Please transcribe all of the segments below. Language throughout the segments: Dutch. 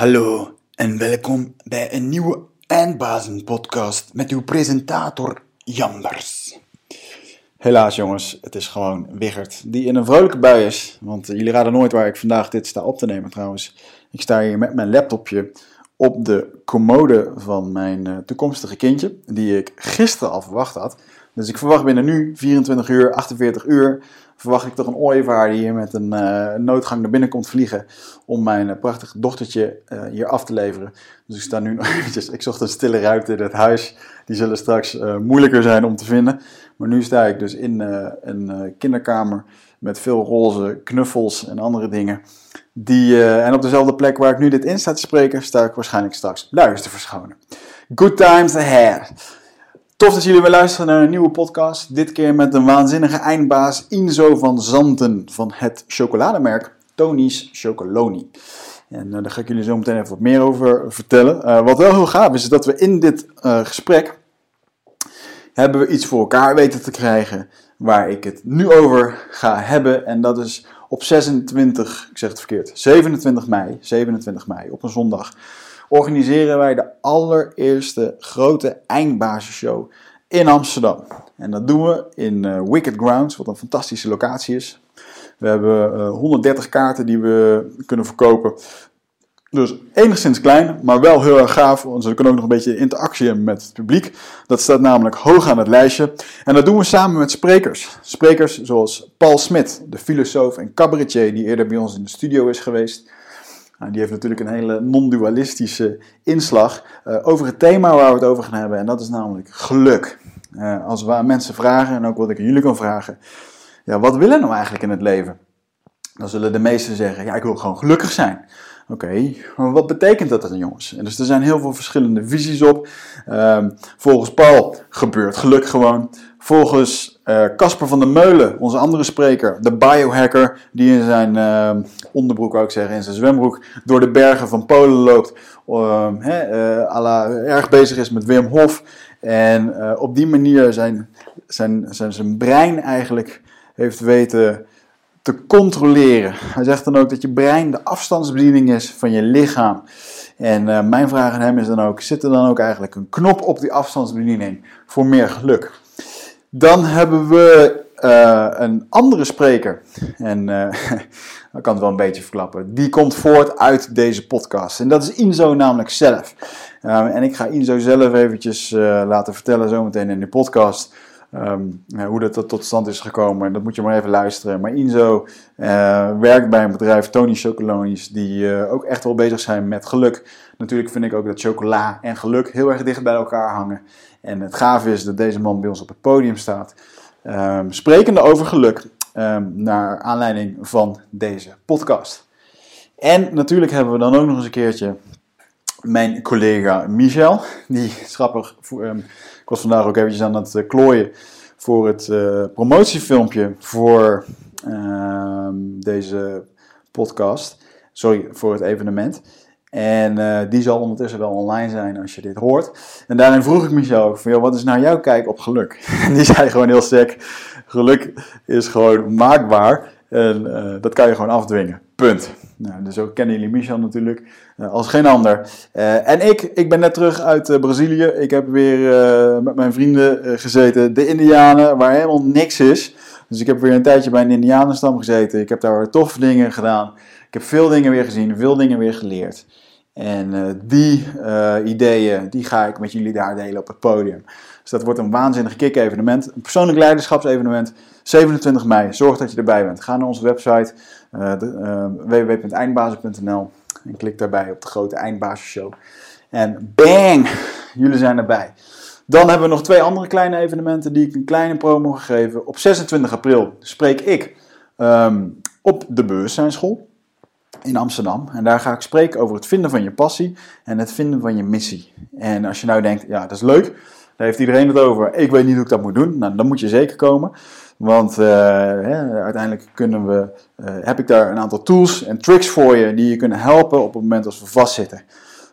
Hallo en welkom bij een nieuwe Eindbazen podcast met uw presentator Jambers. Helaas jongens, het is gewoon Wigert die in een vrolijke bui is. Want eh, jullie raden nooit waar ik vandaag dit sta op te nemen trouwens. Ik sta hier met mijn laptopje op de commode van mijn uh, toekomstige kindje, die ik gisteren al verwacht had. Dus ik verwacht binnen nu 24 uur, 48 uur, verwacht ik toch een ooievaar die hier met een uh, noodgang naar binnen komt vliegen om mijn uh, prachtige dochtertje uh, hier af te leveren. Dus ik sta nu nog eventjes, ik zocht een stille ruimte in het huis. Die zullen straks moeilijker zijn om te vinden. Maar nu sta ik dus in een kinderkamer met veel roze knuffels en andere dingen. Die, en op dezelfde plek waar ik nu dit in sta te spreken, sta ik waarschijnlijk straks luiers te verschonen. Good times ahead. Tof dat jullie weer luisteren naar een nieuwe podcast. Dit keer met een waanzinnige eindbaas Inzo van Zanten van het chocolademerk Tony's Chocoloni. En uh, daar ga ik jullie zo meteen even wat meer over vertellen. Uh, wat wel heel gaaf is, is dat we in dit uh, gesprek hebben we iets voor elkaar weten te krijgen waar ik het nu over ga hebben. En dat is op 26, ik zeg het verkeerd, 27 mei, 27 mei op een zondag organiseren wij de allereerste grote eindbasisshow in Amsterdam. En dat doen we in uh, Wicked Grounds, wat een fantastische locatie is. We hebben uh, 130 kaarten die we kunnen verkopen. Dus enigszins klein, maar wel heel erg gaaf. Want we kunnen ook nog een beetje interactie hebben met het publiek. Dat staat namelijk hoog aan het lijstje. En dat doen we samen met sprekers. Sprekers zoals Paul Smit, de filosoof en cabaretier die eerder bij ons in de studio is geweest. Nou, die heeft natuurlijk een hele non-dualistische inslag uh, over het thema waar we het over gaan hebben. En dat is namelijk geluk. Uh, als we mensen vragen, en ook wat ik aan jullie kan vragen. Ja, wat willen nou eigenlijk in het leven? Dan zullen de meesten zeggen, ja, ik wil gewoon gelukkig zijn. Oké, maar wat betekent dat dan, jongens? En dus er zijn heel veel verschillende visies op. Uh, volgens Paul gebeurt geluk gewoon. Volgens Casper uh, van der Meulen, onze andere spreker, de biohacker, die in zijn uh, onderbroek, ik zeggen, in zijn zwembroek, door de bergen van Polen loopt, uh, uh, erg bezig is met Wim Hof. En op die manier zijn, zijn, zijn, zijn brein eigenlijk heeft weten te controleren. Hij zegt dan ook dat je brein de afstandsbediening is van je lichaam. En mijn vraag aan hem is dan ook: zit er dan ook eigenlijk een knop op die afstandsbediening voor meer geluk? Dan hebben we uh, een andere spreker. En uh, ik kan het wel een beetje verklappen. Die komt voort uit deze podcast. En dat is Inzo namelijk zelf. en ik ga Inzo zelf eventjes laten vertellen zometeen in de podcast. Um, hoe dat tot stand is gekomen, dat moet je maar even luisteren. Maar Inzo werkt bij een bedrijf, Tony Chocolonies, die ook echt wel bezig zijn met geluk. Natuurlijk vind ik ook dat chocola en geluk heel erg dicht bij elkaar hangen. En het gaaf is dat deze man bij ons op het podium staat, um, sprekende over geluk, um, naar aanleiding van deze podcast. En natuurlijk hebben we dan ook nog eens een keertje mijn collega Michel, die grappig, um, ik was vandaag ook eventjes aan het uh, klooien voor het uh, promotiefilmpje voor deze podcast, sorry, voor het evenement. En uh, die zal ondertussen wel online zijn als je dit hoort. En daarin vroeg ik Michel ook van, wat is nou jouw kijk op geluk? En die zei gewoon heel sec, geluk is gewoon maakbaar en uh, dat kan je gewoon afdwingen. Punt. Nou, dus ook kennen jullie Michel natuurlijk uh, als geen ander. En ik, ik ben net terug uit Brazilië. Ik heb weer met mijn vrienden gezeten, de Indianen, waar helemaal niks is. Dus ik heb weer een tijdje bij een Indianenstam gezeten. Ik heb daar toffe dingen gedaan. Ik heb veel dingen weer gezien, veel dingen weer geleerd. En uh, die uh, ideeën, die ga ik met jullie daar delen op het podium. Dus dat wordt een waanzinnig kick-evenement. Een persoonlijk leiderschapsevenement. 27 mei. Zorg dat je erbij bent. Ga naar onze website uh, www.eindbazen.nl en klik daarbij op de grote Eindbazenshow. En bang! Jullie zijn erbij. Dan hebben we nog twee andere kleine evenementen die ik een kleine promo gegeven. Op 26 april spreek ik um, op de Bewustzijnsschool in Amsterdam. En daar ga ik spreken over het vinden van je passie en het vinden van je missie. En als je nou denkt, ja, dat is leuk, daar heeft iedereen het over. Ik weet niet hoe ik dat moet doen. Nou, dan moet je zeker komen. Want uh, hè, uiteindelijk kunnen we, uh, heb ik daar een aantal tools en tricks voor je die je kunnen helpen op het moment als we vastzitten.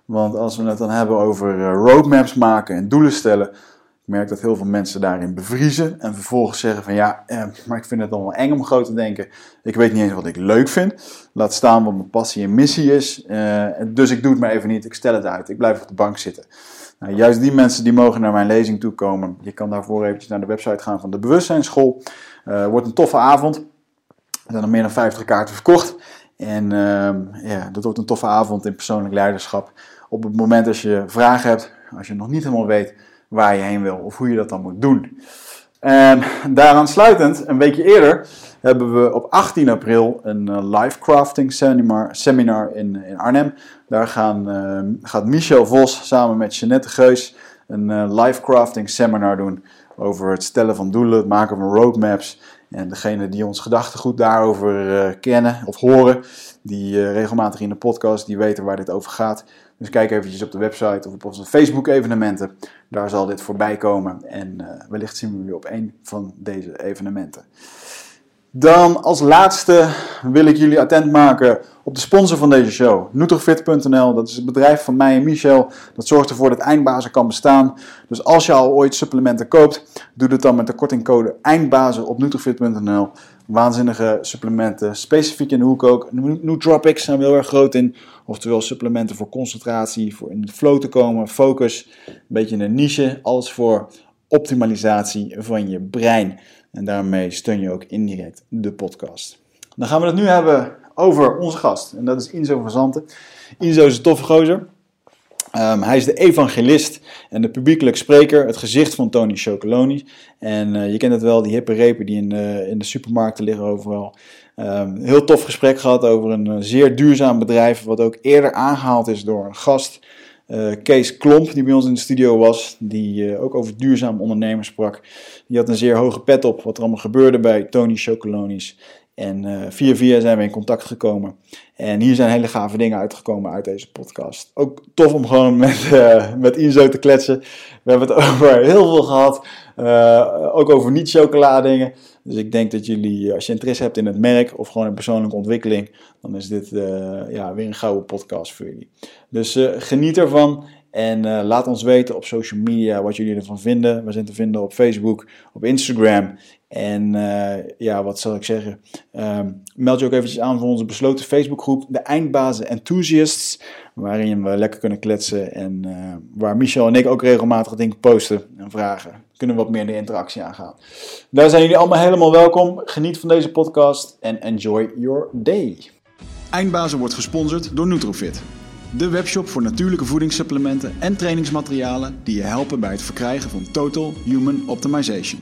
Want als we het dan hebben over uh, roadmaps maken en doelen stellen, Ik merk dat heel veel mensen daarin bevriezen en vervolgens zeggen van ja, eh, maar ik vind het allemaal eng om groot te denken. Ik weet niet eens wat ik leuk vind. Laat staan wat mijn passie en missie is. Uh, dus ik doe het maar even niet. Ik stel het uit. Ik blijf op de bank zitten. Nou, juist die mensen die mogen naar mijn lezing toe komen. Je kan daarvoor eventjes naar de website gaan van de Bewustzijnsschool. Uh, wordt een toffe avond. Er zijn al meer dan 50 kaarten verkocht. En uh, ja, dat wordt een toffe avond in persoonlijk leiderschap. Op het moment als je vragen hebt, als je nog niet helemaal weet waar je heen wil of hoe je dat dan moet doen. En daaraan sluitend, een weekje eerder, hebben we op 18 april een uh, live crafting seminar, seminar in, in Arnhem. Daar gaan, uh, gaat Michel Vos samen met Jeanette Geus een uh, live crafting seminar doen over het stellen van doelen, het maken van roadmaps. En degene die ons gedachtegoed daarover kennen of horen, die regelmatig in de podcast, die weten waar dit over gaat. Dus kijk eventjes op de website of op onze Facebook evenementen. Daar zal dit voorbij komen en uh, wellicht zien we jullie op een van deze evenementen. Dan als laatste wil ik jullie attent maken op de sponsor van deze show, Nutrofit.nl. Dat is het bedrijf van mij en Michel. Dat zorgt ervoor dat Eindbazen kan bestaan. Dus als je al ooit supplementen koopt, doe het dan met de kortingcode Eindbazen op Nutrofit.nl. Waanzinnige supplementen, specifiek in de hoek ook. Nootropics zijn we heel erg groot in. Oftewel supplementen voor concentratie, voor in de flow te komen, focus. Een beetje een niche, alles voor optimalisatie van je brein. En daarmee steun je ook indirect de podcast. Dan gaan we het nu hebben over onze gast. En dat is Inzo van Zanten. Inzo is een toffe gozer. Um, hij is de evangelist en de publiekelijk spreker, het gezicht van Tony Chocoloni. En uh, je kent het wel, die hippe repen die in de, in de supermarkten liggen overal. Um, heel tof gesprek gehad over een uh, zeer duurzaam bedrijf, wat ook eerder aangehaald is door een gast. Uh, Kees Klomp, die bij ons in de studio was, die ook over duurzaam ondernemen sprak. Die had een zeer hoge pet op wat er allemaal gebeurde bij Tony Chocoloni's. En uh, via via zijn we in contact gekomen. En hier zijn hele gave dingen uitgekomen uit deze podcast. Ook tof om gewoon met, met Inzo te kletsen. We hebben het over heel veel gehad. Ook over niet-chocola dingen. Dus ik denk dat jullie, als je interesse hebt in het merk of gewoon in persoonlijke ontwikkeling, dan is dit ja, weer een gouden podcast voor jullie. Dus geniet ervan. En laat ons weten op social media wat jullie ervan vinden. We zijn te vinden op Facebook, op Instagram. En uh, ja, wat zal ik zeggen? Um, meld je ook eventjes aan voor onze besloten Facebookgroep, de Eindbazen Enthusiasts. Waarin we lekker kunnen kletsen en uh, waar Michel en ik ook regelmatig dingen posten en vragen. Kunnen we wat meer de interactie aangaan. Daar zijn jullie allemaal helemaal welkom. Geniet van deze podcast en enjoy your day. Eindbazen wordt gesponsord door Nutrofit. De webshop voor natuurlijke voedingssupplementen en trainingsmaterialen die je helpen bij het verkrijgen van Total Human Optimization.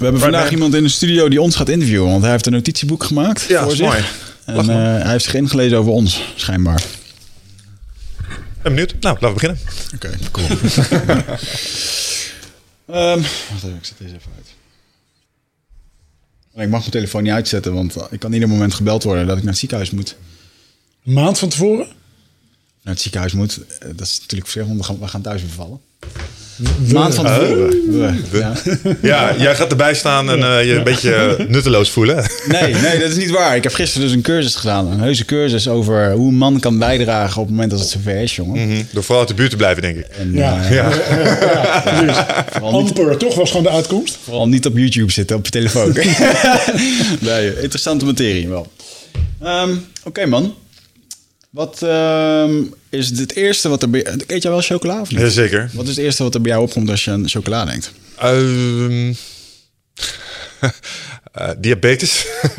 We hebben vandaag iemand in de studio die ons gaat interviewen, want hij heeft een notitieboek gemaakt ja, voor zich. Mooi. En uh, hij heeft zich ingelezen over ons, schijnbaar. Ben benieuwd. Nou, laten we beginnen. Oké, okay, cool. um, wacht even, ik zet deze even uit. Ik mag mijn telefoon niet uitzetten, want ik kan ieder moment gebeld worden dat ik naar het ziekenhuis moet. Een maand van tevoren? Naar het ziekenhuis moet. Dat is natuurlijk verschillend, we gaan thuis bevallen. Maand van tevoren. Ja. ja. jij gaat erbij staan en uh, je een beetje nutteloos voelen. Nee, nee, dat is niet waar. Ik heb gisteren dus een cursus gedaan. Een heuse cursus over hoe een man kan bijdragen op het moment dat het zover is, jongen. Mm -hmm. Door vooral uit de buurt te blijven, denk ik. En, ja. Uh, ja. ja. ja. Amper, toch was gewoon de uitkomst. Vooral niet op YouTube zitten, op je telefoon. nee, interessante materie wel. Um, Oké, okay, man. Wat uh, is het eerste wat er bij Eet jij wel chocola of niet? Jazeker. Wat is het eerste wat er bij jou opkomt als je aan chocola denkt? Um, eh, diabetes.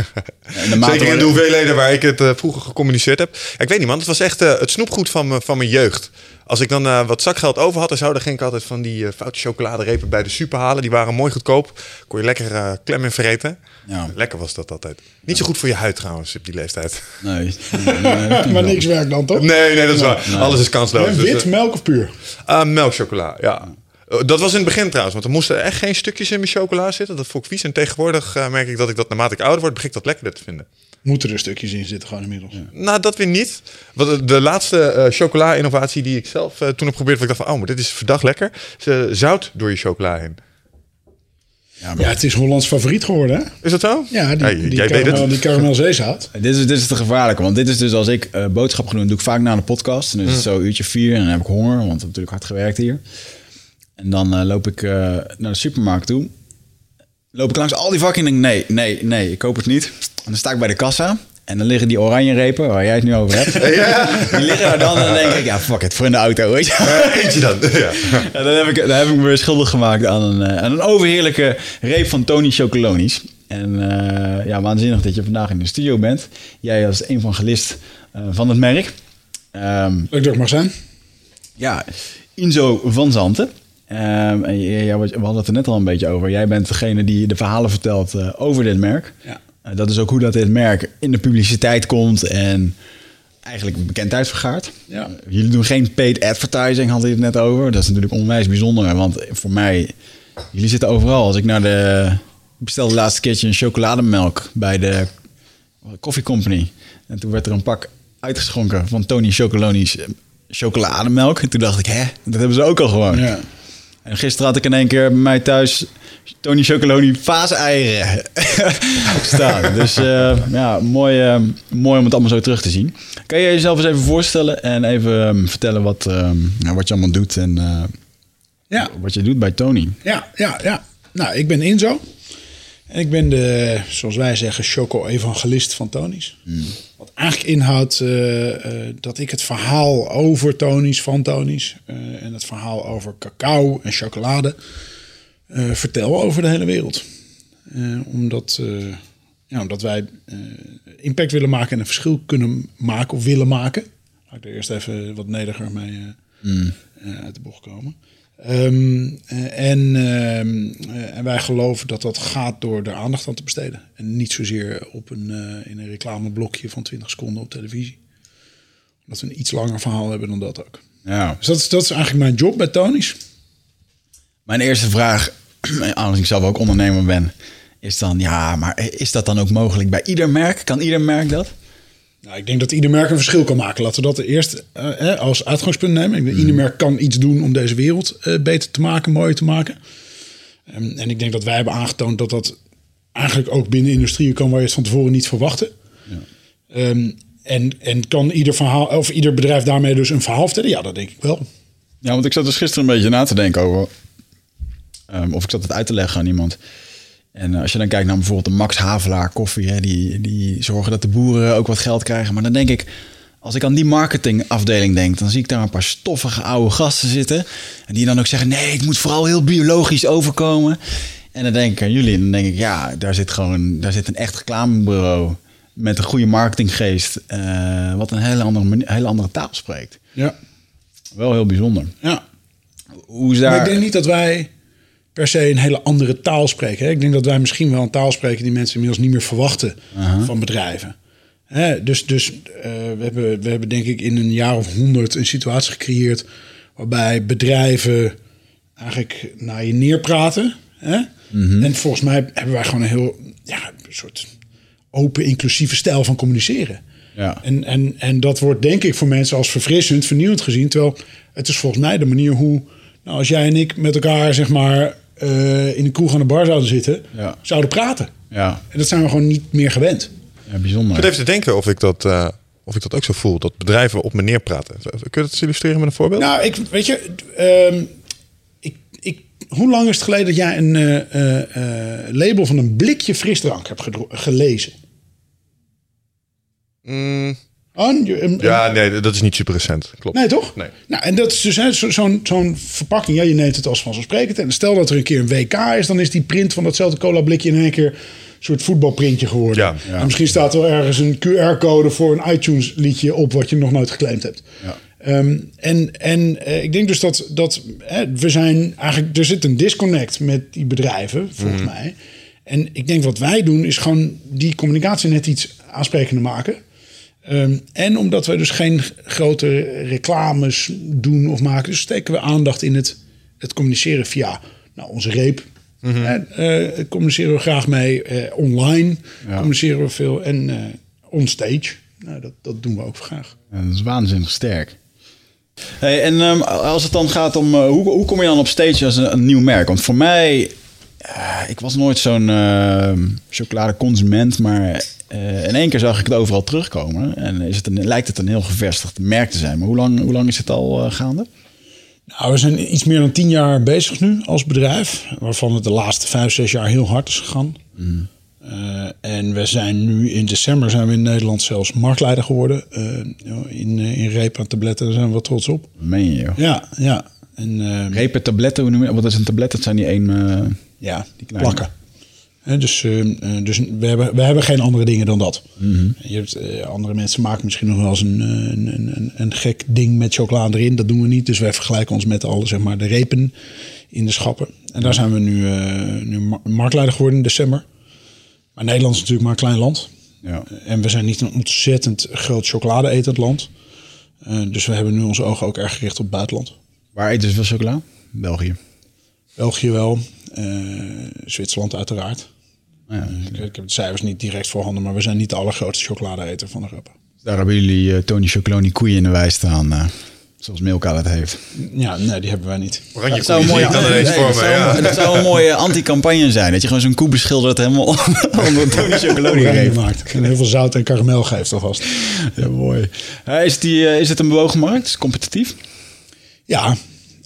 En de mate Zeker in de hoeveelheden waar ik het eh, vroeger gecommuniceerd heb. Ja, ik weet niet man, het was echt eh, het snoepgoed van, van mijn jeugd. Als ik dan eh, wat zakgeld over had en zo, dan ging ik altijd van die eh, foute chocoladerepen bij de super halen. Die waren mooi goedkoop. Kon je lekker eh, klem in vreten. Ja. Lekker was dat altijd. Niet zo goed voor je huid trouwens op die leeftijd. Nee, maar niks werkt dan toch? Nee, nee, dat is waar. Alles is kansloos. Hè, Dus, Wit, melk of puur? Ah, melkchocola, ja. Eh, Dat was in het begin trouwens, want er moesten echt geen stukjes in mijn chocola zitten. Dat vond ik vies. En tegenwoordig eh, merk ik dat ik dat naarmate ik ouder word, begin ik dat lekkerder te vinden. Moeten er stukjes in zitten gewoon inmiddels. Nou, dat weer niet. Want de- de laatste eh, chocola-innovatie die ik zelf eh, toen heb geprobeerd, ik dacht van, oh, maar dit is verdacht lekker. Eh, zout door je chocola heen. Ja, maar Ja, het is Hollands favoriet geworden, hè? Is dat zo? Ja, die, Hey, die, karamel, karamelzeezout. Dit is, dit is te gevaarlijke, want dit is dus als ik eh, boodschap doen, doe ik vaak na de podcast. En dan is het zo een uurtje vier en dan heb ik honger, want ik heb natuurlijk hard gewerkt hier. En dan eh, loop ik eh, naar de supermarkt toe. Loop ik langs al die vakken en denk nee, nee, nee, ik koop het niet. En dan sta ik bij de kassa en dan liggen die oranje repen, waar jij het nu over hebt. Die liggen daar dan en dan denk ik, ja fuck it, voor in de auto, weet je. Eentje dan. ja. En dan heb ik, dan heb ik me weer schuldig gemaakt aan een, eh, aan een overheerlijke reep van Tony Chocolonies. En eh, ja, waanzinnig dat je vandaag in de studio bent. Jij als een van gelist eh, van het merk. Ehm, Leuk dat ik mag zijn. ja, Inzo van Zanten. Ehm, en jij- we hadden het er net al een beetje over. Jij bent degene die de verhalen vertelt eh, over dit merk. Ja. Eh, dat is ook hoe dat dit merk in de publiciteit komt en eigenlijk bekendheid vergaart. Ja. Jullie doen geen paid advertising, hadden je het net over. Dat is natuurlijk onwijs bijzonder. Want voor mij, jullie zitten overal. Als ik naar de... Ik bestelde de laatste keertje een chocolademelk bij de Coffee Company. En toen werd er een pak uitgeschonken van Tony Chocolonies eh, chocolademelk. En toen dacht ik, hè, dat hebben ze ook al gewoon. Ja. En gisteren had ik in één keer bij mij thuis Tony Chocoloni paaseieren staan. Dus eh, ja, mooi, eh, mooi om het allemaal zo terug te zien. Kan je jezelf eens even voorstellen en even ehm, vertellen wat, ehm, nou, wat je allemaal doet en eh, Ja. wat je doet bij Tony? Ja, ja, ja. Nou, ik ben Inzo. En ik ben de, zoals wij zeggen, choco-evangelist van Tony's. Wat eigenlijk inhoudt eh, dat ik het verhaal over Tony's, van Tony's... eh, en het verhaal over cacao en chocolade vertel over de hele wereld. Omdat, ja, omdat wij impact willen maken en een verschil kunnen maken of willen maken. Laat ik er eerst even wat nederiger mee eh, uit de bocht komen. Ehm, eh, en, ehm, eh, en wij geloven dat dat gaat door er aandacht aan te besteden. En niet zozeer op een, eh, in een reclameblokje van 20 seconden op televisie. Dat we een iets langer verhaal hebben dan dat ook. Ja. Dus dat is, dat is eigenlijk mijn job bij Tony's. Mijn eerste vraag, als ik zelf ook ondernemer ben, is dan... Ja, maar is dat dan ook mogelijk bij ieder merk? Kan ieder merk dat? Nou, ik denk dat ieder merk een verschil kan maken. Laten we dat eerst eh, eh, als uitgangspunt nemen. Ik denk, Ieder merk kan iets doen om deze wereld eh, beter te maken, mooier te maken. Ehm, en ik denk dat wij hebben aangetoond dat dat eigenlijk ook binnen industrieën kan waar je het van tevoren niet verwachtte. Ehm, en, en kan ieder, verhaal, of ieder bedrijf daarmee dus een verhaal vertellen? Ja, dat denk ik wel. Ja, want ik zat dus gisteren een beetje na te denken over... ehm, of ik zat het uit te leggen aan iemand. En eh, als je dan kijkt naar bijvoorbeeld de Max Havelaar koffie... Hè, die, die zorgen dat de boeren ook wat geld krijgen. Maar dan denk ik, als ik aan die marketingafdeling denk... dan zie ik daar een paar stoffige oude gasten zitten... en die dan ook zeggen... nee, het moet vooral heel biologisch overkomen. En dan denk ik aan jullie en dan denk ik... ja, daar zit gewoon daar zit een echt reclamebureau... met een goede marketinggeest... eh, wat een hele andere, hele andere taal spreekt. Ja, Wel heel bijzonder. ja. Hoe is Maar daar... ik denk niet dat wij per se een hele andere taal spreken. Ik denk dat wij misschien wel een taal spreken die mensen inmiddels niet meer verwachten van bedrijven. Dus, dus eh, we, hebben, we hebben denk ik in een jaar of honderd een situatie gecreëerd waarbij bedrijven eigenlijk naar je neerpraten. Hè? En volgens mij hebben wij gewoon een heel ja, een soort open, inclusieve stijl van communiceren. Ja. En, en, en dat wordt denk ik voor mensen als verfrissend, vernieuwend gezien. Terwijl het is volgens mij de manier hoe, nou, als jij en ik met elkaar zeg maar eh, in de kroeg aan de bar zouden zitten, Ja. zouden praten. Ja, En dat zijn we gewoon niet meer gewend. ja bijzonder. Ik zit even te denken of ik, dat, eh, of ik dat ook zo voel. Dat bedrijven op me neerpraten. Kun je dat eens illustreren met een voorbeeld? Nou, ik, weet je, ehm, ik, ik, hoe lang is het geleden dat jij een eh, eh, eh, label van een blikje frisdrank hebt gelezen? Mm, Een- ja, nee, dat is niet super recent. Klopt. Nee, toch? Nee. Nou, en dat is dus zo- zo'n zo'n verpakking. Ja, je neemt het als vanzelfsprekend. En stel dat er een keer een WK is, dan is die print van datzelfde cola blikje in één keer soort voetbalprintje geworden. Ja. En misschien staat er ergens een QR-code voor een iTunes liedje op wat je nog nooit geclaimd hebt. Ja. Ehm, en en eh, ik denk dus dat, dat hè, we zijn eigenlijk, er zit een disconnect met die bedrijven, volgens mij. En ik denk wat wij doen is gewoon die communicatie net iets aansprekender maken. Ehm, en omdat wij dus geen grote reclames doen of maken, dus steken we aandacht in het, het communiceren via nou, onze reep. En, eh, communiceren we graag mee. eh, online Ja. communiceren we veel. En eh onstage, nou, dat, dat doen we ook graag. Dat is waanzinnig sterk. Hey, en ehm, als het dan gaat om hoe, hoe kom je dan op stage als een, een nieuw merk? Want voor mij, eh, ik was nooit zo'n eh, chocoladeconsument, maar eh, in één keer zag ik het overal terugkomen. En is het een, lijkt het een heel gevestigd merk te zijn. Maar hoe lang, hoe lang is het al eh, gaande? Nou, we zijn iets meer dan tien jaar bezig nu als bedrijf. Waarvan het de laatste vijf, zes jaar heel hard is gegaan. Eh, en we zijn nu in december zijn we in Nederland zelfs marktleider geworden. in, in aan tabletten, daar zijn we trots op. Meen je, joh. Ja, ja. En, eh, Repen, tabletten, hoe noem je Wat is een tablet? Dat zijn die één... ja, die kleine. plakken. Dus eh, eh, dus we, hebben, we hebben geen andere dingen dan dat. Je hebt, eh, andere mensen maken misschien nog wel eens een, eh, een, een, een, een gek ding met chocolade erin. Dat doen we niet. Dus wij vergelijken ons met alle zeg maar, de repen in de schappen. En daar zijn we nu, nu mar- marktleider geworden in december. Maar Nederland is natuurlijk maar een klein land. ja. En we zijn niet een ontzettend groot chocolade-etend land. Dus we hebben nu onze ogen ook erg gericht op het buitenland. Waar eten ze veel chocola? België. België wel, Zwitserland uiteraard. Ja, Ik, ik heb de cijfers niet direct voorhanden, maar we zijn niet de allergrootste chocolade-eter van Europa. Daar hebben jullie eh, Tony Chocoloni koeien in de wei staan. eh, zoals Milka dat heeft. Ja, nee, die hebben wij niet. Oranje Dat zou een mooie, ik dan ineens nee, voor dat me. zou, Ja. dat zou een mooie anti-campagne zijn. Dat je gewoon zo'n koe beschildert helemaal onder Tony Chocoloni maakt. En heel veel zout en karamel geeft alvast. Ja, mooi. Eh, is, die, eh, is het een bewogen markt? Is het competitief? Ja, eh,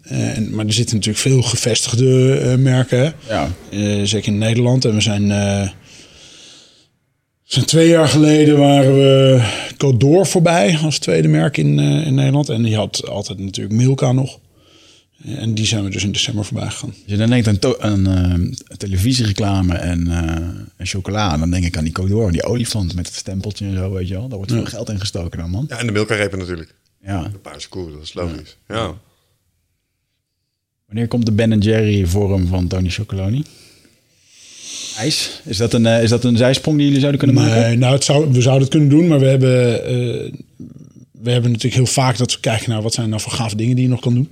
en, maar er zitten natuurlijk veel gevestigde eh, merken. hè. Ja. Eh, zeker in Nederland. En we zijn, eh, zijn twee jaar geleden waren we Codor voorbij als tweede merk in, eh, in Nederland. En je had altijd natuurlijk Milka nog. En die zijn we dus in december voorbij gegaan. Als je dan denkt aan, aan eh, televisiereclame en, eh, en chocola, dan denk ik aan die Codor, die olifant met het stempeltje en zo, weet je wel. Daar wordt veel geld in gestoken dan, man. Ja, en de Milka-repen natuurlijk. Ja. De paarse koe, dat is logisch. Ja. Wanneer komt de Ben Jerry vorm van Tony Chocoloni? IJs? Is dat een, eh, is dat een zijsprong die jullie zouden kunnen maken? Nee, nou, het zou, we zouden het kunnen doen, maar we hebben, eh, we hebben natuurlijk heel vaak dat we kijken naar wat zijn nou voor gave dingen die je nog kan doen.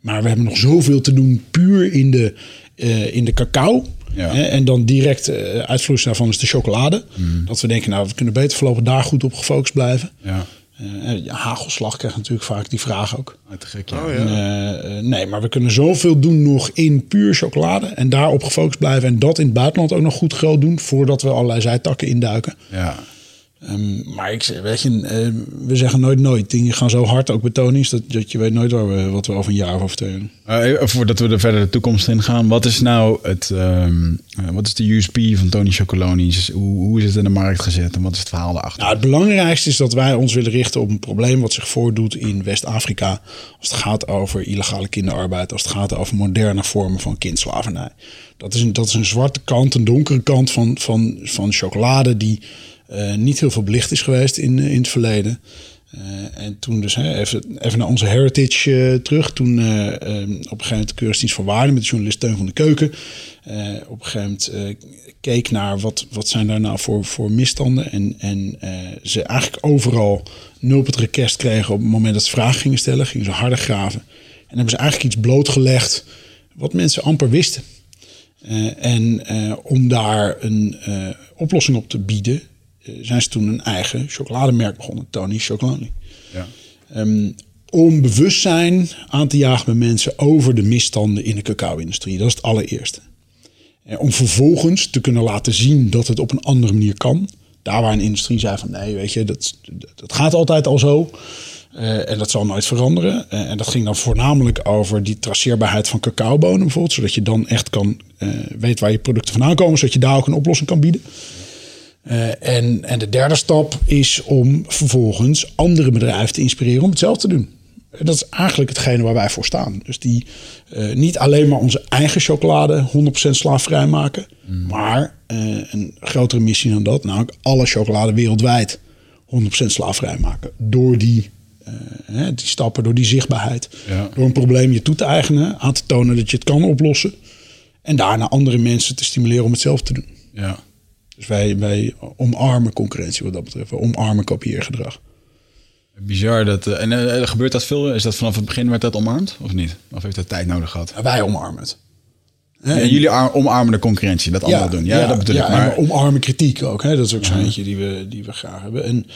Maar we hebben nog zoveel te doen puur in de, eh, in de cacao. Ja. Hè, en dan direct uitvloeisel daarvan is de chocolade. Dat we denken, nou, we kunnen beter voorlopig daar goed op gefocust blijven. Ja. Eh, ja, hagelslag krijgt natuurlijk vaak die vraag ook. Te gek, ja. Oh, ja. Eh, eh, nee, maar we kunnen zoveel doen nog in puur chocolade. En daarop gefocust blijven. En dat in het buitenland ook nog goed groot doen. Voordat we allerlei zijtakken induiken. ja. Ehm, maar ik weet je, eh, we zeggen nooit nooit. Dingen gaan zo hard, ook bij Tony's, dat, dat je weet nooit waar we, wat we over een jaar of over twee. Eh, voordat we er verder de toekomst in gaan, wat is nou het, ehm, eh, wat is de USP van Tony Chocoloni? Hoe, hoe is het in de markt gezet en wat is het verhaal daarachter? Nou, het belangrijkste is dat wij ons willen richten op een probleem wat zich voordoet in West-Afrika. Als het gaat over illegale kinderarbeid, als het gaat over moderne vormen van kindslavernij. Dat is een, dat is een zwarte kant, een donkere kant van, van, van chocolade die eh, niet heel veel belicht is geweest in, eh, in het verleden. Eh, en toen dus, hè, even, even naar onze heritage terug. Toen eh, op een gegeven moment de Keuringsdienst van Waarde met de journalist Teun van de Keuken. op een gegeven moment keek naar wat, wat zijn daar nou voor, voor misstanden. En, en ze eigenlijk overal nul op het request kregen op het moment dat ze vragen gingen stellen. Gingen ze harder graven. En hebben ze eigenlijk iets blootgelegd wat mensen amper wisten. En om daar een oplossing op te bieden, zijn ze toen een eigen chocolademerk begonnen, Tony Chocolonely. Ja. Ehm, om bewustzijn aan te jagen bij mensen over de misstanden in de cacao-industrie. Dat is het allereerste. En om vervolgens te kunnen laten zien dat het op een andere manier kan. Daar waar een industrie zei van nee, weet je, dat, dat gaat altijd al zo. Eh, en dat zal nooit veranderen. Eh, en dat ging dan voornamelijk over die traceerbaarheid van cacaobonen bijvoorbeeld. Zodat je dan echt kan eh weet waar je producten vandaan komen. Zodat je daar ook een oplossing kan bieden. Eh, en, en de derde stap is om vervolgens andere bedrijven te inspireren om hetzelfde te doen. Dat is eigenlijk hetgene waar wij voor staan. Dus die eh, niet alleen maar onze eigen chocolade 100% slaafvrij maken, maar eh, een grotere missie dan dat, namelijk alle chocolade wereldwijd 100% slaafvrij maken. Door die, hè, die stappen, door die zichtbaarheid. Ja. Door een probleem je toe te eigenen, aan te tonen dat je het kan oplossen. En daarna andere mensen te stimuleren om het zelf te doen. Ja. Dus wij, wij omarmen concurrentie wat dat betreft. We omarmen kopieergedrag. Bizar. Dat, eh, en eh, gebeurt dat veel? Is dat vanaf het begin werd dat omarmd? Of niet? Of heeft dat tijd nodig gehad? Wij omarmen het. En jullie ar- omarmen de concurrentie, dat anderen doen. Ja, dat bedoel ja, ik. en Maar we omarmen kritiek ook. Hè? Dat is ook zo'n eentje die we, die we graag hebben. En,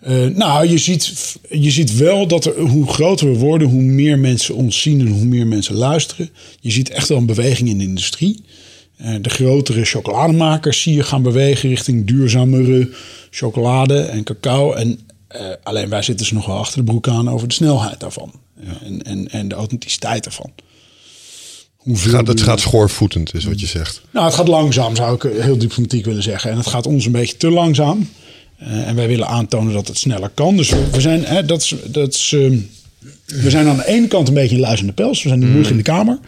eh, nou, je ziet, je ziet wel dat er, hoe groter we worden, hoe meer mensen ons zien en hoe meer mensen luisteren. Je ziet echt wel een beweging in de industrie. Eh, de grotere chocolademakers zie je gaan bewegen richting duurzamere chocolade en cacao. En eh, alleen wij zitten ze nog wel achter de broek aan over de snelheid daarvan. En, en, en de authenticiteit daarvan. Hoeveel Het gaat, het gaat schoorvoetend, is wat je zegt. nou, het gaat langzaam, zou ik heel diplomatiek willen zeggen. En het gaat ons een beetje te langzaam. Eh, en wij willen aantonen dat het sneller kan. Dus we, zijn, hè, dat is, dat is, ehm, we zijn aan de ene kant een beetje een luizende pels. We zijn nu moedig in de kamer.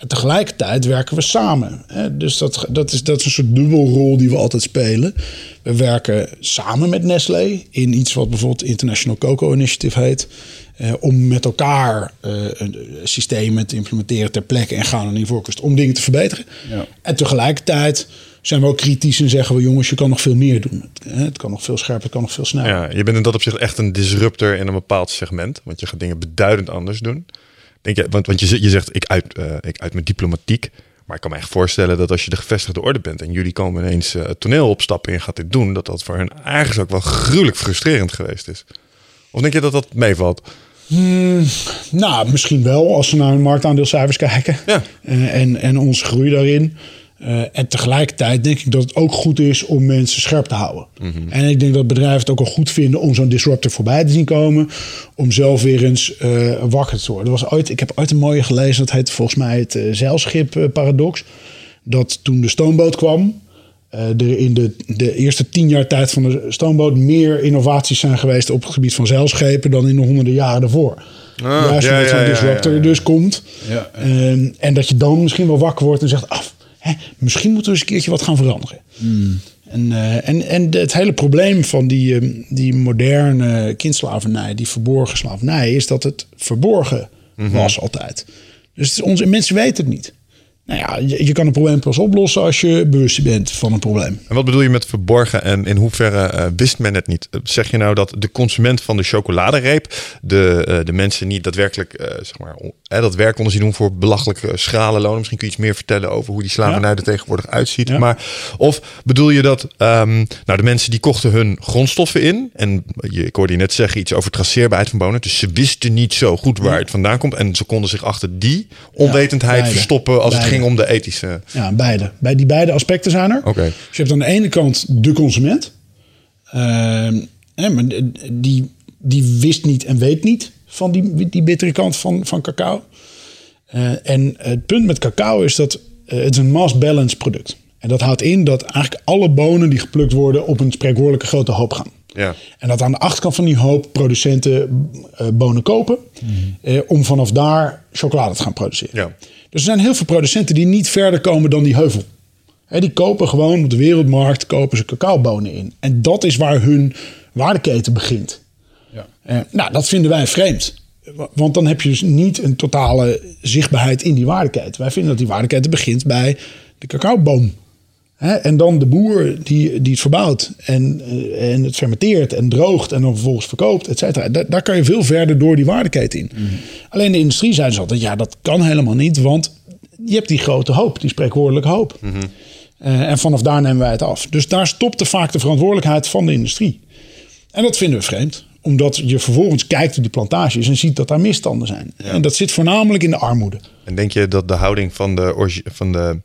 En tegelijkertijd werken we samen. Hè? Dus dat, dat, is, dat is een soort dubbelrol die we altijd spelen. We werken samen met Nestlé in iets wat bijvoorbeeld International Cocoa Initiative heet. Eh, om met elkaar eh, een- systemen te implementeren ter plekke en gaan er niet voorkust om dingen te verbeteren. Ja. En tegelijkertijd zijn we ook kritisch en zeggen we jongens, je kan nog veel meer doen. Het kan nog veel scherper, het kan nog veel sneller. Ja, je bent in dat opzicht echt een disruptor in een bepaald segment. Want je gaat dingen beduidend anders doen. Denk je, want, want je, zegt- je zegt, ik uit, eh, ik uit mijn diplomatiek. Maar ik kan me echt voorstellen dat als je de gevestigde orde bent... en jullie komen ineens eh, het toneel opstappen en gaat dit doen... dat dat voor hen ergens ook wel gruwelijk frustrerend geweest is. Of denk je dat dat meevalt? Nou, misschien wel als we naar hun marktaandeelcijfers kijken. Ja. Eh, en, en onze groei daarin. Eh, en tegelijkertijd denk ik dat het ook goed is om mensen scherp te houden. En ik denk dat bedrijven het ook wel goed vinden om zo'n disruptor voorbij te zien komen. Om zelf weer eens eh, wakker te worden. Er was ooit, ik heb ooit een mooie gelezen, dat heet volgens mij het eh, zeilschip-paradox. dat toen de stoomboot kwam, eh, er in de, de eerste tien jaar tijd van de stoomboot meer innovaties zijn geweest op het gebied van zeilschepen dan in de honderden jaren daarvoor. Juist ja, omdat ja, zo'n disruptor ja. dus komt. Ja. Ehm, en dat je dan misschien wel wakker wordt en zegt: af, hè, misschien moeten we eens een keertje wat gaan veranderen. En, eh, en, en het hele probleem van die, ehm, die moderne kindslavernij, die verborgen slavernij, is dat het verborgen was altijd. Dus mensen weten het niet. Nou ja, je, je kan een probleem pas oplossen als je bewust bent van een probleem. En wat bedoel je met verborgen en in hoeverre eh, wist men het niet? Eh, Zeg je nou dat de consument van de chocoladereep, de, eh, de mensen niet daadwerkelijk zeg maar, dat werk onderzien doen voor belachelijke schrale lonen? Misschien kun je iets meer vertellen over hoe die slavernij Ja. er tegenwoordig uitziet. Ja. Maar, of bedoel je dat ehm, nou, de mensen die kochten hun grondstoffen in en je, ik hoorde je net zeggen iets over traceerbaarheid van bonen. Dus ze wisten niet zo goed waar het vandaan komt en ze konden zich achter die onwetendheid verstoppen als het Beide. Ging om de ethische... Ja, beide. Bij die beide aspecten zijn er. Oké. Dus je hebt aan de ene kant de consument. Ehm, hè, maar die, die wist niet en weet niet van die, die bittere kant van, van cacao. Eh, en het punt met cacao is dat eh, het is een mass balance product. En dat houdt in dat eigenlijk alle bonen die geplukt worden op een spreekwoordelijke grote hoop gaan. Ja. En dat aan de achterkant van die hoop producenten eh, bonen kopen. eh, om vanaf daar chocolade te gaan produceren. Ja. Dus er zijn heel veel producenten die niet verder komen dan die heuvel. Die kopen gewoon op de wereldmarkt kopen ze cacaobonen in. En dat is waar hun waardeketen begint. Ja. Eh, nou, dat vinden wij vreemd. Wa- Want dan heb je dus niet een totale zichtbaarheid in die waardeketen. Wij vinden dat die waardeketen begint bij de cacaoboom. Hè, en dan de boer die, die het verbouwt en, eh, en het fermenteert en droogt en dan vervolgens verkoopt, et cetera. Daar, daar kan je veel verder door die waardeketen in. Alleen de industrie zei ze altijd, ja, dat kan helemaal niet, want je hebt die grote hoop, die spreekwoordelijke hoop. Eh, en vanaf daar nemen wij het af. Dus daar stopte vaak de verantwoordelijkheid van de industrie. En dat vinden we vreemd omdat je vervolgens kijkt op die plantages en ziet dat daar misstanden zijn. En dat zit voornamelijk in de armoede. En denk je dat de houding van de, van de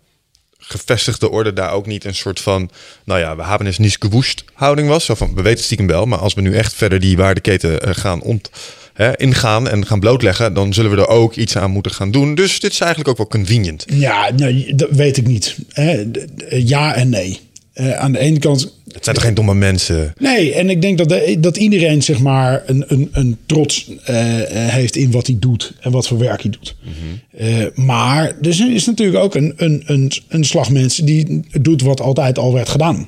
gevestigde orde daar ook niet een soort van, nou ja, we hebben eens niet gewoest houding was? Zo van, we weten stiekem wel, maar als we nu echt verder die waardeketen eh, gaan hè, ingaan en gaan blootleggen, dan zullen we er ook iets aan moeten gaan doen. Dus dit is eigenlijk ook wel convenient. Ja, nee, dat weet ik niet. Ja en nee. Eh, aan de ene kant Het zijn toch geen domme mensen? Nee, en ik denk dat, de- dat iedereen zeg maar een, een, een trots eh, eh, heeft in wat hij doet en wat voor werk hij doet. Eh, maar er is natuurlijk ook een, een, een, een slag mensen die doet wat altijd al werd gedaan.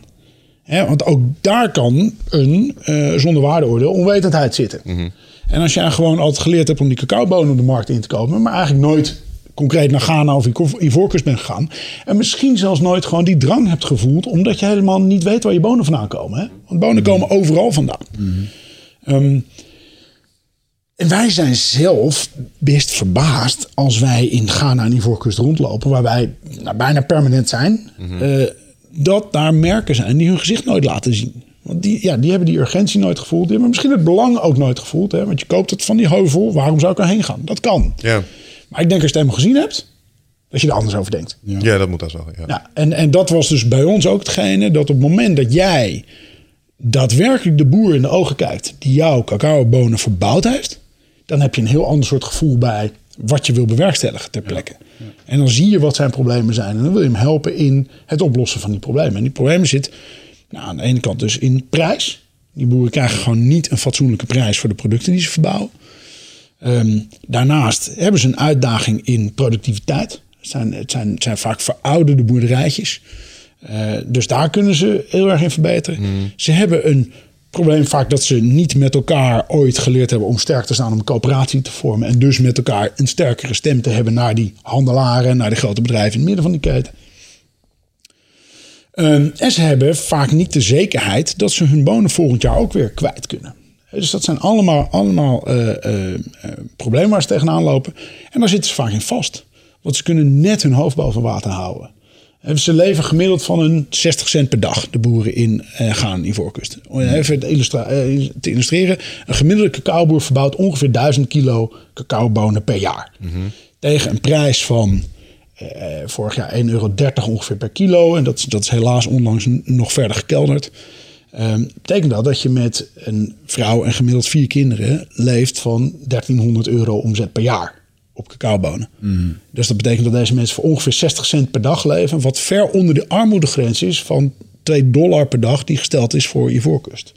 Hè, want ook daar kan een, zonder waardeoordeel, onwetendheid zitten. En als jij gewoon altijd geleerd hebt om die cacaobonen op de markt in te komen, maar eigenlijk nooit concreet naar Ghana of Ivo- Ivoorkust bent gegaan. En misschien zelfs nooit gewoon die drang hebt gevoeld, omdat je helemaal niet weet waar je bonen vandaan komen. Hè? Want bonen komen overal vandaan. Ehm, en wij zijn zelf best verbaasd als wij in Ghana en Ivoorkust rondlopen, waar wij nou, bijna permanent zijn, eh, dat daar merken zijn die hun gezicht nooit laten zien. Want die, ja, die hebben die urgentie nooit gevoeld. Die hebben misschien het belang ook nooit gevoeld. Hè? Want je koopt het van die heuvel. Waarom zou ik erheen gaan? Dat kan. Ja, Maar ik denk als je het eenmaal gezien hebt, dat je er anders over denkt. ja. dat moet dat wel. Ja. Ja, en, en dat was dus bij ons ook hetgene dat op het moment dat jij daadwerkelijk de boer in de ogen kijkt die jouw cacaobonen verbouwd heeft, dan heb je een heel ander soort gevoel bij wat je wil bewerkstelligen ter plekke. En dan zie je wat zijn problemen zijn en dan wil je hem helpen in het oplossen van die problemen. En die problemen zitten nou, aan de ene kant dus in prijs. Die boeren krijgen gewoon niet een fatsoenlijke prijs voor de producten die ze verbouwen. Ehm, daarnaast hebben ze een uitdaging in productiviteit. Het zijn, het zijn, het zijn vaak verouderde boerderijtjes. Eh, dus daar kunnen ze heel erg in verbeteren. Ze hebben een probleem vaak dat ze niet met elkaar ooit geleerd hebben om sterk te staan om een coöperatie te vormen. En dus met elkaar een sterkere stem te hebben naar die handelaren, naar de grote bedrijven in het midden van die keten. Ehm, en ze hebben vaak niet de zekerheid dat ze hun bonen volgend jaar ook weer kwijt kunnen. Dus dat zijn allemaal, allemaal eh, problemen waar ze tegenaan lopen. En daar zitten ze vaak in vast. Want ze kunnen net hun hoofd boven water houden. Eh, Ze leven gemiddeld van een 60 cent per dag, de boeren in eh Gaan, Ivoorkust. Om even te, illustra- te illustreren. Een gemiddelde cacaoboer verbouwt ongeveer 1000 kilo cacaobonen per jaar. Tegen een prijs van vorig jaar 1,30 euro ongeveer per kilo. En dat, is- dat is helaas onlangs nog verder gekelderd. Ehm, betekent dat dat je met een vrouw en gemiddeld vier kinderen leeft van 1300 euro omzet per jaar op cacaobonen. Dus dat betekent dat deze mensen voor ongeveer 60 cent per dag leven, wat ver onder de armoedegrens is van 2 dollar per dag die gesteld is voor Ivoorkust.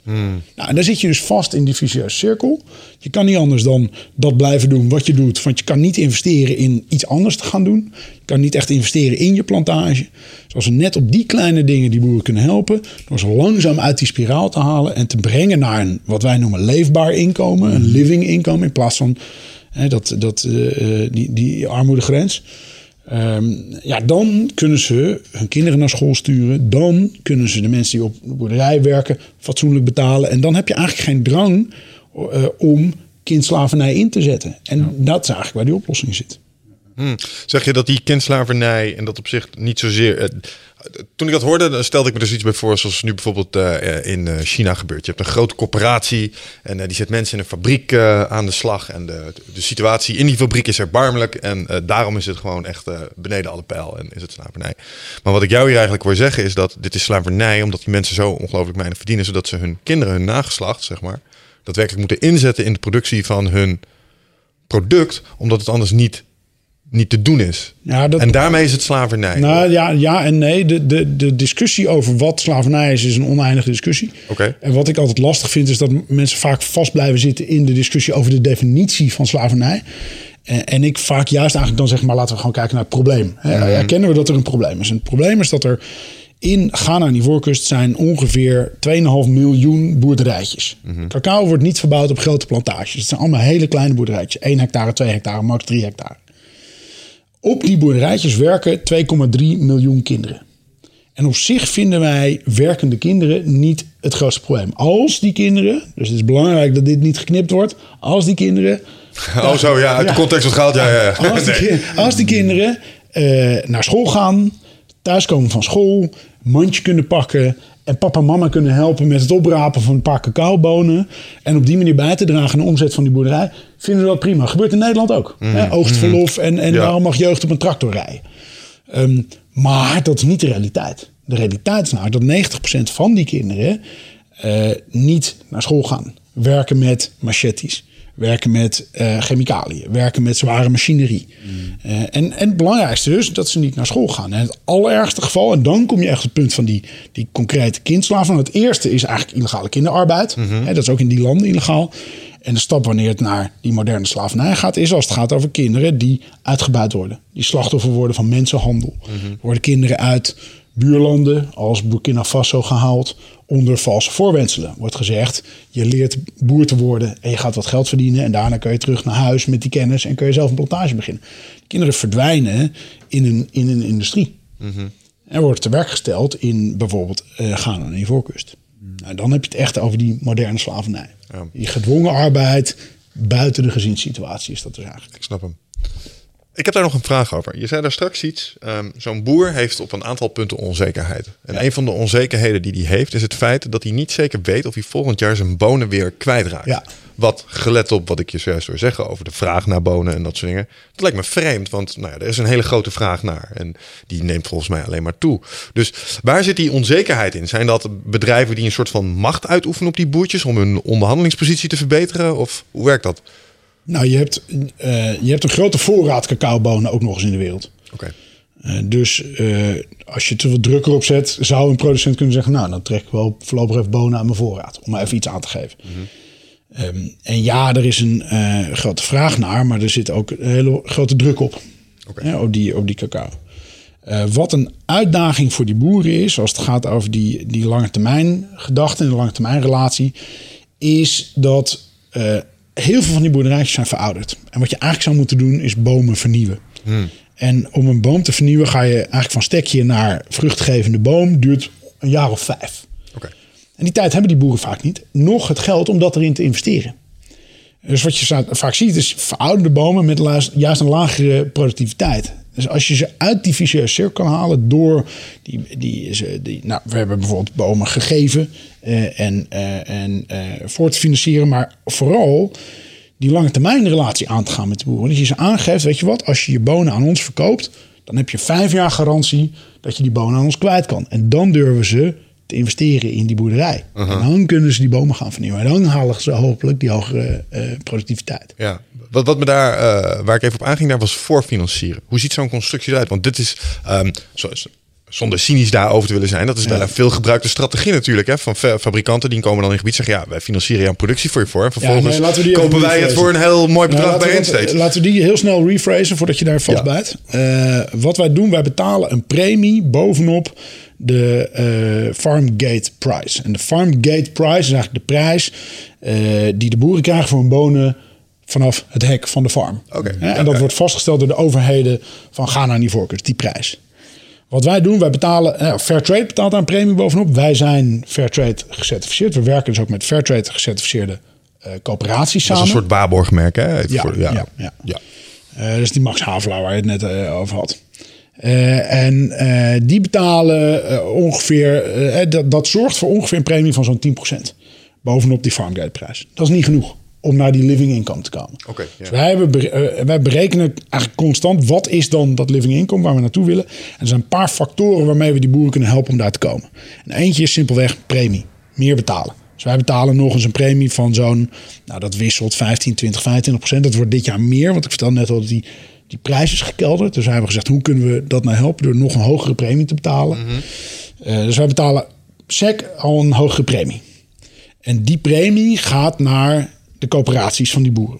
Nou, en daar zit je dus vast in die vicieuze cirkel. Je kan niet anders dan dat blijven doen wat je doet, want je kan niet investeren in iets anders te gaan doen. Je kan niet echt investeren in je plantage. Dus als we net op die kleine dingen die boeren kunnen helpen, door ze langzaam uit die spiraal te halen en te brengen naar een wat wij noemen leefbaar inkomen, een living inkomen, in plaats van hè, dat, dat, eh, eh, die, die armoedegrens. Ehm, ja, dan kunnen ze hun kinderen naar school sturen. Dan kunnen ze de mensen die op de boerderij werken fatsoenlijk betalen. En dan heb je eigenlijk geen drang eh, om kindslavernij in te zetten. En dat is eigenlijk waar die oplossing zit. Hm. Zeg je dat die kindslavernij en dat op zich niet zozeer... eh, toen ik dat hoorde, dan stelde ik me dus iets bij voor... zoals nu bijvoorbeeld eh, in eh, China gebeurt. Je hebt een grote corporatie en eh, die zet mensen in een fabriek aan de slag. En de, de situatie in die fabriek is erbarmelijk. En daarom is het gewoon echt beneden alle pijl en is het slavernij. Maar wat ik jou hier eigenlijk wil zeggen is dat dit is slavernij... omdat die mensen zo ongelooflijk weinig verdienen... zodat ze hun kinderen, hun nageslacht, zeg maar... daadwerkelijk moeten inzetten in de productie van hun product... omdat het anders niet niet te doen is. Ja, dat, En daarmee is het slavernij. nou, ja, ja en nee. De, de, de discussie over wat slavernij is, is een oneindige discussie. Oké. En wat ik altijd lastig vind, is dat mensen vaak vast blijven zitten in de discussie over de definitie van slavernij. En, en ik vaak juist eigenlijk dan zeg maar, laten we gewoon kijken naar het probleem. Hè, Erkennen we dat er een probleem is? En het probleem is dat er in Ghana en Ivoorkust zijn ongeveer 2,5 miljoen boerderijtjes. Cacao wordt niet verbouwd op grote plantages. Het zijn allemaal hele kleine boerderijtjes. 1 hectare, 2 hectare, max 3 hectare. Op die boerderijtjes werken 2,3 miljoen kinderen. En op zich vinden wij werkende kinderen niet het grootste probleem. Als die kinderen, dus het is belangrijk dat dit niet geknipt wordt, als die kinderen. oh zo, ja, uit de context wat gehaald. Ja, ja, ja. Als die, Nee. ki- als die kinderen eh, naar school gaan, thuiskomen van school, mandje kunnen pakken en papa en mama kunnen helpen met het oprapen van een paar cacaobonen en op die manier bij te dragen aan de omzet van die boerderij, vinden we dat prima. Gebeurt in Nederland ook. Hè? Oogstverlof en, en Ja. daarom mag jeugd op een tractor rijden. Ehm, maar dat is niet de realiteit. De realiteit is nou dat 90% van die kinderen eh, niet naar school gaan. Werken met machetes. Werken met eh, chemicaliën, werken met zware machinerie. Eh, en, en het belangrijkste dus dat ze niet naar school gaan. En het allerergste geval, en dan kom je echt op het punt van die, die concrete kindslaven. Het eerste is eigenlijk illegale kinderarbeid. Hè, dat is ook in die landen illegaal. En de stap wanneer het naar die moderne slavernij gaat, is als het gaat over kinderen die uitgebuit worden. Die slachtoffer worden van mensenhandel. Er worden kinderen uit buurlanden als Burkina Faso gehaald onder valse voorwenselen. Wordt gezegd, je leert boer te worden en je gaat wat geld verdienen. En daarna kun je terug naar huis met die kennis en kun je zelf een plantage beginnen. Kinderen verdwijnen in een, in een industrie. En worden te werk gesteld in bijvoorbeeld eh Ghana en Ivoorkust. Nou, dan heb je het echt over die moderne slavernij. Ja. Die gedwongen arbeid buiten de gezinssituatie is dat dus eigenlijk. Ik snap hem. Ik heb daar nog een vraag over. Je zei daar straks iets. ehm, Zo'n boer heeft op een aantal punten onzekerheid. En een van de onzekerheden die hij heeft, is het feit dat hij niet zeker weet of hij volgend jaar zijn bonen weer kwijtraakt. Ja. Wat gelet op wat ik je zojuist hoor zeggen over de vraag naar bonen en dat soort dingen. Dat lijkt me vreemd, want nou ja, er is een hele grote vraag naar. En die neemt volgens mij alleen maar toe. Dus waar zit die onzekerheid in? Zijn dat bedrijven die een soort van macht uitoefenen op die boertjes om hun onderhandelingspositie te verbeteren? Of hoe werkt dat? Nou, je hebt, eh, je hebt een grote voorraad cacaobonen ook nog eens in de wereld. Oké. Eh, dus eh, als je te veel druk erop zet, zou een producent kunnen zeggen: Nou, dan trek ik wel voorlopig even bonen aan mijn voorraad. Om maar even iets aan te geven. Ehm, en ja, er is een grote vraag naar, maar er zit ook een hele grote druk op. Hè, op, die, op die cacao. Wat een uitdaging voor die boeren is, als het gaat over die, die lange termijn gedachte en de lange termijn relatie, is dat heel veel van die boerderijtjes zijn verouderd. En wat je eigenlijk zou moeten doen, is bomen vernieuwen. En om een boom te vernieuwen, ga je eigenlijk van stekje naar vruchtgevende boom, duurt een jaar of vijf. En die tijd hebben die boeren vaak niet. Nog het geld om dat erin te investeren. Dus wat je vaak ziet is verouderde bomen met juist een lagere productiviteit. Dus als je ze uit die vicieuze cirkel kan halen door die, die, ze- die nou, we hebben bijvoorbeeld bomen gegeven eh, en, eh, en eh, voor te financieren, maar vooral die lange termijn relatie aan te gaan met de boeren. Dat je ze aangeeft, weet je wat, als je je bonen aan ons verkoopt, dan heb je vijf jaar garantie dat je die bonen aan ons kwijt kan. En dan durven ze te investeren in die boerderij. En dan kunnen ze die bomen gaan vernieuwen. En dan halen ze hopelijk die hogere eh, productiviteit. Ja, wat, wat me daar, eh, waar ik even op aanging, daar was voorfinancieren. Hoe ziet zo'n constructie eruit? Want dit is, ehm, zo- zo- zonder cynisch daarover te willen zijn, dat is wel een veel gebruikte strategie natuurlijk. Hè, van fa- fabrikanten die komen dan in het gebied zeggen, ja, wij financieren jouw productie voor je voor. En vervolgens nee, kopen wij het voor een heel mooi bedrag Nou, bij laten, we, Insteeds. laten we die heel snel rephrasen voordat je daar vastbijt. Eh, wat wij doen, wij betalen een premie bovenop de eh Farmgate Price. En de Farmgate Price is eigenlijk de prijs eh, die de boeren krijgen voor hun bonen vanaf het hek van de farm. Ja, en dat wordt vastgesteld door de overheden van Ghana en Ivoorkust, die prijs. Wat wij doen, wij betalen, eh, Fairtrade betaalt daar een premie bovenop. Wij zijn Fairtrade gecertificeerd. We werken dus ook met Fairtrade gecertificeerde eh coöperaties Dat samen. is een soort waarborgmerk, hè? Even Ja, voor- ja, ja. ja. Dus die Max Havelaar waar je het net over had. Eh, en eh, die betalen eh, ongeveer, dat, dat zorgt voor ongeveer een premie van zo'n 10%. Bovenop die farmgate prijs. Dat is niet genoeg om naar die living income te komen. Oké. Dus wij, hebben, wij berekenen eigenlijk constant wat is dan dat living income waar we naartoe willen. En er zijn een paar factoren waarmee we die boeren kunnen helpen om daar te komen. En eentje is simpelweg premie. Meer betalen. Dus wij betalen nog eens een premie van zo'n, nou dat wisselt 15, 20, 25 procent. Dat wordt dit jaar meer, want ik vertelde net al dat die, die prijs is gekelderd. Dus hebben gezegd, hoe kunnen we dat nou helpen door nog een hogere premie te betalen. Eh, dus wij betalen SEC al een hogere premie. En die premie gaat naar de coöperaties van die boeren.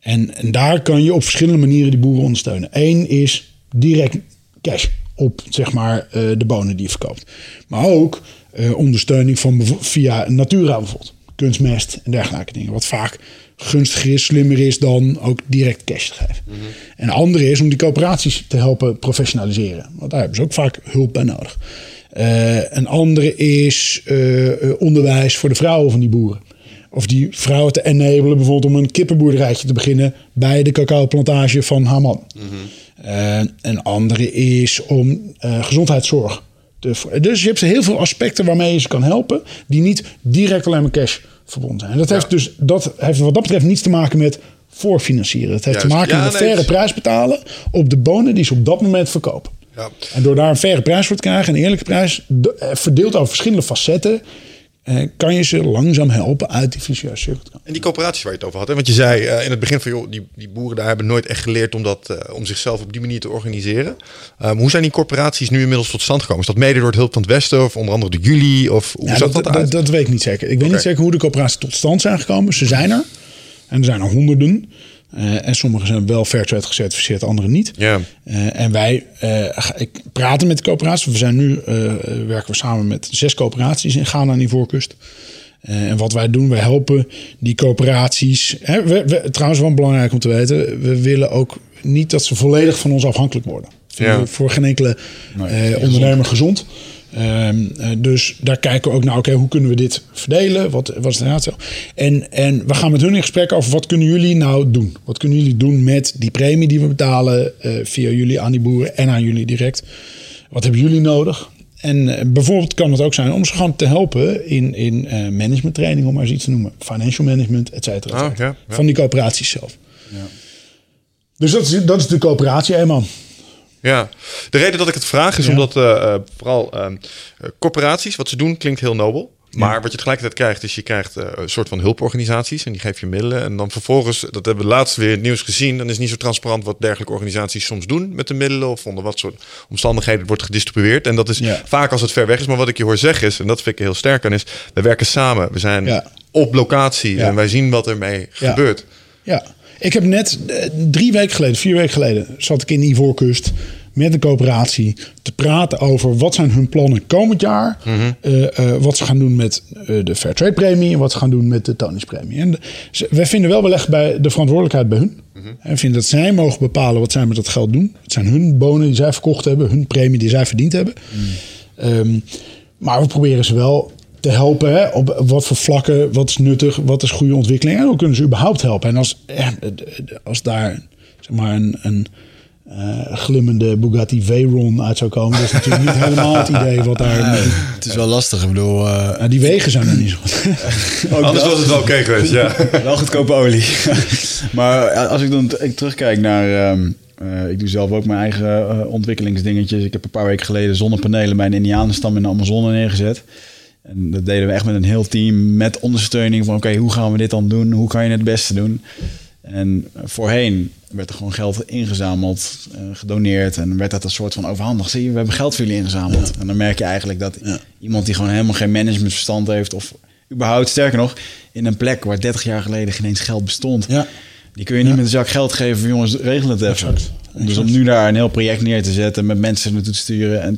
En, en daar kan je op verschillende manieren die boeren ondersteunen. Eén is direct cash op zeg maar, eh, de bonen die je verkoopt. Maar ook eh, ondersteuning van via Natura bijvoorbeeld. Kunstmest en dergelijke dingen. Wat vaak gunstiger is, slimmer is dan ook direct cash te geven. En de andere is om die coöperaties te helpen professionaliseren. Want daar hebben ze ook vaak hulp bij nodig. Eh, een andere is eh, eh, onderwijs voor de vrouwen van die boeren. Of die vrouwen te enabelen bijvoorbeeld om een kippenboerderijtje te beginnen bij de cacaoplantage van haar man. Eh, een andere is om gezondheidszorg. Dus je hebt heel veel aspecten waarmee je ze kan helpen, die niet direct alleen maar cash verbonden zijn. En dat heeft dus dat heeft wat dat betreft niets te maken met voorfinancieren. Het heeft te maken met nee, faire prijs betalen op de bonen die ze op dat moment verkopen. Ja. En door daar een faire prijs voor te krijgen, een eerlijke prijs, eh, verdeeld over verschillende facetten, eh, kan je ze langzaam helpen uit die vicieuze cirkel. En die coöperaties waar je het over had. Hè? Want je zei eh, in het begin van, joh, die, die boeren daar hebben nooit echt geleerd om, dat, eh, om zichzelf op die manier te organiseren. Ehm, hoe zijn die corporaties nu inmiddels tot stand gekomen? Is dat mede door het Hulp van het Westen of onder andere de jullie? Of hoe Ja, dat, dat, dat, uit? dat weet ik niet zeker. Ik weet niet zeker hoe de coöperaties tot stand zijn gekomen. Ze zijn er. En er zijn er honderden. Eh, en sommige zijn wel Fairtrade gecertificeerd, andere niet. Ja. Eh, en wij eh, ik praten met de coöperaties. We zijn nu werken we samen met zes coöperaties in Ghana aan die voorkust. Eh, en wat wij doen, wij helpen die coöperaties. Hè, we, we- trouwens, wel belangrijk om te weten, we willen ook niet dat ze volledig van ons afhankelijk worden. Ja. Voor geen enkele eh, ondernemer gezond. Eh, dus daar kijken we ook naar, oké, hoe kunnen we dit verdelen? Wat, wat is de raadsel? En, en we gaan met hun in gesprek over wat kunnen jullie nou doen? Wat kunnen jullie doen met die premie die we betalen eh, via jullie aan die boeren en aan jullie direct? Wat hebben jullie nodig? En eh, bijvoorbeeld kan het ook zijn om ze gewoon te helpen in, in eh management training, om maar eens iets te noemen. Financial management, et cetera. et Ah, ja, ja. Van die coöperaties zelf. Dus dat is, dat is de coöperatie, hè man. Ja, de reden dat ik het vraag is Ja. omdat eh, eh, vooral ehm, eh, corporaties, wat ze doen, klinkt heel nobel. Maar wat je tegelijkertijd krijgt, is je krijgt een soort van hulporganisaties en die geef je middelen. En dan vervolgens, dat hebben we laatst weer in het nieuws gezien, dan is niet zo transparant wat dergelijke organisaties soms doen met de middelen of onder wat soort omstandigheden het wordt gedistribueerd. En dat is Ja. vaak als het ver weg is. Maar wat ik je hoor zeggen is, en dat vind ik heel sterk aan, is we werken samen. We zijn op locatie en wij zien wat ermee gebeurt. Ja, ik heb net eh, drie weken geleden, vier weken geleden, zat ik in Ivoorkust met de coöperatie te praten over wat zijn hun plannen komend jaar. eh, wat ze gaan doen met eh, de Fairtrade premie en wat ze gaan doen met de Tonis premie. En de- wij vinden wel belegd bij de verantwoordelijkheid bij hun. En we vinden dat zij mogen bepalen wat zij met dat geld doen. Het zijn hun bonen die zij verkocht hebben, hun premie die zij verdiend hebben. Ehm, maar we proberen ze wel te helpen hè, op wat voor vlakken, wat is nuttig, wat is goede ontwikkeling. En hoe kunnen ze überhaupt helpen. En als, eh, als daar zeg maar een, een eh, glimmende Bugatti Veyron uit zou komen, dat is natuurlijk niet helemaal het idee wat daar... Het is wel lastig. Ik bedoel, eh, Nou, die wegen zijn er niet zo goed. Anders was het wel oké geweest, ja. wel goedkope olie. maar als ik dan ik terugkijk naar... ehm, eh, ik doe zelf ook mijn eigen eh, ontwikkelingsdingetjes. Ik heb een paar weken geleden zonnepanelen bij een indianenstam in de Amazone neergezet. En dat deden we echt met een heel team met ondersteuning van... oké, hoe gaan we dit dan doen? Hoe kan je het beste doen? En voorheen werd er gewoon geld ingezameld, eh, gedoneerd... en werd dat een soort van overhandigd. Zie je, we hebben geld voor jullie ingezameld. En dan merk je eigenlijk dat iemand die gewoon helemaal geen managementverstand heeft... of überhaupt, sterker nog, in een plek waar 30 jaar geleden geen eens geld bestond... Ja. Die kun je niet met een zak geld geven van jongens, regel het even. Exact. Dus om nu daar een heel project neer te zetten, met mensen naartoe te sturen. En,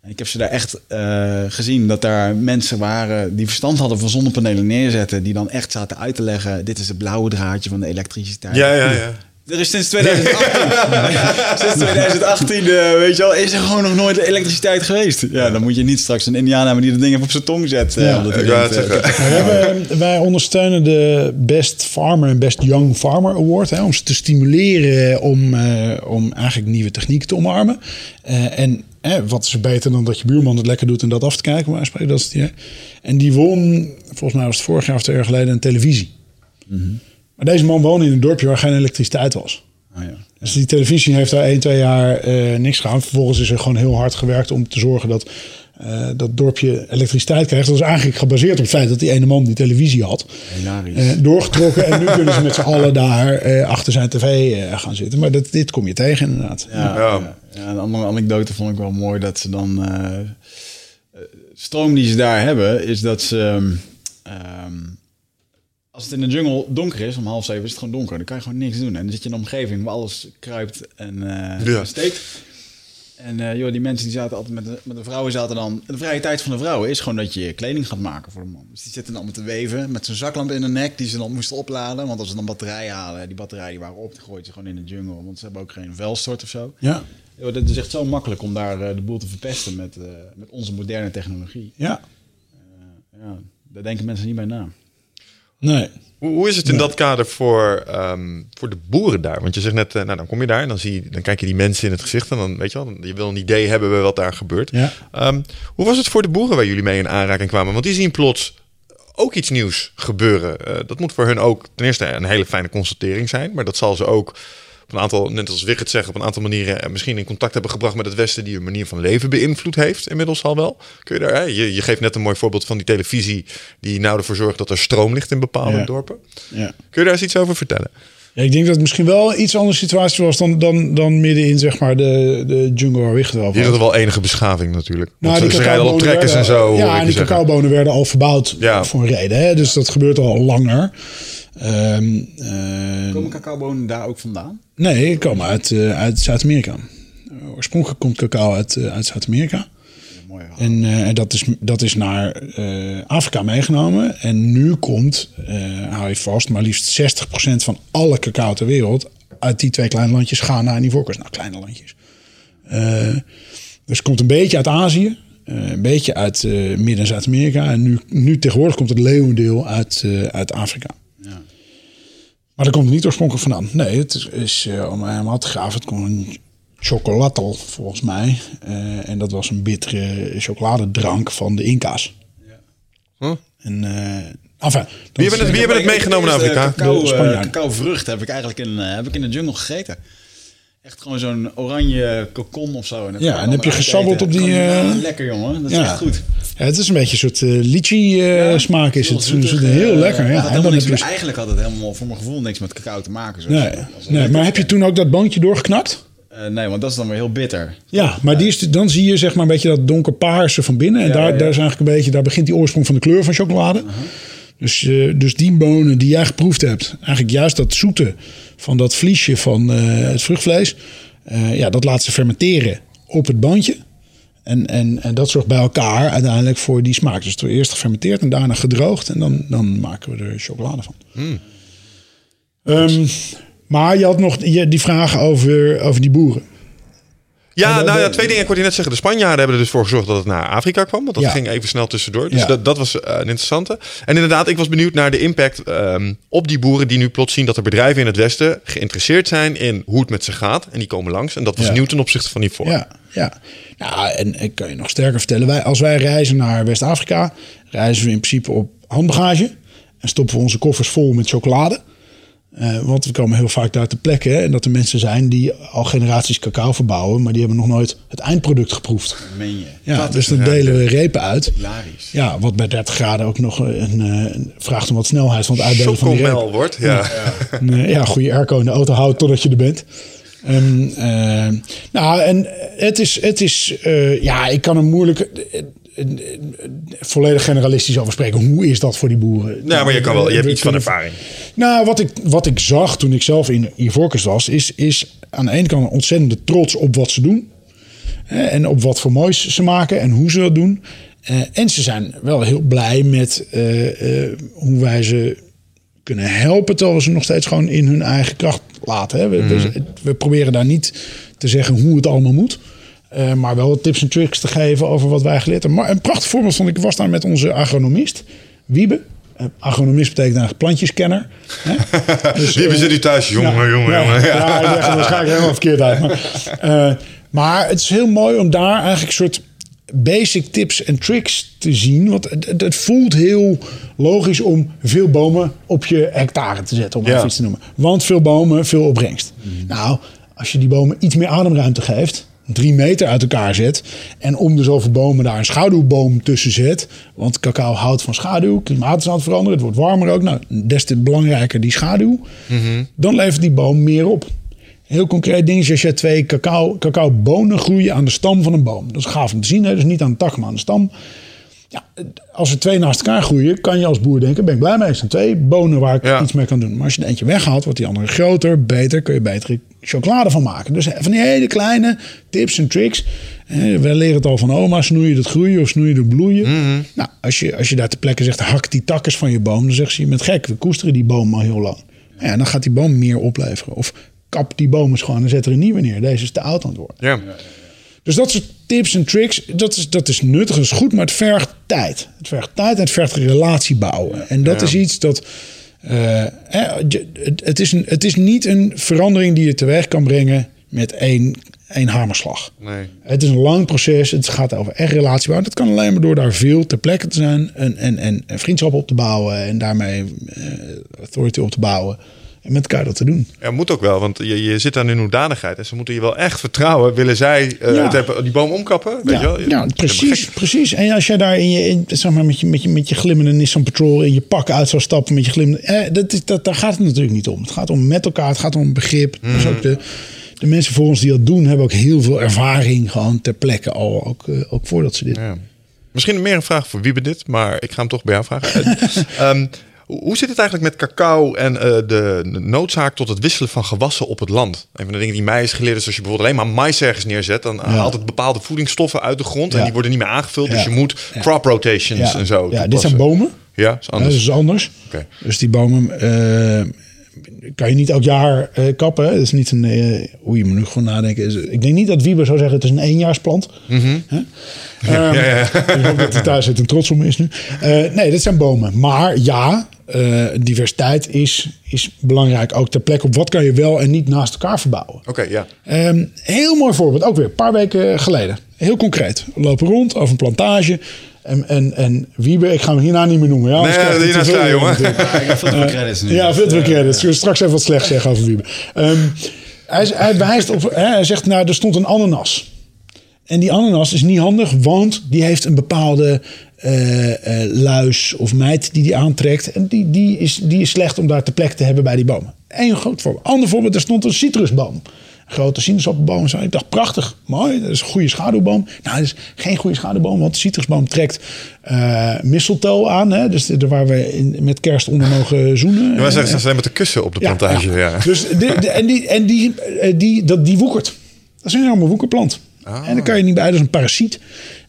en ik heb ze daar echt eh, gezien dat daar mensen waren die verstand hadden van zonnepanelen neerzetten. Die dan echt zaten uit te leggen, dit is het blauwe draadje van de elektriciteit. Ja, ja, ja. Er is sinds 2018, sinds 2018 eh, weet je wel, is er gewoon nog nooit elektriciteit geweest. Ja, dan moet je niet straks een Indiaan hebben die dat ding even op zijn tong zet. eh, Ja, omdat hij Ik wou het denkt, zeggen. We hebben, wij ondersteunen de Best Farmer en Best Young Farmer Award. Hè, om ze te stimuleren om, eh, om eigenlijk nieuwe technieken te omarmen. Eh, en eh, wat is er beter dan dat je buurman het lekker doet en dat af te kijken. Maar spreken, dat is ja. En die won, volgens mij was het vorig jaar of twee jaar geleden, een televisie. Maar deze man woonde in een dorpje waar geen elektriciteit was. oh ja. Dus die televisie heeft daar 1, 2 jaar eh, niks gedaan. Vervolgens is er gewoon heel hard gewerkt om te zorgen dat eh, dat dorpje elektriciteit krijgt. Dat is eigenlijk gebaseerd op het feit dat die ene man die televisie had. Hilarisch. eh, doorgetrokken. en nu kunnen ze met z'n allen daar eh, achter zijn tv eh, gaan zitten. Maar dat, dit kom je tegen inderdaad. Ja, Ja. ja. ja, een andere anekdote vond ik wel mooi dat ze dan. stroom die ze daar hebben, is dat ze. ehm, ehm, als het in de jungle donker is, om half zeven is het gewoon donker. Dan kan je gewoon niks doen. En dan zit je in een omgeving waar alles kruipt en eh, Ja. steekt. En eh, joh, die mensen die zaten altijd met de, met de vrouwen zaten dan. De vrije tijd van de vrouwen is gewoon dat je kleding gaat maken voor de man. Dus die zitten dan met te weven met zo'n zaklamp in de nek die ze dan moesten opladen. Want als ze dan batterijen halen, die batterijen die waren op, die gooien ze gewoon in de jungle. Want ze hebben ook geen vuilstort of zo. Ja. Joh, dat is echt zo makkelijk om daar eh, de boel te verpesten met, eh, met onze moderne technologie. ja. Ja, daar denken mensen niet bij na. Nee. Hoe, hoe is het in dat kader voor, ehm, voor de boeren daar? Want je zegt net, eh, nou dan kom je daar en dan, zie je, dan kijk je die mensen in het gezicht en dan weet je wel, je wil een idee hebben bij wat daar gebeurt. Ja. Ehm, hoe was het voor de boeren waar jullie mee in aanraking kwamen? Want die zien plots ook iets nieuws gebeuren. Eh, dat moet voor hun ook ten eerste een hele fijne constatering zijn, maar dat zal ze ook op een aantal, net als Wicht zegt, op een aantal manieren misschien in contact hebben gebracht met het Westen die een manier van leven beïnvloed heeft, inmiddels al wel. Kun je daar, hè? Je, je geeft net een mooi voorbeeld van die televisie die nou ervoor zorgt dat er stroom ligt in bepaalde Ja. dorpen. Ja. Kun je daar eens iets over vertellen? Ja, ik denk dat het misschien wel een iets andere situatie was dan, dan, dan midden in zeg maar, de, de jungle waar Wicht wel Hier er wel enige beschaving natuurlijk. Nou, ze- rijden al op trekkers en zo. Ja, en die zeggen. cacaobonen werden al verbouwd Ja. voor een reden. Hè? Dus dat gebeurt al langer. Ehm, eh, Komen cacaobonen daar ook vandaan? nee, komen uit, eh, uit Zuid-Amerika. Oorspronkelijk komt cacao uit, eh, uit Zuid-Amerika. Mooi. En eh, dat, is, dat is naar Afrika meegenomen. En nu komt, hou je vast, maar liefst 60% van alle cacao ter wereld uit die twee kleine landjes Ghana en Ivoorkust. Nou, kleine landjes. Dus het komt een beetje uit Azië, een beetje uit Midden- en Zuid-Amerika. En nu, nu tegenwoordig komt het leeuwendeel uit, uit Afrika. Ja. Maar dat komt niet oorspronkelijk vandaan. Nee, het is, is eh, om helemaal te graven. Het komt een chocolatel, volgens mij. Eh, en dat was een bittere chocoladedrank van de Inca's. Huh? En, eh enfin, dat Wie hebben het, wie hebben het meegenomen naar Afrika? Cacao, De Spanjaarden. cacaovrucht heb ik eigenlijk in, heb ik in de jungle gegeten. Echt gewoon zo'n oranje kokon of zo. En Ja, en heb je gesabbeld op die, eh, lekker jongen, dat is ja. echt goed. Ja, het is een beetje een soort eh lychee-smaak is het. Heel Het is zoetig, heel eh, lekker. Ja. het En helemaal dan niks heb je... met- eigenlijk had het helemaal voor mijn gevoel niks met cacao te maken. Zo. Nee, nee, maar heb je toen ook dat boontje doorgeknakt? Eh, nee, want dat is dan weer heel bitter. Ja, maar die is, dan zie je zeg maar een beetje dat donkerpaarse van binnen. En daar. Uh-huh. daar is eigenlijk een beetje, daar begint die oorsprong van de kleur van chocolade. Dus, eh, dus die bonen die jij geproefd hebt, eigenlijk juist dat zoete van dat vliesje van eh, het vruchtvlees, eh, ja, dat laat ze fermenteren op het bandje. En, en, en dat zorgt bij elkaar uiteindelijk voor die smaak. Dus het wordt eerst gefermenteerd en daarna gedroogd. En dan, dan maken we er chocolade van. Hmm. Ehm, maar je had nog die vraag over, over die boeren. Ja, de- nou ja, twee dingen. Ik je net zeggen. De Spanjaarden hebben er dus voor gezorgd dat het naar Afrika kwam. Want dat Ja. ging even snel tussendoor. Dus Ja. dat, dat was eh, een interessante. En inderdaad, ik was benieuwd naar de impact ehm, op die boeren die nu plots zien dat er bedrijven in het Westen geïnteresseerd zijn in hoe het met ze gaat. En die komen langs. En dat was Ja. nieuw ten opzichte van hiervoor. Ja, ja. Nou, en ik kan je nog sterker vertellen. Wij, als wij reizen naar West-Afrika, reizen we in principe op handbagage. En stoppen we onze koffers vol met chocolade. Eh, want we komen heel vaak daar ter plekke. hè, En dat er mensen zijn die al generaties cacao verbouwen. Maar die hebben nog nooit het eindproduct geproefd. Dat meen je. Ja, Dat dus dan delen we repen uit. Hilarisch. Ja, wat bij 30 graden ook nog een, eh, een- vraagt om wat snelheid van het uitdelen van die repen. Chocomel wordt. Ja. Een, eh, ja, goede airco in de auto houdt totdat je er bent. Ehm, eh, nou, en het is, het is eh, ja, ik kan er moeilijk volledig generalistisch over spreken. Hoe is dat voor die boeren? Nou, maar je kan wel. Je hebt iets van ervaring. Nou, wat ik, wat ik zag toen ik zelf in Ivoorkust was, is, is aan de ene kant een ontzettende trots op wat ze doen. En op wat voor moois ze maken en hoe ze dat doen. Eh, en ze zijn wel heel blij met eh, eh, hoe wij ze kunnen helpen. Terwijl we ze nog steeds gewoon in hun eigen kracht laten. Hè. We, we, we proberen daar niet te zeggen hoe het allemaal moet. Eh, maar wel wat tips en tricks te geven over wat wij geleerd hebben. Maar een prachtig voorbeeld vond ik, ik was daar met onze agronomist, Wiebe. Eh, agronomist betekent eigenlijk plantjeskenner. Hè? Dus, Wie eh, zit u thuis? Jongen, ja, jongen, ja, jongen. Ja, ik leg het waarschijnlijk helemaal verkeerd uit. Maar, maar het is heel mooi om daar eigenlijk een soort basic tips en tricks te zien. Want het, het- voelt heel logisch om veel bomen op je hectare te zetten, om Ja. even iets te noemen. Want veel bomen, veel opbrengst. Nou, als je die bomen iets meer ademruimte geeft, drie meter uit elkaar zet en om de zoveel bomen daar een schaduwboom tussen zet, want cacao houdt van schaduw, klimaat is aan het veranderen, het wordt warmer ook, nou, des te belangrijker die schaduw, dan levert die boom meer op. Heel concreet ding is als je twee cacao, cacaobonen groeien aan de stam van een boom. Dat is gaaf om te zien, hè? dus niet aan de tak, maar aan de stam. Ja, als er twee naast elkaar groeien, kan je als boer denken: ben ik blij mee. Er zijn twee bonen waar ik Ja. iets mee kan doen. Maar als je er eentje weghaalt, wordt die andere groter, beter, kun je betere chocolade van maken. Dus van die hele kleine tips en tricks. Eh, We leren het al van oma: snoeien het groeien of snoeien het bloeien. Nou, als je, als je daar ter plekke zegt: hak die takkers van je boom, dan zegt ze: je bent gek, we koesteren die boom al heel lang. Ja, dan gaat die boom meer opleveren. Of kap die boom eens gewoon en zet er een nieuwe neer. Deze is te oud aan het worden. Ja. Dus dat soort tips en tricks, dat is, dat is nuttig, dat is goed, maar het vergt tijd. Het vergt tijd en het vergt relatie bouwen. En dat Ja. is iets dat. Eh, je- het, is een, het is niet een verandering die je teweeg kan brengen met één, één hamerslag. Nee. Het is een lang proces. Het gaat over echt relatie bouwen. Dat kan alleen maar door daar veel ter plekke te zijn en, en, en, en vriendschap op te bouwen en daarmee eh, authority op te bouwen. En met elkaar dat te doen. Ja, moet ook wel, want je, je zit aan hun hoedanigheid. En ze moeten je wel echt vertrouwen. Willen zij Ja. het hebben, die boom omkappen? Weet ja, je wel? ja, precies, precies. En als jij daar in je, in, zeg maar, met, je, met, je, met je glimmende Nissan Patrol in je pak uit zou stappen met je glimmende... Eh, dat, is- dat, daar gaat het natuurlijk niet om. Het gaat om met elkaar, het gaat om begrip. Dus ook de, de mensen voor ons die dat doen, hebben ook heel veel ervaring gewoon ter plekke al. Ook, eh, ook voordat ze dit Ja. Misschien meer een vraag voor Wiebe dit, maar ik ga hem toch bij jou vragen. Eh, ehm, hoe zit het eigenlijk met cacao en eh, de noodzaak tot het wisselen van gewassen op het land? Een van de dingen die mij is geleerd is als je bijvoorbeeld alleen maar mais ergens neerzet, dan haalt het bepaalde voedingsstoffen uit de grond en Ja. die worden niet meer aangevuld. Dus Ja. je moet Ja. crop rotations en zo. Ja, dit zijn bomen. Ja, is Ja, anders. dat is anders. Oké. Dus die bomen eh, kan je niet elk jaar eh, kappen. Dat is niet een. hoe je moet nu gewoon nadenken. Is- Ik denk niet dat Wieber zou zeggen: het is een eenjaarsplant. Hè? Ehm, Mhm. ja, ja. Ik hoop dat hij thuis zit en trots op me is nu. Nee, dit zijn bomen. Maar ja, eh, diversiteit is, is belangrijk. Ook ter plekke op wat kan je wel en niet naast elkaar verbouwen. Oké, ja. Ehm, heel mooi voorbeeld, ook weer een paar weken geleden. Heel concreet. We lopen rond over een plantage. En, en, en Wiebe, ik ga hem hierna niet meer noemen. Ja, Nee, hij hierna sta, jongen. Ja, ik heb veel te veel credits nu. Ja, veel te veel credits. Ik wil straks even wat slecht zeggen over Wiebe. Ehm, hij, hij wijst op, hè, hij zegt, nou, er stond een ananas. En die ananas is niet handig, want die heeft een bepaalde luis of mijt die die aantrekt. En die, die, is, die is slecht om daar te plek te hebben bij die bomen. Eén groot voorbeeld. Ander voorbeeld, er stond een citrusboom. Een grote sinaasappelboom. Zo. Ik dacht, prachtig, mooi. Dat is een goede schaduwboom. Nou, dat is geen goede schaduwboom, want de citrusboom trekt eh mistletoe aan. Hè? Dus de, waar we in, met kerst onder mogen zoenen. Ja, wij zeggen ze zijn met de kussen op de plantage. Ja, Dus de, de- en, die, en die, eh, die, dat, die woekert. Dat is een enorme woekerplant. En daar kan je niet bij, dat is een parasiet.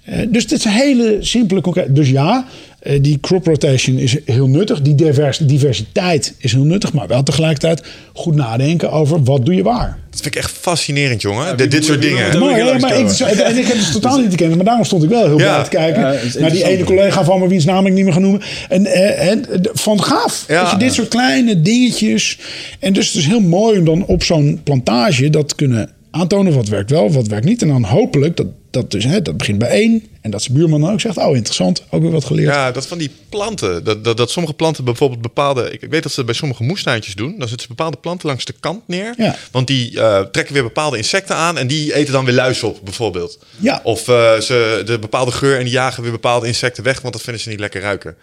Eh, dus dit is een hele simpele concreet. Dus ja, eh, die crop rotation is heel nuttig. Die divers, diversiteit is heel nuttig. Maar wel tegelijkertijd goed nadenken over wat doe je waar. Dat vind ik echt fascinerend, jongen. Ja, dit, soort dingen. Maar, ja, maar ik, en ik heb het totaal niet te kennen, maar daarom stond ik wel heel Ja. blij te kijken. Naar die ene collega van me, wiens naam ik niet meer ga noemen. En, eh, en van gaaf. Ja. Dat je dit soort kleine dingetjes. En dus het is heel mooi om dan op zo'n plantage dat te kunnen aantonen. Wat werkt wel, wat werkt niet. En dan hopelijk, dat, dat, dus, hè, dat begint bij één. En dat zijn buurman dan ook zegt, oh interessant, ook weer wat geleerd. Ja, dat van die planten. Dat, dat, dat sommige planten bijvoorbeeld bepaalde... Ik, ik weet dat ze dat bij sommige moestuintjes doen. Dan zetten ze bepaalde planten langs de kant neer. Ja. Want die eh, trekken weer bepaalde insecten aan. En die eten dan weer luis op, bijvoorbeeld. Ja. Of eh, ze de bepaalde geur en die jagen weer bepaalde insecten weg. Want dat vinden ze niet lekker ruiken.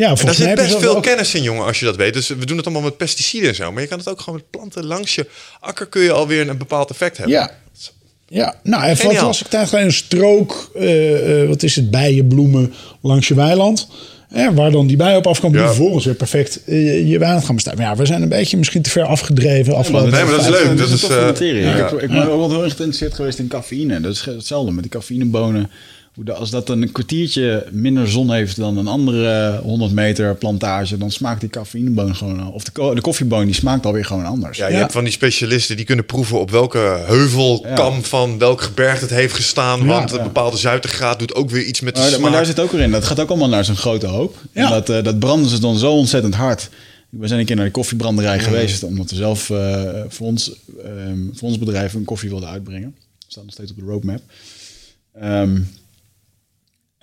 Ja, En daar zit hebben best veel ook- kennis in, jongen, als je dat weet. Dus we doen het allemaal met pesticiden en zo. Maar je kan het ook gewoon met planten langs je akker... kun je alweer een bepaald effect hebben. Ja. Ja, nou, en wat was ik tijd geleden een strook, eh, eh, wat is het, bijenbloemen langs je weiland. Hè, waar dan die bijen op afkomen, die Ja. vervolgens weer perfect eh, je weiland gaan bestaan. Maar ja, we zijn een beetje misschien te ver afgedreven. afgelopen nee, maar dat is leuk. Dat is is, een toffe eh, materie. ja. Ik, heb, ik ben ook wel heel erg geïnteresseerd geweest in cafeïne. Dat is hetzelfde met die cafeïnebonen. Als dat een kwartiertje minder zon heeft dan een andere 100 meter plantage, dan smaakt die cafeïneboon gewoon. Of de, ko- de koffieboon, die smaakt alweer gewoon anders. Ja, je Ja. hebt van die specialisten die kunnen proeven op welke heuvelkam van welk gebergte het heeft gestaan. want een bepaalde zuidergraad doet ook weer iets met de Maar, smaak. maar daar zit ook weer in. Dat gaat ook allemaal naar zo'n grote hoop. Ja. En dat, eh, dat branden ze dan zo ontzettend hard. We zijn een keer naar de koffiebranderij geweest, omdat we zelf eh, voor, ons, ehm, voor ons bedrijf een koffie wilden uitbrengen. Dat staat nog steeds op de roadmap. Ehm, en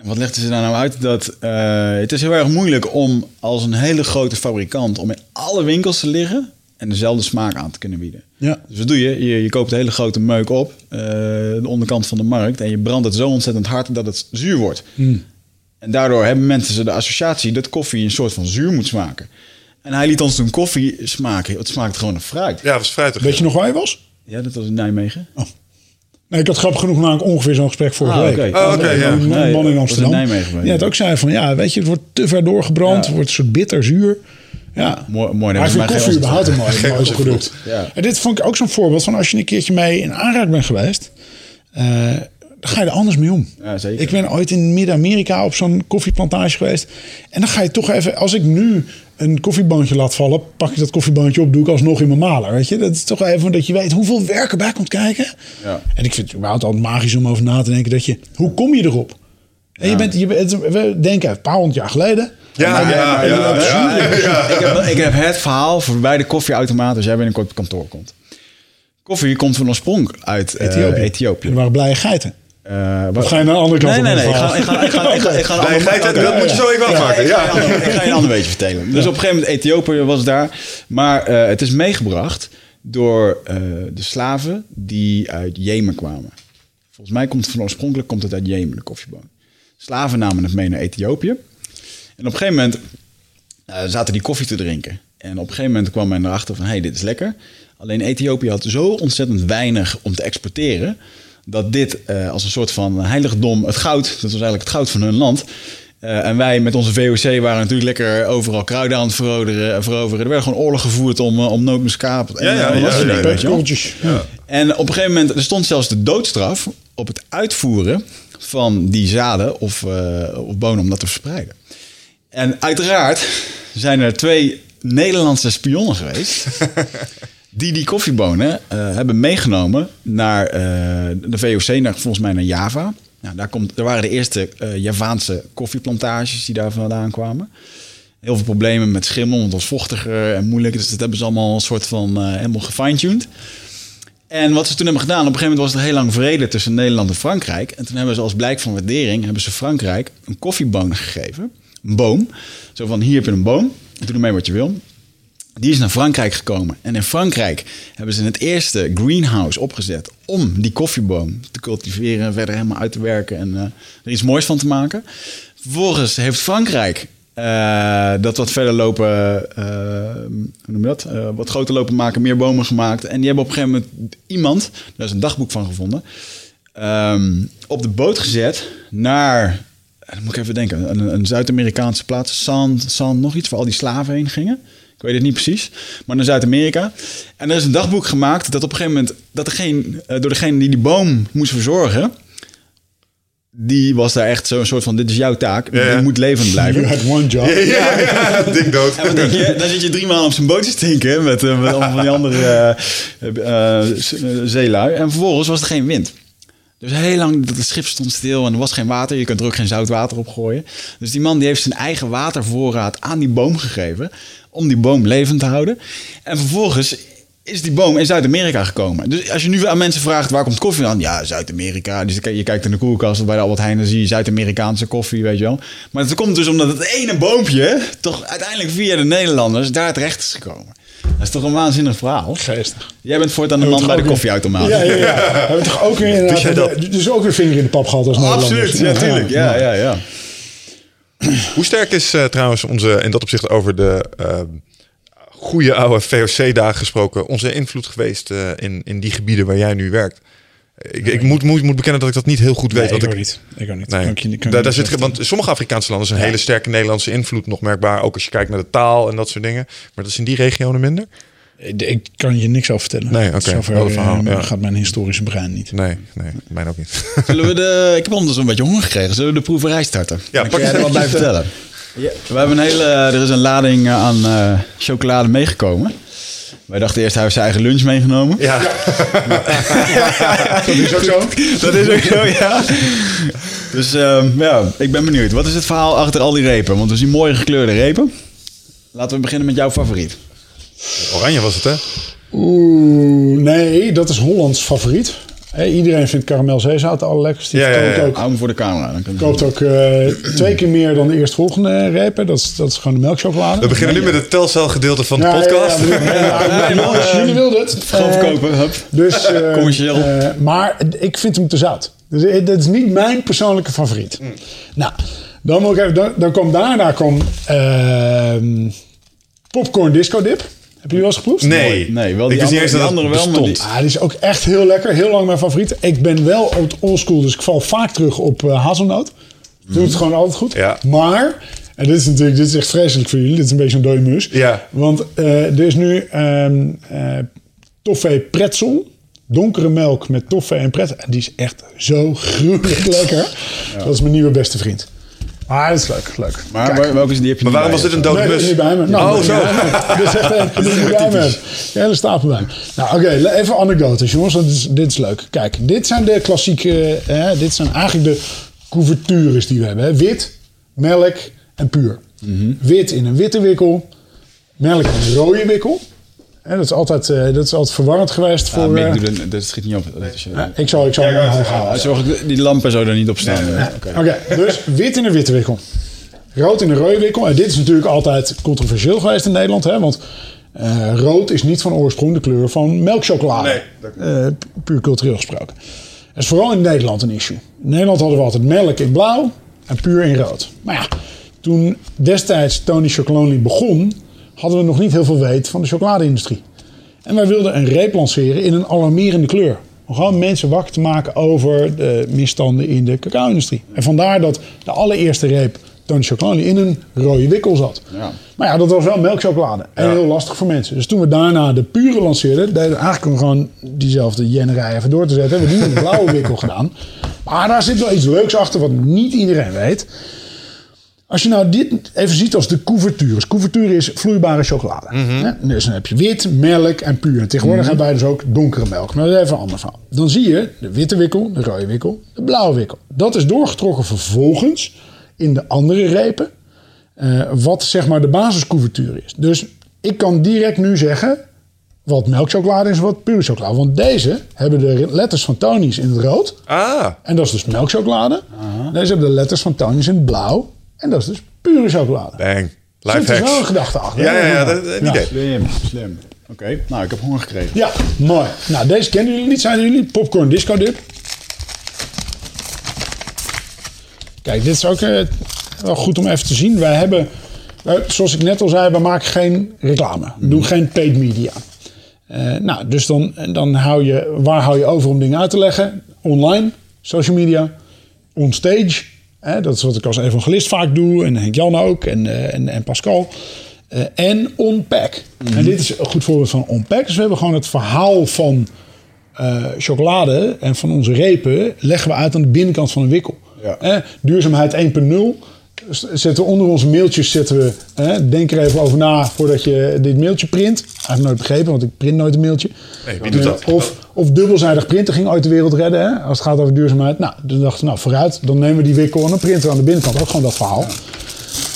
wat legden ze daar nou uit? Dat eh, het is heel erg moeilijk om als een hele grote fabrikant om in alle winkels te liggen en dezelfde smaak aan te kunnen bieden. Ja. Dus wat doe je? Je, je koopt een hele grote meuk op, eh, de onderkant van de markt, en je brandt het zo ontzettend hard dat het zuur wordt. En daardoor hebben mensen ze de associatie dat koffie een soort van zuur moet smaken. En hij liet ons toen koffie smaken. Het smaakte gewoon naar fruit. Ja, dat was fruitig. Weet je nog waar je was? Ja, dat was in Nijmegen. Nee, ik had grappig genoeg namelijk ongeveer zo'n gesprek vorige Ah, week. oké. Oh, ja. Een man, Nee, man dat in Amsterdam. in Nijmegen. Die had ook zei van, ja, weet je, het wordt te ver doorgebrand. Ja. Het wordt een soort bitter zuur. Ja. Mooi, mooi. Maar ik vind koffie überhaupt een mooi, mooi product. Ja. En dit vond ik ook zo'n voorbeeld van als je een keertje mee in aanraking bent geweest. eh, dan ga je er anders mee om. Ja, zeker. Ik ben ooit in Midden-Amerika op zo'n koffieplantage geweest. En dan ga je toch even, als ik nu een koffieboontje laat vallen, pak ik dat koffieboontje op, doe ik alsnog in mijn maler. Weet je? Dat is toch even dat je weet hoeveel werk erbij komt kijken. Ja. En ik vind het überhaupt altijd magisch om over na te denken dat je, hoe kom je erop? En je bent, je bent, we denken een paar honderd jaar geleden. Ja, ja, ja. Ik, heb, ik heb het verhaal voor bij de koffieautomaat als jij binnenkort op kantoor komt. Koffie komt van oorsprong uit Ethiopië. Ethiopië. Er waren blije geiten. Eh, waar- Of ga je naar de andere kant Nee, van nee, nee. Ik ga, verhaal? ik ga, ik ga, ik ga, ik Nee, ander- dat moet je zo even afmaken. ik, ga, Ja. je een ander- ik ga je een ander beetje vertellen. Dus op een gegeven moment Ethiopië was daar. Maar eh, het is meegebracht door eh, de slaven die uit Jemen kwamen. Volgens mij komt het van oorspronkelijk komt het uit Jemen, de koffieboon. Slaven namen het mee naar Ethiopië. En op een gegeven moment eh, zaten die koffie te drinken. En op een gegeven moment kwam men erachter van, hé, hey, dit is lekker. Alleen Ethiopië had zo ontzettend weinig om te exporteren... dat dit eh, als een soort van heiligdom, het goud... dat was eigenlijk het goud van hun land... Eh, en wij met onze VOC waren natuurlijk lekker overal kruiden aan het veroveren. veroveren. Er werd gewoon oorlog gevoerd om, eh, om nootmuskaat. En, Ja, ja, eh, ja, ja, ja. weet je wel? Pultjes. Ja. En op een gegeven moment, er stond zelfs de doodstraf op het uitvoeren van die zaden of, eh, of bonen om dat te verspreiden. En uiteraard zijn er twee Nederlandse spionnen geweest. die die koffiebonen eh, hebben meegenomen naar eh, de VOC, naar, volgens mij naar Java. Nou, daar, komt, waren de eerste eh, Javaanse koffieplantages die daar vandaan kwamen. Heel veel problemen met schimmel, want het was vochtiger en moeilijk. Dus dat hebben ze allemaal een soort van helemaal gefine-tuned. En wat ze toen hebben gedaan, op een gegeven moment was er heel lang vrede tussen Nederland en Frankrijk. En toen hebben ze als blijk van waardering, hebben ze Frankrijk een koffieboon gegeven. Een boom. Zo van, hier heb je een boom. Doe ermee wat je wil. Die is naar Frankrijk gekomen. En in Frankrijk hebben ze het eerste greenhouse opgezet om die koffieboom te cultiveren en verder helemaal uit te werken en eh, er iets moois van te maken. Vervolgens heeft Frankrijk eh, dat wat verder lopen, eh, hoe noem je dat? Wat groter lopen maken, meer bomen gemaakt. En die hebben op een gegeven moment iemand, daar is een dagboek van gevonden, ehm, op de boot gezet naar, dan moet ik even denken, een, een Zuid-Amerikaanse plaats, San, San, nog iets, waar al die slaven heen gingen. Ik weet het niet precies, maar naar Zuid-Amerika. En er is een dagboek gemaakt dat op een gegeven moment, dat geen, eh, door degene die die boom moest verzorgen, die was daar echt zo'n soort van, dit is jouw taak, ja. je moet levend blijven. You had one job. Ja, ja, ja, dik dood. En wat denk je? Dan zit je drie maanden op zijn boot te stinken met, eh, met allemaal van die andere eh, zeelui. En vervolgens was er geen wind. Dus heel lang dat het schip stond stil en er was geen water. Je kunt er ook geen zout water op gooien. Dus die man die heeft zijn eigen watervoorraad aan die boom gegeven. Om die boom levend te houden. En vervolgens is die boom in Zuid-Amerika gekomen. Dus als je nu aan mensen vraagt waar komt koffie aan? Ja, Zuid-Amerika. Dus je kijkt in de koelkast bij de Albert Heijn... dan zie je Zuid-Amerikaanse koffie, weet je wel. Maar het komt dus omdat het ene boompje... toch uiteindelijk via de Nederlanders daar terecht is gekomen. Dat is toch een waanzinnig verhaal? Geestig. Jij bent voortaan de man bij de koffieautomaat. Ja, ja, ja. We hebben toch ook weer inderdaad... jij dat? Dus ook weer vinger in de pap gehad als Nederlanders. Absoluut, ja, tuurlijk. Ja, ja, ja. Hoe sterk is eh, trouwens onze, in dat opzicht over de eh, goede oude VOC-dagen gesproken, onze invloed geweest eh, in, in die gebieden waar jij nu werkt? Ik, ik moet, moet, moet bekennen dat ik dat niet heel goed weet. Nee, want ik ik, ook niet. Ik ook niet. Nee, Kan ik je- kan daar, niet daar zit, want sommige Afrikaanse landen zijn een hele sterke Nederlandse invloed nog merkbaar. Ook als je kijkt naar de taal en dat soort dingen. Maar dat is in die regionen minder? Ik- Ik kan je niks over vertellen. Nee, oké. Verhaal, eh, ja. gaat mijn historische brein niet. Nee, nee, mijn ook niet. Zullen we de... Ik heb ondertussen een beetje honger gekregen. Zullen we de proeverij starten? Ja, Dan pak kan jij eens er wat bij vertellen. Ja, we hebben een hele... Er is een lading aan eh, chocolade meegekomen. Wij dachten eerst hij heeft zijn eigen lunch meegenomen. Ja, Dat is ook zo. Dat is ook zo, ja. Dus ehm, ja, ik ben benieuwd. Wat is het verhaal achter al die repen? Want we zien mooie gekleurde repen. Laten we beginnen met jouw favoriet. oranje was het hè? Oeh, nee, dat is Hollands favoriet. Hé, iedereen vindt karamel-zeezout de allerlekkerste. Die Ja, ja, ook, Hou hem voor de camera. Dan koopt ook eh, twee keer meer dan de eerstvolgende repen. Dat is, dat is gewoon de melkchocolade. We beginnen nu met het telcelgedeelte van de podcast. jullie wilden het. Gewoon Eh, verkopen, hup. Dus, eh, Commercieel. maar ik vind hem te zout. Dus dat is niet mijn persoonlijke favoriet. Mm. Nou, dan, moet ik even, dan, dan kwam daarna ehm, popcorn disco dip. Heb je die wel eens geproefd? Nee, Nee, wel die ik wist niet eens dat andere- wel, maar bestond. Ah, die is ook echt heel lekker. Heel lang mijn favoriet. Ik ben wel op oldschool, dus ik val vaak terug op eh hazelnoot. Doe het gewoon altijd goed. Ja. Maar, en dit is natuurlijk dit is echt vreselijk voor jullie. Dit is een beetje een dode mus. Ja. Want eh, er is nu ehm eh toffee pretzel. Donkere melk met toffee en pretzel. En die is echt zo gruwelijk lekker. Dat is mijn nieuwe beste vriend. Maar dat is leuk, leuk. Maar welke is die heb je Maar waarom was dit een dode Nee, is niet bij me. Nou, oh, nee, zo. ja, Dit is echt een niet bij me. De hele stapel bij me. Nou, oké, even anekdotes, jongens. Dit is, dit is leuk. Kijk, dit zijn de klassieke... eh, dit zijn eigenlijk de couvertures die we hebben. Hè. Wit, melk en puur. Wit in een witte wikkel. Melk in een rode wikkel. Hè, dat, is altijd, eh, dat is altijd verwarrend geweest Ja, voor... Mick, eh, doe de- dat schiet niet op. Dat is, eh, ik zal, ik zal hem omhoog. Ah, zorg dat die lampen zo er niet op staan. Oké. Oké, dus wit in een witte wikkel. Rood in een rode wikkel. En dit is natuurlijk altijd controversieel geweest in Nederland. Hè? Want eh, rood is niet van oorsprong de kleur van melkchocolade. Nee, dat Eh, puur cultureel gesproken. Dat is vooral in Nederland een issue. In Nederland hadden we altijd melk in blauw en puur in rood. Maar ja, toen destijds Tony Chocolonely begon... hadden we nog niet heel veel weet van de chocoladeindustrie. En wij wilden een reep lanceren in een alarmerende kleur. Om gewoon mensen wakker te maken over de misstanden in de cacao-industrie. En vandaar dat de allereerste reep Tony Chocolonely in een rode wikkel zat. Ja. Maar ja, dat was wel melkchocolade. En Ja. heel lastig voor mensen. Dus toen we daarna de pure lanceerden, deden we eigenlijk om gewoon diezelfde jennerij even door te zetten. Hebben we die in een blauwe wikkel gedaan. Maar daar zit wel iets leuks achter wat niet iedereen weet. Als je nou dit even ziet als de couverture. Couverture is vloeibare chocolade. Hè? Dus dan heb je wit, melk en puur. En tegenwoordig hebben wij dus ook donkere melk. Maar dat is even een ander verhaal. Dan zie je de witte wikkel, de rode wikkel, de blauwe wikkel. Dat is doorgetrokken vervolgens in de andere repen. eh, wat zeg maar de basiscouverture is. Dus ik kan direct nu zeggen wat melkchocolade is en wat pure chocolade. Want deze hebben de letters van Tony's in het rood. Ah, En dat is dus melkchocolade. Deze hebben de letters van Tony's in het blauw. En dat is dus pure chocolade. bang. Er Life zit dus wel een hacks. gedachte achter. Ja, ja, ja, dat, idee. Slim, slim. Oké, nou, ik heb honger gekregen. Ja, mooi. Nou, deze kennen jullie niet. Zijn jullie popcorn disco dip? Kijk, dit is ook eh, wel goed om even te zien. Wij hebben, eh, zoals ik net al zei, we maken geen reclame. We doen geen paid media. Eh, nou, dus dan, dan hou je, waar hou je over om dingen uit te leggen? Online, social media, onstage. Hè, dat is wat ik als evangelist vaak doe. En Henk Jan ook. En, eh, en, en Pascal. Eh, en onpack. En dit is een goed voorbeeld van onpack. Dus we hebben gewoon het verhaal van eh, chocolade en van onze repen... leggen we uit aan de binnenkant van een wikkel. Ja. Eh, duurzaamheid 1.0. Zetten we onder onze mailtjes, zetten we, hè, denk er even over na voordat je dit mailtje print. Eigenlijk nooit begrepen, want ik print nooit een mailtje. Nee, wie doet dat? Of, of dubbelzijdig printen ging ooit de wereld redden, hè, als het gaat over duurzaamheid. Nou, toen dachten we, nou vooruit, dan nemen we die wikkel en dan printen we aan de binnenkant ook gewoon dat verhaal.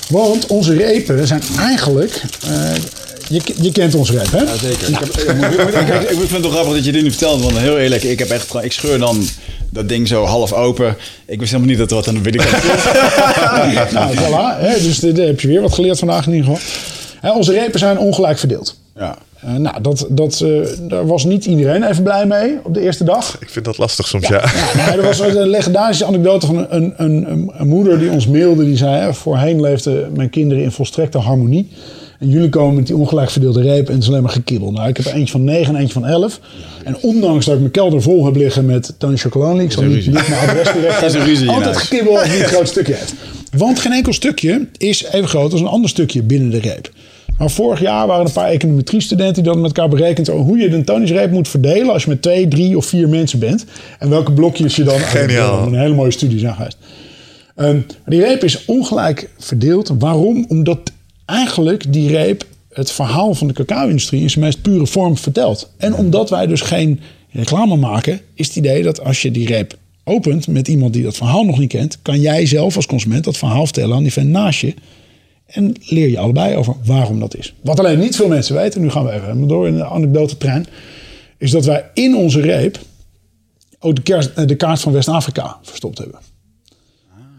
Want onze repen zijn eigenlijk, eh, je, je kent onze reep, hè? Ja, zeker. Ik, heb, ik, moet- ik, moet- ik, ik vind het toch grappig dat je dit nu vertelt. Want heel eerlijk, ik heb echt gewoon- ik scheur dan dat ding zo half open. Ik wist helemaal niet dat er wat aan de binnenkant zit. nou, voilà. Hè, dus dit heb je weer wat geleerd vandaag in ieder geval. Hè, onze repen zijn ongelijk verdeeld. Ja. Eh, nou, dat, dat, eh, daar was niet iedereen even blij mee op de eerste dag. Ik vind dat lastig soms, ja. Ja, nee, er was een legendarische anekdote van een, een, een, een moeder die ons mailde. Die zei, hè, voorheen leefden mijn kinderen in volstrekte harmonie. En jullie komen met die ongelijk verdeelde reep en het is alleen maar gekibbel. Nou, ik heb er eentje van 9 en eentje van 11. En ondanks dat ik mijn kelder vol heb liggen met Tony Chocolonely... ik zal niet, niet mijn adres direct Is een ruzie in Altijd gekibbel als die een groot stukje heeft. Want geen enkel stukje is even groot als een ander stukje binnen de reep. Maar vorig jaar waren er een paar econometriestudenten die dan met elkaar berekend hoe je de reep moet verdelen als je met twee, drie of vier mensen bent. En welke blokjes je dan. Geniaal. Een hele mooie studie zijn geweest. Ehm, die reep is ongelijk verdeeld. Waarom? Omdat eigenlijk die reep het verhaal van de cacao-industrie in zijn meest pure vorm vertelt. En omdat wij dus geen reclame maken, is het idee dat als je die reep opent met iemand die dat verhaal nog niet kent, kan jij zelf als consument dat verhaal vertellen aan die vent naast je. En leer je allebei over waarom dat is. Wat alleen niet veel mensen weten, nu gaan we even door in de anekdotetrein, is dat wij in onze reep ook de kaart van West-Afrika verstopt hebben.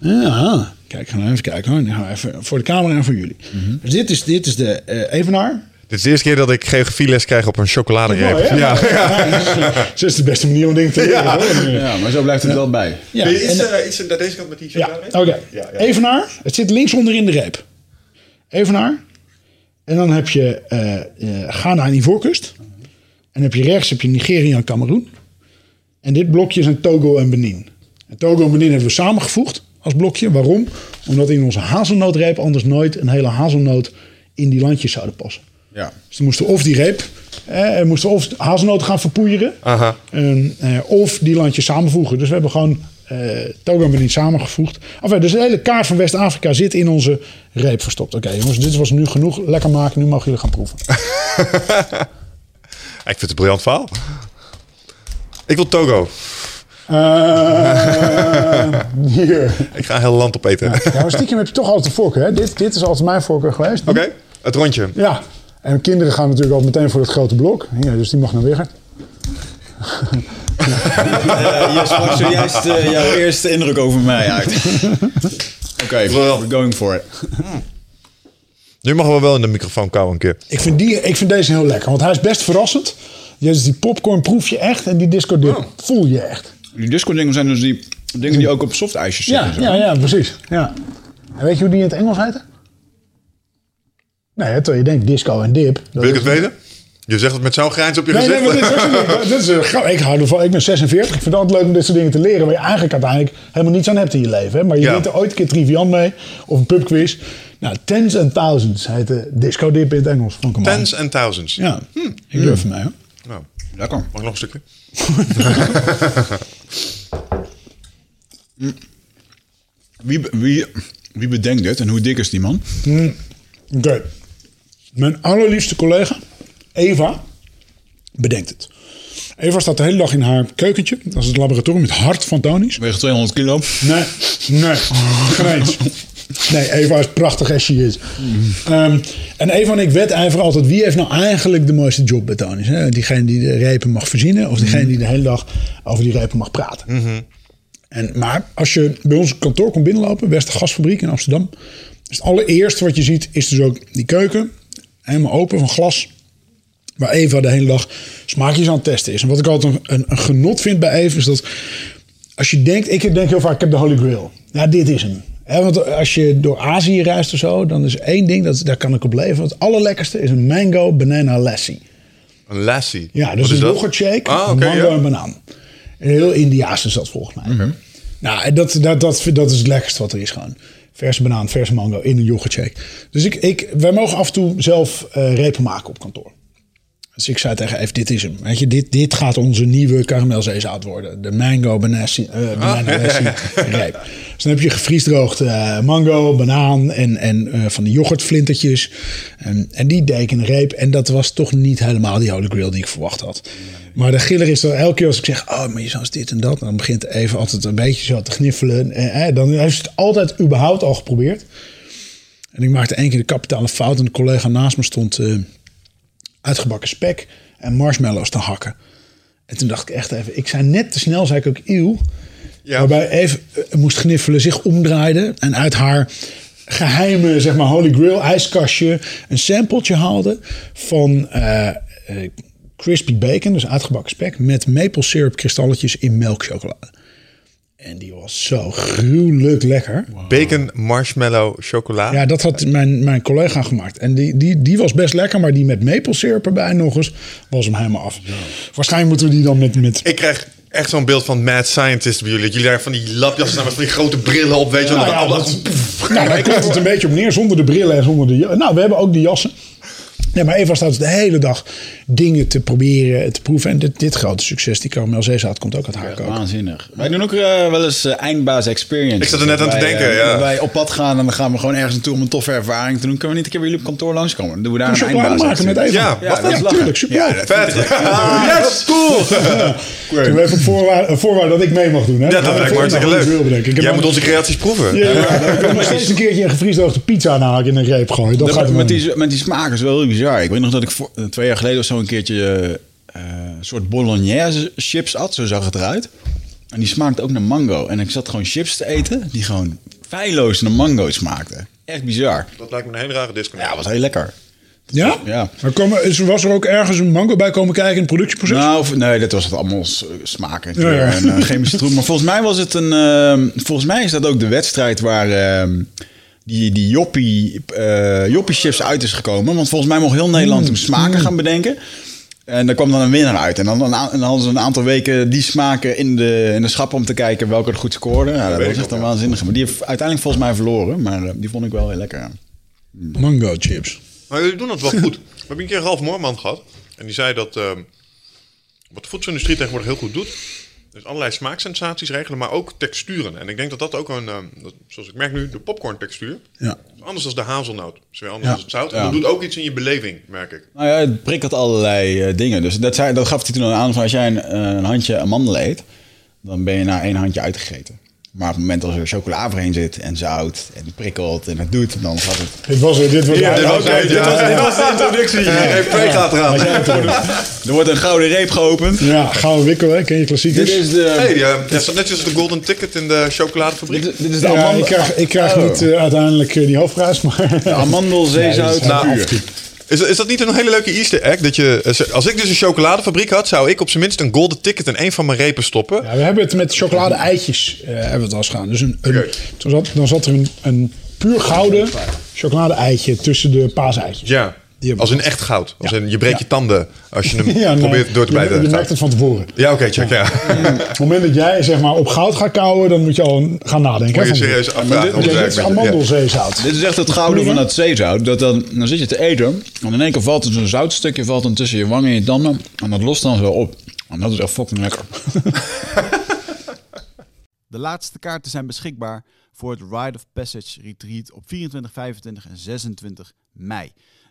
Ja, kijk, gaan we even kijken hoor. Even voor de camera en voor jullie. Dus dit is, dit is de eh, evenaar. Dit is de eerste keer dat ik geografieles krijg op een chocoladereep. Ja. Ja, dat is de beste manier om dingen te leren. Ja. hoor. ja, maar zo blijft het wel bij. Ja, iets, eh, iets naar deze kant met die Ja, chocoladereep? oké. Ja, ja. Evenaar, het zit linksonder in de reep. Evenaar. En dan heb je eh eh, Ghana en Ivoorkust. En heb je rechts heb je Nigeria en Cameroen. En dit blokje zijn Togo en Benin. En Togo en Benin hebben we samengevoegd als blokje. Waarom? Omdat in onze hazelnootreep anders nooit een hele hazelnoot in die landjes zouden passen. Ja. Dus dan moesten of die reep, eh, moesten of hazelnoten gaan verpoeieren. Aha. En, eh, of die landjes samenvoegen. Dus we hebben gewoon eh Togo en samengevoegd. Enfin, dus de hele kaart van West-Afrika zit in onze reep verstopt. Oké jongens, dit was nu genoeg. Lekker maken, nu mogen jullie gaan proeven. Ik vind het een briljant verhaal. Ik wil Togo. Eh, hier. Ik ga een heel land opeten. Ja, maar stiekem heb je toch altijd een voorkeur. Hè? Dit, dit is altijd mijn voorkeur geweest. Oké, het rondje. Ja. En kinderen gaan natuurlijk al meteen voor het grote blok. Ja, dus die mag naar Wigert. Eh, je sprak zojuist eh, jouw eerste indruk over mij uit. Oké, we're going for it. Nu mogen we wel in de microfoon kauwen een keer. Ik vind, die, ik vind deze heel lekker, want hij is best verrassend. Jezus, die popcorn proef je echt en die disco dip Oh. voel je echt. Die disco dingen zijn dus die dingen die ook op softijsjes zitten. Ja, zo. ja, ja, precies. Ja. En weet je hoe die in het Engels heette? Nee, hè, terwijl je denkt disco en dip. Wil ik het weten? Je zegt het met zo'n grijns op je Nee, nee, gezicht. maar dit is, dit eh, ik hou ervan. Ik ben 46. Ik vind het altijd leuk om dit soort dingen te leren. Waar je eigenlijk uiteindelijk helemaal niets aan hebt in je leven. Hè? Maar je Ja. wint er ooit een keer triviant mee. Of een pubquiz. Nou, tens and thousands heet de disco dip in het Engels. Hem Tens en thousands. Ja, ik durf van mij hoor. Nou, Lekker. mag ik nog een stukje? Wie, wie, wie bedenkt dit en hoe dik is die man? Oké. Mijn allerliefste collega, Eva, bedenkt het. Eva staat de hele dag in haar keukentje. Dat is het laboratorium, het hart van Tony's. Weegt 200 kilo. Nee, nee, geen eens. Nee, Eva is prachtig as she is. Ehm, en Eva en ik wedijveren altijd... wie heeft nou eigenlijk de mooiste job bij Tony's? Hè? Diegene die de repen mag verzinnen... of diegene die de hele dag over die repen mag praten. En, maar als je bij ons kantoor komt binnenlopen... Westergasfabriek in Amsterdam... is het allereerste wat je ziet... is dus ook die keuken... helemaal open van glas... waar Eva de hele dag smaakjes aan het testen is. En wat ik altijd een, een, een genot vind bij Eva... is dat als je denkt, ik denk heel vaak, ik heb de Holy Grail. Ja, dit is hem. Hè, want als je door Azië reist of zo, dan is één ding, dat, daar kan ik op leven. Het allerlekkerste is een mango banana lassi. Een lassie. Ja, dus een yoghurt shake, Ah, mango ja. en banaan. Heel Indiaas is dat volgens mij. Nou, en dat, dat, dat, dat is het lekkerste wat er is gewoon. Verse banaan, verse mango in een yoghurt shake. Dus ik, ik, wij mogen af en toe zelf eh, repen maken op kantoor. Dus ik zei tegen Eve, dit is hem. Weet je, dit, dit gaat onze nieuwe karamelzeezout worden. De mango banassi, eh banana lassi reep. Dus dan heb je gevriesdroogd eh, mango, banaan en, en eh, van die yoghurtflintertjes. En, en die deed ik in een reep. En dat was toch niet helemaal die holy grail die ik verwacht had. Maar de giller is dat elke keer als ik zeg, oh, maar je zou dit en dat. Dan begint even altijd een beetje zo te gniffelen. En, eh, dan heeft ze het altijd überhaupt al geprobeerd. En ik maakte één keer de kapitale fout. En de collega naast me stond... uitgebakken spek en marshmallows te hakken. En toen dacht ik echt even, ik zei net te snel, zei ik ook eeuw. Ja. Waarbij Eve eh, moest gniffelen, zich omdraaide en uit haar geheime, zeg maar, Holy Grail ijskastje een sampletje haalde van eh, crispy bacon, dus uitgebakken spek, met maple syrup kristalletjes in melkchocolade. En die was zo gruwelijk lekker. Bacon, marshmallow, chocola. Ja, dat had mijn, mijn collega gemaakt. En die, die, die was best lekker, maar die met maple syrup erbij nog eens, was hem helemaal af. Waarschijnlijk moeten we die dan met... met Ik krijg echt zo'n beeld van mad scientist bij jullie. Jullie daar van die lapjassen met van die grote brillen op, weet je wel. Nou ja, dat- allemaal- nou, daar komt het een beetje op neer, zonder de brillen en zonder de... ja- Nou, we hebben ook die jassen. Nee, maar Eva staat dus de hele dag dingen te proberen, te proeven. En dit, dit grote succes, die karamelzeezout, komt ook uit haar koken. Waanzinnig. Wij doen ook eh, wel eens eh, eindbaas experience. Ik zat er net aan te denken, ja. dat Wij op pad gaan en dan gaan we gewoon ergens naartoe om een toffe ervaring te doen. Kunnen we niet een keer bij jullie op kantoor langskomen? Dan doen we daar Een eindbaas maken met. Eva. Ja, Ja, dat is lachen. tuurlijk, super Ja, Vet. Yes, cool. Toen even op voorwaarde, een voorwaarde dat ik mee mag doen. Hè? Ja, dat lijkt me hartstikke Wil leuk. bedenken. Ik heb Jij moet onze creaties proeven. Ja, ja, ik nog steeds een keertje een gevriesdroogde pizza namelijk in een reep gooien. Dat gaat met, die, met die smaak is wel heel bizar. Ik weet nog dat ik voor, eh, twee jaar geleden of zo een keertje eh, eh, een soort bolognese chips at. Zo zag het eruit. En die smaakte ook naar mango. En ik zat gewoon chips te eten die gewoon feilloos naar mango smaakten. Echt bizar. Dat lijkt me een hele rare disconnect. Ja, was heel lekker. Ja? Ja. Maar komen, is, was er ook ergens een mango bij komen kijken in het productieproces? Nou, nee, dat was het allemaal s- smaak en, Ja, ja. chemische troep. Maar volgens mij was het een. ehm, volgens mij is dat ook de wedstrijd waar ehm, die, die joppie, eh, joppie chips uit is gekomen. Want volgens mij mocht heel Nederland toen smaken gaan bedenken. En daar kwam dan een winnaar uit. En dan, en dan hadden ze een aantal weken die smaken in de, in de schap om te kijken welke er goed scoorde. Ja, dat weet was echt een ja. waanzinnige. Maar die heeft uiteindelijk volgens mij verloren. Maar eh, die vond ik wel heel lekker. Mango chips. Maar jullie doen dat wel goed. We hebben een keer Ralf Moorman gehad. En die zei dat ehm, wat de voedselindustrie tegenwoordig heel goed doet... is allerlei smaaksensaties regelen, maar ook texturen. En ik denk dat dat ook een... ehm, dat- zoals ik merk nu, de popcorn textuur... Ja. anders dan de hazelnoot. is weer anders Ja. dan het zout. En Ja. dat doet ook iets in je beleving, merk ik. Nou ja, het prikkelt allerlei eh, dingen. Dus dat, zei, dat gaf hij toen aan van als jij een, eh, een handje amandelen eet, dan ben je na één handje uitgegeten. Maar op het moment als er chocola overheen zit en zout en het prikkelt en het doet, dan gaat het... Dit was het. Dit was Ja, dit was het. dit was- dit was de introductie. Reep 2 gaat eraan. Er wordt een gouden reep geopend. Ja, gaan we wikkelen, hè? ken je klassiekers? Dit is de... Hey, dat is net zoals de golden ticket in de chocoladefabriek. Dit, dit is de ja, amandel, ik krijg, ik krijg Oh. niet eh, uiteindelijk eh, die hoofdprijs, maar... de amandel, zeezout, dat is-. Is, dat niet een hele leuke easter egg? Dat je, eh, als ik dus een chocoladefabriek had, zou ik op zijn minst een golden ticket in een van mijn repen stoppen. Ja, we hebben het met chocolade-eitjes eh, hebben we het al eens gedaan. Dus een, een, toen zat, dan zat er een, een puur gouden chocolade-eitje tussen de paaseitjes. Ja, als in echt goud. Als Ja. in je breekt je tanden als je hem Ja, nee, probeert door te je, bijten. je merkt het van tevoren. Ja, oké, check. Ja. Op het moment dat jij zeg maar, op goud gaat kouwen, dan moet je al gaan nadenken. Moet je serieus dit- afvragen dit is je. Amandelzeezout. Dit is echt het gouden van het zeezout. Dat dan, dan zit je te eten en in één keer valt er zo'n zoutstukje valt dan tussen je wangen en je tanden. En dat lost dan zo op. En dat is echt fucking lekker. De laatste kaarten zijn beschikbaar voor het Rite of Passage Retreat op 24, 25 en 26 mei.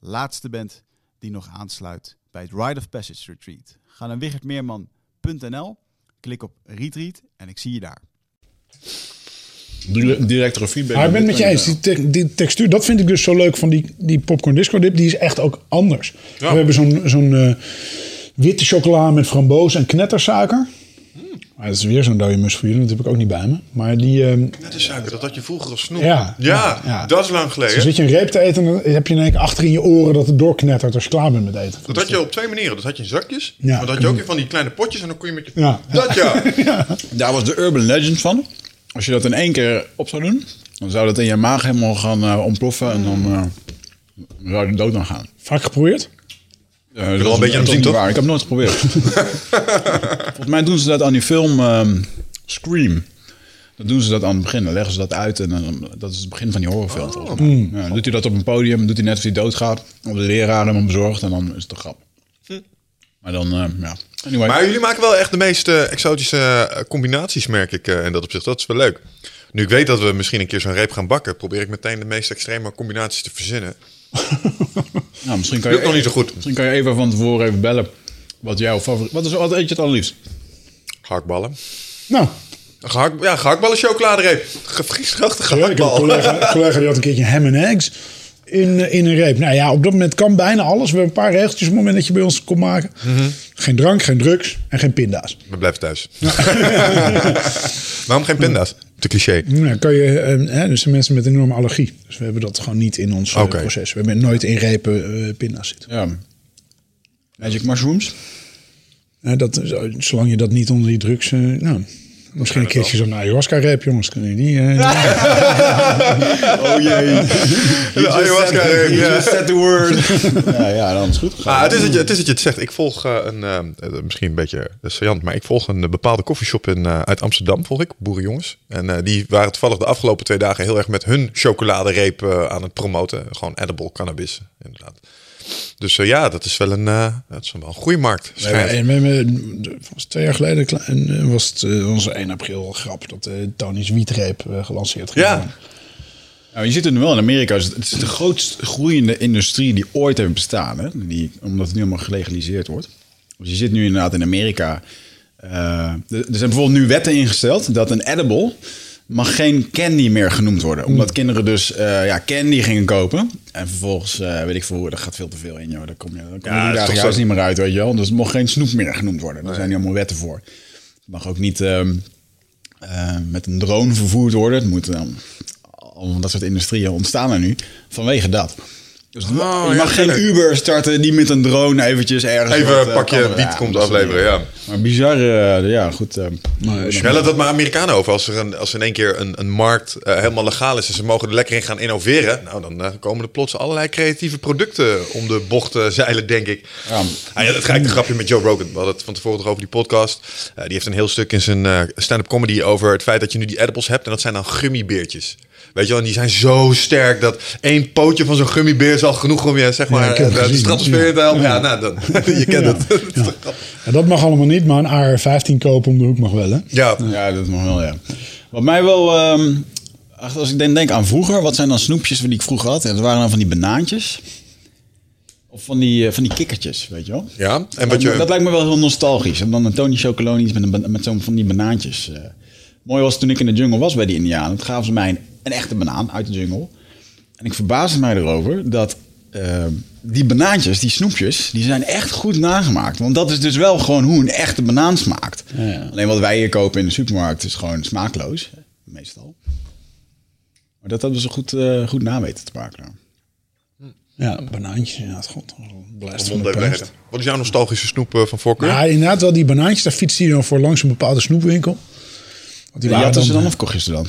laatste bent die nog aansluit bij het Rite of Passage Retreat. Ga naar wichertmeerman.nl, klik op Retreat en ik zie je daar. Directere feedback. Maar ik ben het met je eens. Die, te- die textuur, dat vind ik dus zo leuk van die, die popcorn disco dip. Die is echt ook anders. We hebben zo'n zo'n eh, witte chocola met framboos en knettersuiker. Maar dat is weer zo'n dode mus voor jullie. Dat heb ik ook niet bij me. Maar die... eh, Net de suiker, dat had je vroeger als snoep. Ja, ja, dat is lang geleden. dan zit je een reep te eten en dan heb je in één keer achter in je oren dat het doorknettert als je klaar bent met eten. Dat had je op twee manieren. Dat had je in zakjes. Ja. Maar dat had je ook in van die kleine potjes. En dan kon je met je... Ja. Dat ja. Daar was de urban legend van. Als je dat in één keer op zou doen, dan zou dat in je maag helemaal gaan eh, ontploffen. En dan eh, zou je dood aan gaan. Vaak geprobeerd? Uh, dat wel een beetje aan dat het is zien, niet waar. Ik heb het nooit geprobeerd. Volgens mij doen ze dat aan die film ehm, Scream. Dan doen ze dat aan het begin. Dan leggen ze dat uit. En dan, dat is het begin van die horrorfilm. mij. Ja, dan doet hij dat op een podium. Doet hij net of hij doodgaat. Of de leraar hem bezorgt. En dan is het een grap. Maar dan, eh, ja. Anyway. Maar jullie maken wel echt de meest eh, exotische eh, combinaties, merk ik eh, in dat opzicht. Dat is wel leuk. Nu ik weet dat we misschien een keer zo'n reep gaan bakken, probeer ik meteen de meest extreme combinaties te verzinnen. nou, misschien kan je, nog niet zo goed. Misschien kan je even van tevoren even bellen. Wat jouw favoriet... Wat, is, wat eet je het allerliefst? Gehaktballen. Nou, ja, gehaktballen chocoladereep. Gevriesdroogde ja, ik heb een collega, collega die had een keertje ham en eggs in, eh, in een reep. Nou ja, op dat moment kan bijna alles. We hebben een paar regeltjes op het moment dat je bij ons komt maken. Geen drank, geen drugs en geen pinda's. We blijven thuis. Waarom geen pinda's? Te cliché. Nou, kan je, eh, hè, dus de mensen met een enorme allergie. Dus we hebben dat gewoon niet in ons eh, proces. We hebben nooit in repen eh, pinda's zitten. Ja. Magic mushrooms? Hè, dat, zo- zolang je dat niet onder die drugs... eh, nou, misschien een keertje zo'n ayahuasca-reep, jongens. Kunnen jullie die... eh, Oh jee. De ayahuasca-reep, ja. said the word. ja, ja, dan is het goed. Ah, het, is dat je, het is dat je het zegt. Ik volg eh, een, eh, misschien een beetje saillant, maar ik volg een bepaalde koffieshop in, eh, uit Amsterdam, volg ik, Boerenjongens. En eh, die waren toevallig de afgelopen twee dagen heel erg met hun chocoladereep eh, aan het promoten. Gewoon edible cannabis, inderdaad. Dus eh, ja, dat is wel een, eh, dat is wel een goede markt. En we was twee jaar geleden en, eh, was het eh, onze 1 april grap dat de Tony's wietreep gelanceerd ging Ja. worden. Nou, je ziet het nu wel in Amerika. Het is de grootst groeiende industrie die ooit heeft bestaan. Hè? Die, omdat het nu allemaal gelegaliseerd wordt. Dus je zit nu inderdaad in Amerika. er zijn bijvoorbeeld nu wetten ingesteld dat een edible mag geen candy meer genoemd worden. Omdat kinderen dus eh, ja, candy gingen kopen. En vervolgens, eh, weet ik veel, er gaat veel te veel in. Joh. Daar kom je, kom je Ja, juist niet meer uit, weet je wel. Dus het mag geen snoep meer genoemd worden. Daar zijn die allemaal wetten voor. Het mag ook niet ehm, eh, met een drone vervoerd worden. Het moet dan allemaal dat soort industrieën ontstaan er nu vanwege dat. Dus Oh, je ja, mag geen. Uber starten, die met een drone eventjes ergens... Even wat, een eh, pakje wiet Ja, komt afleveren, ja. Maar bizar, eh, ja goed. eh, Ja, laat dat maar Amerikanen over. Als er, een, als in één keer een, een markt helemaal legaal is en ze mogen er lekker in gaan innoveren, nou dan komen er plots allerlei creatieve producten om de bocht te zeilen, denk ik. Ja. Ah, ja, dat ga ik een grapje met Joe Rogan. We hadden het van tevoren toch over die podcast. Die heeft een heel stuk in zijn stand-up comedy over het feit dat je nu die edibles hebt en dat zijn dan gummibeertjes. Weet je wel, en die zijn zo sterk dat één pootje van zo'n gummibeer is al genoeg om je zeg maar heb eh, de, de gezien, stratosfeer in te helpen. Ja, nou, dan, je kent het. Ja. Ja, dat mag allemaal niet, maar een AR-15 kopen om de hoek mag wel, hè? Ja, Ja, dat mag wel, ja. Wat mij wel... ehm, als ik denk, denk aan vroeger, wat zijn dan snoepjes die ik vroeger had? Ja, dat waren dan van die banaantjes. Of van die, eh, van die kikkertjes, weet je wel? ja. En wat je... Dat lijkt me wel heel nostalgisch. En dan een Tony Chocolonies met, een, met zo'n van die banaantjes. eh. Mooi was toen ik in de jungle was bij die Indianen. Toen gaven ze mij een, een echte banaan uit de jungle. En ik verbaasde mij erover dat eh, die banaantjes, die snoepjes, die zijn echt goed nagemaakt. Want dat is dus wel gewoon hoe een echte banaan smaakt. Alleen wat wij hier kopen in de supermarkt is gewoon smaakloos. Meestal. Maar dat hadden ze goed, eh, goed na weten te maken. Ja, banaantjes inderdaad. God, blijft van de. Wat is jouw nostalgische snoep eh, van voorkeur? Ja, inderdaad wel die banaantjes. Daar fietste hij dan voor langs een bepaalde snoepwinkel. Want die Ja, waren hadden ze dan, of kocht je ze dan?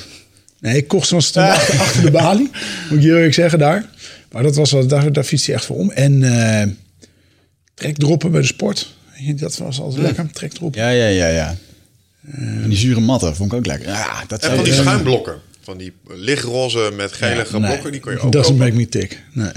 Nee, ik kocht ze dan achter, achter de balie. Moet ik je eerlijk zeggen daar. Maar dat was wel, daar, daar fietste hij echt voor om. En eh trekdroppen bij de sport. Dat was altijd lekker. Trekdroppen. Ja, ja, ja, ja. En die zure matten vond ik ook lekker. Ja, dat En zijn van die schuimblokken. Van die lichtroze met gelige Nee, blokken, die kun je ook Doesn't kopen. make me tick. Nee.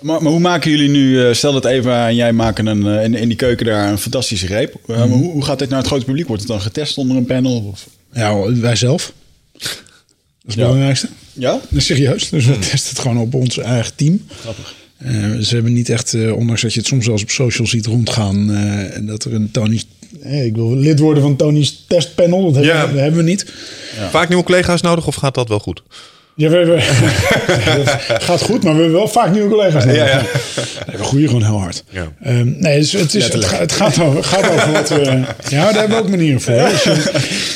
Maar, maar hoe maken jullie nu, eh, stel dat even en jij maken een, eh, in, in die keuken daar een fantastische reep. Eh, maar hoe, hoe gaat dit naar het grote publiek? Wordt het dan getest onder een panel? Of? Ja, wij zelf. Dat is het belangrijkste. Ja? Dat is serieus. Dus we testen het gewoon op ons eigen team. Grappig. Eh, ze hebben niet echt, eh, ondanks dat je het soms wel eens op social ziet rondgaan, eh, en dat er een Tony's, ik wil lid worden van Tony's testpanel, dat hebben, Ja. dat hebben we niet. Vaak nieuwe collega's nodig of gaat dat wel goed? Ja, we, we- gaat goed, maar we hebben wel vaak nieuwe collega's nodig. Ja, ja. Nee, we groeien gewoon heel hard. Ja. Ehm, nee, dus het, is, het, ga- het gaat, over, gaat over wat we... Ja, daar hebben we ook manieren voor. Dus je,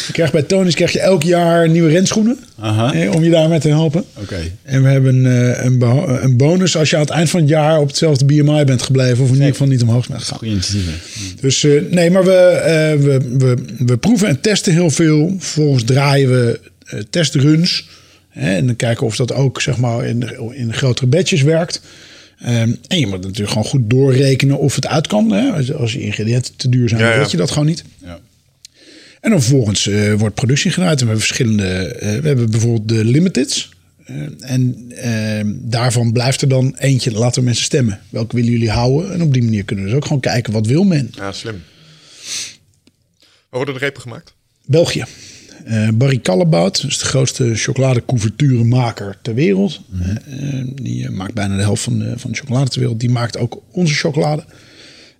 je krijgt bij Tony's krijg je elk jaar nieuwe renschoenen. Aha. eh, om je daarmee te helpen. Oké. En we hebben eh, een, beho- een bonus als je aan het eind van het jaar op hetzelfde BMI bent gebleven. Of in ieder geval niet omhoog bent gegaan. Dus eh, nee, maar we, eh, we, we, we proeven en testen heel veel. Vervolgens draaien we eh, testruns. En dan kijken of dat ook zeg maar, in, in grotere batches werkt. Ehm, en je moet natuurlijk gewoon goed doorrekenen of het uit kan. Hè? Als, als je ingrediënten te duur zijn, Ja, weet je dat gewoon niet. Ja. En dan vervolgens eh, wordt productie gedraaid. En we hebben verschillende. eh, we hebben bijvoorbeeld de limiteds. Eh, en eh, daarvan blijft er dan eentje. Laten mensen stemmen. Welke willen jullie houden? En op die manier kunnen we dus ook gewoon kijken wat wil men. Ja, slim. Waar worden de repen gemaakt? België. Eh Barry Callebaut is de grootste chocoladecouverturemaker ter wereld. Eh, eh, die eh, maakt bijna de helft van de, van de chocolade ter wereld. Die maakt ook onze chocolade.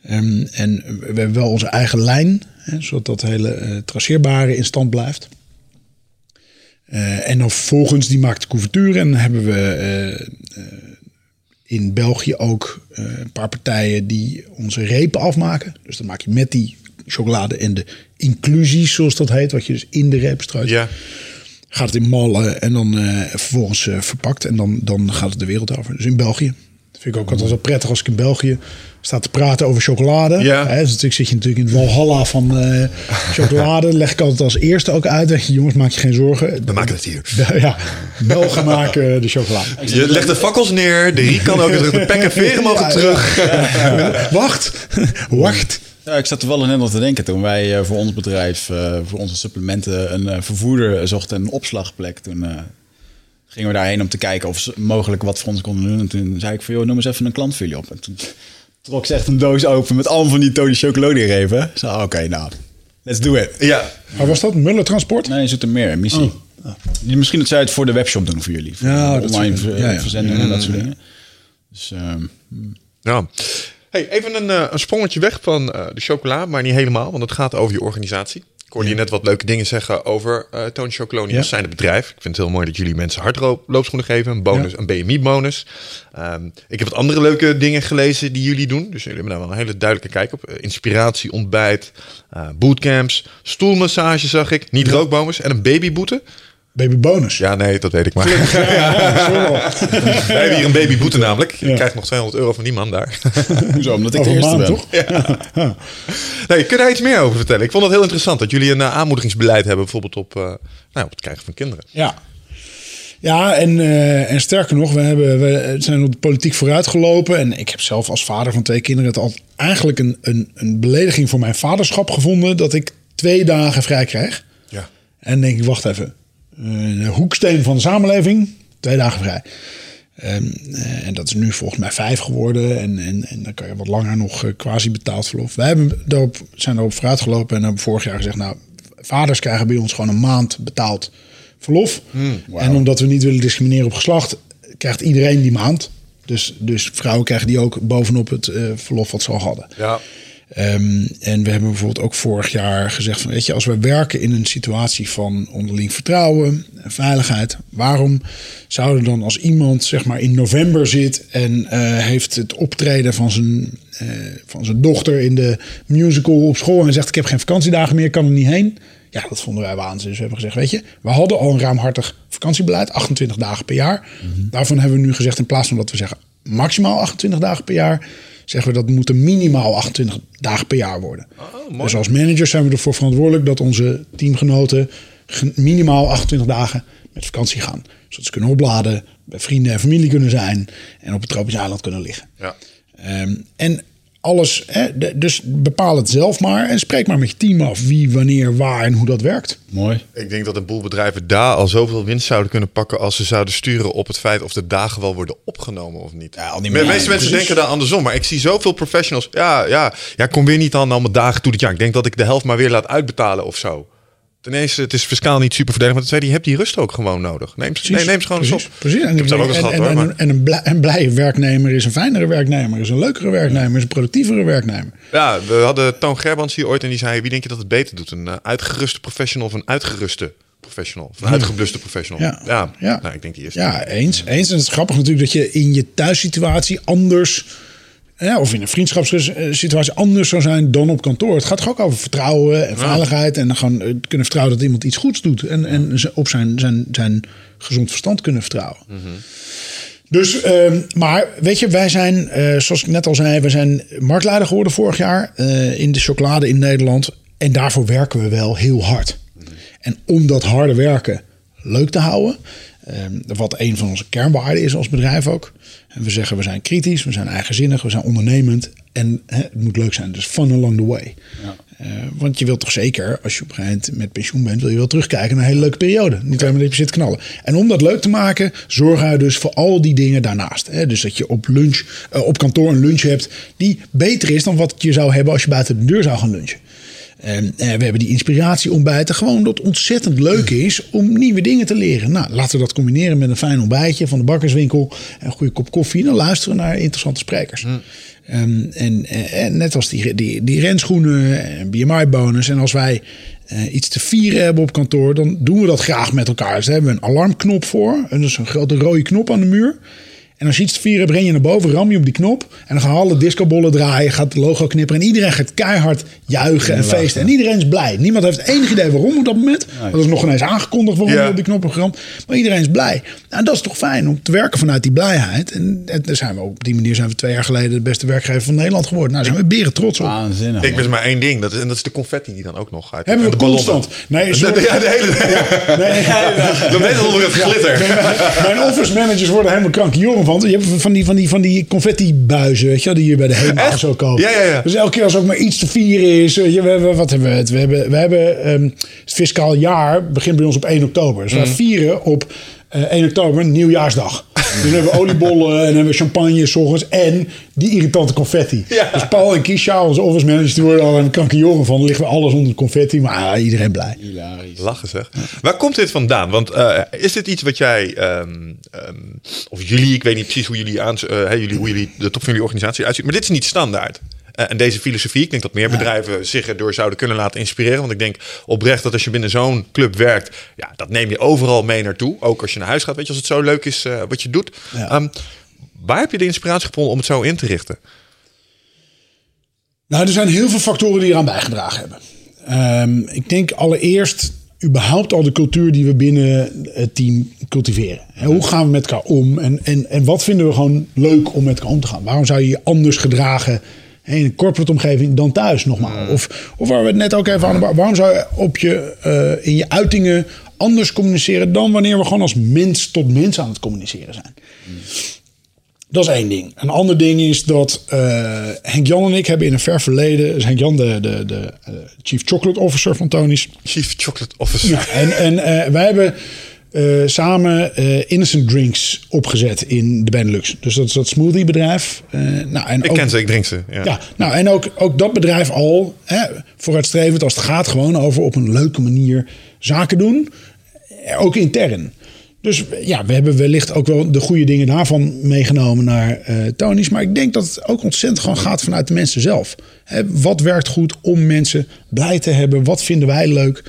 Ehm, en we hebben wel onze eigen lijn, hè, zodat dat hele traceerbare in stand blijft. En dan vervolgens, die maakt de couverture. En dan hebben we in België ook een paar partijen die onze repen afmaken. Dus dan maak je met die chocolade en de inclusies, zoals dat heet, wat je dus in de reep strooit. Ja. Gaat het in mallen en dan eh, vervolgens eh, verpakt. En dan, dan gaat het de wereld over. Dus in België. Dat vind ik ook altijd wel prettig als ik in België sta te praten over chocolade. Ja. Hè, dus natuurlijk zit je natuurlijk in het walhalla van eh, chocolade. Leg ik altijd als eerste ook uit. Je, jongens, maak je geen zorgen. We maken het hier. Ja, Belgen maken de chocolade. Je legt de fakkels neer, de riek kan ook terug, de pek en veren mogen Ja, terug. Wacht, wacht. Ja, ik zat toevallig net nog te denken toen wij eh, voor ons bedrijf, eh, voor onze supplementen, een eh, vervoerder zochten, een opslagplek. Toen eh, gingen we daarheen om te kijken of ze mogelijk wat voor ons konden doen. En toen zei ik van, joh, noem eens even een klant voor jullie op. En toen trok ze echt een doos open met allemaal van die Tony Chocolade repen. Zo, oké, nou, let's do it. Ja. Maar was dat Muller Transport? Nee, zoet er meer, missie. Misschien dat zij het voor de webshop doen voor jullie. Voor Ja, dat online zou ver- kunnen. Ja, ja. verzendingen en dat soort dingen. Dus ehm, ja. Hey, even een, eh, een sprongetje weg van eh, de chocola, maar niet helemaal, want het gaat over je organisatie. Ik hoorde je net wat leuke dingen zeggen over eh Toon Chocoloni Ja. zijnde bedrijf. Ik vind het heel mooi dat jullie mensen hardloopschoenen geven, een bonus, Ja. een BMI-bonus. Ehm, ik heb wat andere leuke dingen gelezen die jullie doen. Dus jullie hebben daar wel een hele duidelijke kijk op. Inspiratie, ontbijt, bootcamps, stoelmassage zag ik, niet rookbomers en een babyboete. Babybonus. Ja, nee, dat weet ik maar. Ja, zo wel. We hebben hier een babyboete namelijk. Je krijgt nog 200 euro van die man daar. Hoezo? Omdat ik Over de eerste maand, ben. toch? Nee, kun je daar iets meer over vertellen? Ik vond het heel interessant dat jullie een eh, aanmoedigingsbeleid hebben, bijvoorbeeld op, eh, nou, op het krijgen van kinderen. Ja. Ja, en, eh, en sterker nog, we, hebben, we zijn op de politiek vooruitgelopen. En ik heb zelf als vader van twee kinderen het al eigenlijk een, een, een belediging voor mijn vaderschap gevonden dat ik twee dagen vrij krijg. Ja. En denk ik, wacht even. Eh, de hoeksteen van de samenleving, twee dagen vrij. Ehm, eh, en dat is nu volgens mij vijf geworden. En, en, en dan kan je wat langer nog eh, quasi betaald verlof. Wij hebben daarop, zijn daarop vooruitgelopen en hebben vorig jaar gezegd... nou, vaders krijgen bij ons gewoon een maand betaald verlof. En omdat we niet willen discrimineren op geslacht... krijgt iedereen die maand. Dus, dus vrouwen krijgen die ook bovenop het verlof wat ze al hadden. Ja. Ehm, en we hebben bijvoorbeeld ook vorig jaar gezegd van, weet je, als we werken in een situatie van onderling vertrouwen en veiligheid, waarom zouden dan als iemand zeg maar in november zit en eh, heeft het optreden van zijn, eh, van zijn dochter in de musical op school en zegt ik heb geen vakantiedagen meer, kan er niet heen. Ja, dat vonden wij waanzin. Dus we hebben gezegd, weet je, we hadden al een ruimhartig vakantiebeleid, 28 dagen per jaar. Daarvan hebben we nu gezegd, in plaats van dat we zeggen maximaal 28 dagen per jaar, zeggen we dat moeten minimaal 28 dagen per jaar worden. dus als manager zijn we ervoor verantwoordelijk dat onze teamgenoten ge- minimaal 28 dagen met vakantie gaan. Zodat ze kunnen opladen, bij vrienden en familie kunnen zijn en op het tropisch eiland kunnen liggen. Ja. Ehm, en alles, hè, de- dus bepaal het zelf maar en spreek maar met je team af wie, wanneer, waar en hoe dat werkt. Mooi. Ik denk dat een boel bedrijven daar al zoveel winst zouden kunnen pakken als ze zouden sturen op het feit of de dagen wel worden opgenomen of niet. Ja, al die de meeste mensen- denken daar andersom, maar ik zie zoveel professionals. Ja, ja, ja, kom weer niet aan allemaal dagen toe dit jaar. Ik denk dat ik de helft maar weer laat uitbetalen of zo. Ten eerste, het is fiscaal niet super voordelig, maar ten tweede, je hebt die rust ook gewoon nodig. Neem, nee, neem ze gewoon eens precies, op. Precies. En, Ik ook eens en, gehad en, hoor. en, maar- en een, blij, een blije werknemer is een fijnere werknemer, is een leukere werknemer, is een productievere werknemer. Ja, we hadden Toon Gerbrands hier ooit en die zei: wie denk je dat het beter doet? Een eh, uitgeruste professional of een uitgeruste professional? Of een uitgebluste professional? Ja. ja. Ja. Nou, ik denk die eerste. Ja, eens. eens. En het is grappig natuurlijk dat je in je thuissituatie anders... Ja, of in een vriendschapssituatie anders zou zijn dan op kantoor. Het gaat toch ook over vertrouwen en veiligheid. En gewoon eh, kunnen vertrouwen dat iemand iets goeds doet. En, en op zijn, zijn, zijn gezond verstand kunnen vertrouwen. Dus, ehm, maar weet je, wij zijn, eh, zoals ik net al zei, we zijn marktleider geworden vorig jaar eh, in de chocolade in Nederland. En daarvoor werken we wel heel hard. En om dat harde werken leuk te houden, ehm, wat een van onze kernwaarden is als bedrijf ook. En we zeggen we zijn kritisch, we zijn eigenzinnig, we zijn ondernemend en het moet leuk zijn. Dus fun along the way. Eh, want je wilt toch zeker, als je op een gegeven moment met pensioen bent, wil je wel terugkijken naar een hele leuke periode. Niet alleen maar dat je zit knallen. En om dat leuk te maken, zorgen we dus voor al die dingen daarnaast. Hè? Dus dat je op lunch, eh, op kantoor een lunch hebt die beter is dan wat je zou hebben als je buiten de deur zou gaan lunchen. En eh, we hebben die inspiratieontbijten. Gewoon dat het ontzettend leuk is om nieuwe dingen te leren. Nou, laten we dat combineren met een fijn ontbijtje van de bakkerswinkel. En een goede kop koffie. Dan luisteren we naar interessante sprekers. Ehm, en, eh, en net als die, die, die renschoenen en BMI-bonus. En als wij eh, iets te vieren hebben op kantoor, dan doen we dat graag met elkaar. Dus daar hebben we een alarmknop voor. En is een grote rode knop aan de muur. En als je iets te vieren hebt, ren je naar boven, ram je op die knop. En dan gaan alle discobollen draaien, gaat het logo knipperen. En iedereen gaat keihard juichen en feesten. En iedereen is blij. Niemand heeft enig idee waarom op dat moment. Want dat is nog ineens aangekondigd waarom Ja. je op die knop hebt geramd. Maar iedereen is blij. Nou, dat is toch fijn om te werken vanuit die blijheid. En, en daar zijn we op die manier zijn we twee jaar geleden de beste werkgever van Nederland geworden. Nou, daar zijn we beren trots op. Waanzinnig. Ik wist maar één ding, dat is, en dat is de confetti die dan ook nog uit. Hebben we de constant. Nee, sorry. de, ja, de hele. Nee, Dan weet het onder het glitter. Mijn office managers worden helemaal krankjoren van. Je hebt van die, van die, van die confetti-buizen, weet je die je bij de HEMA Echt? zo koopt. Ja, ja, ja. Dus elke keer als er ook maar iets te vieren is. je, we hebben, wat hebben we het? We hebben, we hebben ehm, het fiscaal jaar begint bij ons op 1 oktober. Dus Mhm. wij vieren op eh 1 oktober nieuwjaarsdag. Dus dan hebben we oliebollen en hebben we champagne s ochtends en die irritante confetti. Ja. Dus Paul en Kisha, onze office managers, die worden al een krankjoren van. Dan liggen we alles onder de confetti, maar ah, iedereen blij. Hilarisch. Lachen zeg. Waar komt dit vandaan? Want eh, is dit iets wat jij, ehm, ehm, of jullie, ik weet niet precies hoe jullie, aan, eh, hè, jullie, hoe jullie de top van jullie organisatie uitziet, maar dit is niet standaard. Eh, en deze filosofie, ik denk dat meer bedrijven zich erdoor zouden kunnen laten inspireren. Want ik denk oprecht dat als je binnen zo'n club werkt, ja, dat neem je overal mee naartoe. Ook als je naar huis gaat, weet je, als het zo leuk is eh, wat je doet. Ehm, waar heb je de inspiratie gevonden om het zo in te richten? Nou, er zijn heel veel factoren die eraan bijgedragen hebben. Ehm, ik denk allereerst überhaupt al de cultuur die we binnen het team cultiveren. En hoe gaan we met elkaar om? En, en, en wat vinden we gewoon leuk om met elkaar om te gaan? Waarom zou je je anders gedragen in een corporate omgeving dan thuis nogmaals? Of, of waar we het net ook even aan waarom zou je op je, eh, in je uitingen anders communiceren dan wanneer we gewoon als mens tot mens aan het communiceren zijn? Dat is één ding. Een ander ding is dat uh, Henk Jan en ik hebben in een ver verleden... Dus Henk Jan, de, de, de uh, Chief Chocolate Officer van Tony's. Chief Chocolate Officer. Ja, en en uh, wij hebben samen Innocent Drinks opgezet in de Benelux. Dus dat is dat smoothiebedrijf. nou, en ik ook, ken ze, ik drink ze. Ja, ja nou, en ook, ook dat bedrijf al hè, vooruitstrevend als het gaat gewoon over op een leuke manier zaken doen. Ook intern. Dus ja, we hebben wellicht ook wel de goede dingen daarvan meegenomen naar uh, Tony's. Maar ik denk dat het ook ontzettend gewoon gaat vanuit de mensen zelf. wat werkt goed om mensen blij te hebben? Wat vinden wij leuk?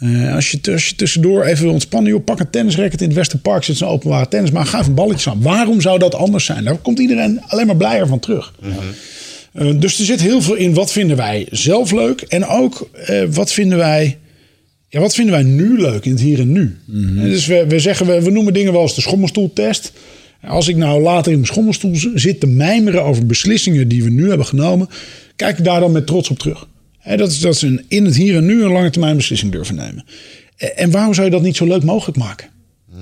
Uh, als, je, als je tussendoor even wil ontspannen, joh, pak een tennisracket in het Westerpark, zit zo'n openbare tennis, maar ga even balletjes aan. Waarom zou dat anders zijn? Daar komt iedereen alleen maar blijer van terug. uh, dus er zit heel veel in wat vinden wij zelf leuk en ook wat vinden wij ja, wat vinden wij nu leuk in het hier en nu? Mm Dus we, we zeggen, we, we noemen dingen wel als de schommelstoeltest. Als ik nou later in mijn schommelstoel zit te mijmeren over beslissingen die we nu hebben genomen, kijk ik daar dan met trots op terug. Dat is, dat een, in het hier en nu een lange termijn beslissing durven nemen. En waarom zou je dat niet zo leuk mogelijk maken?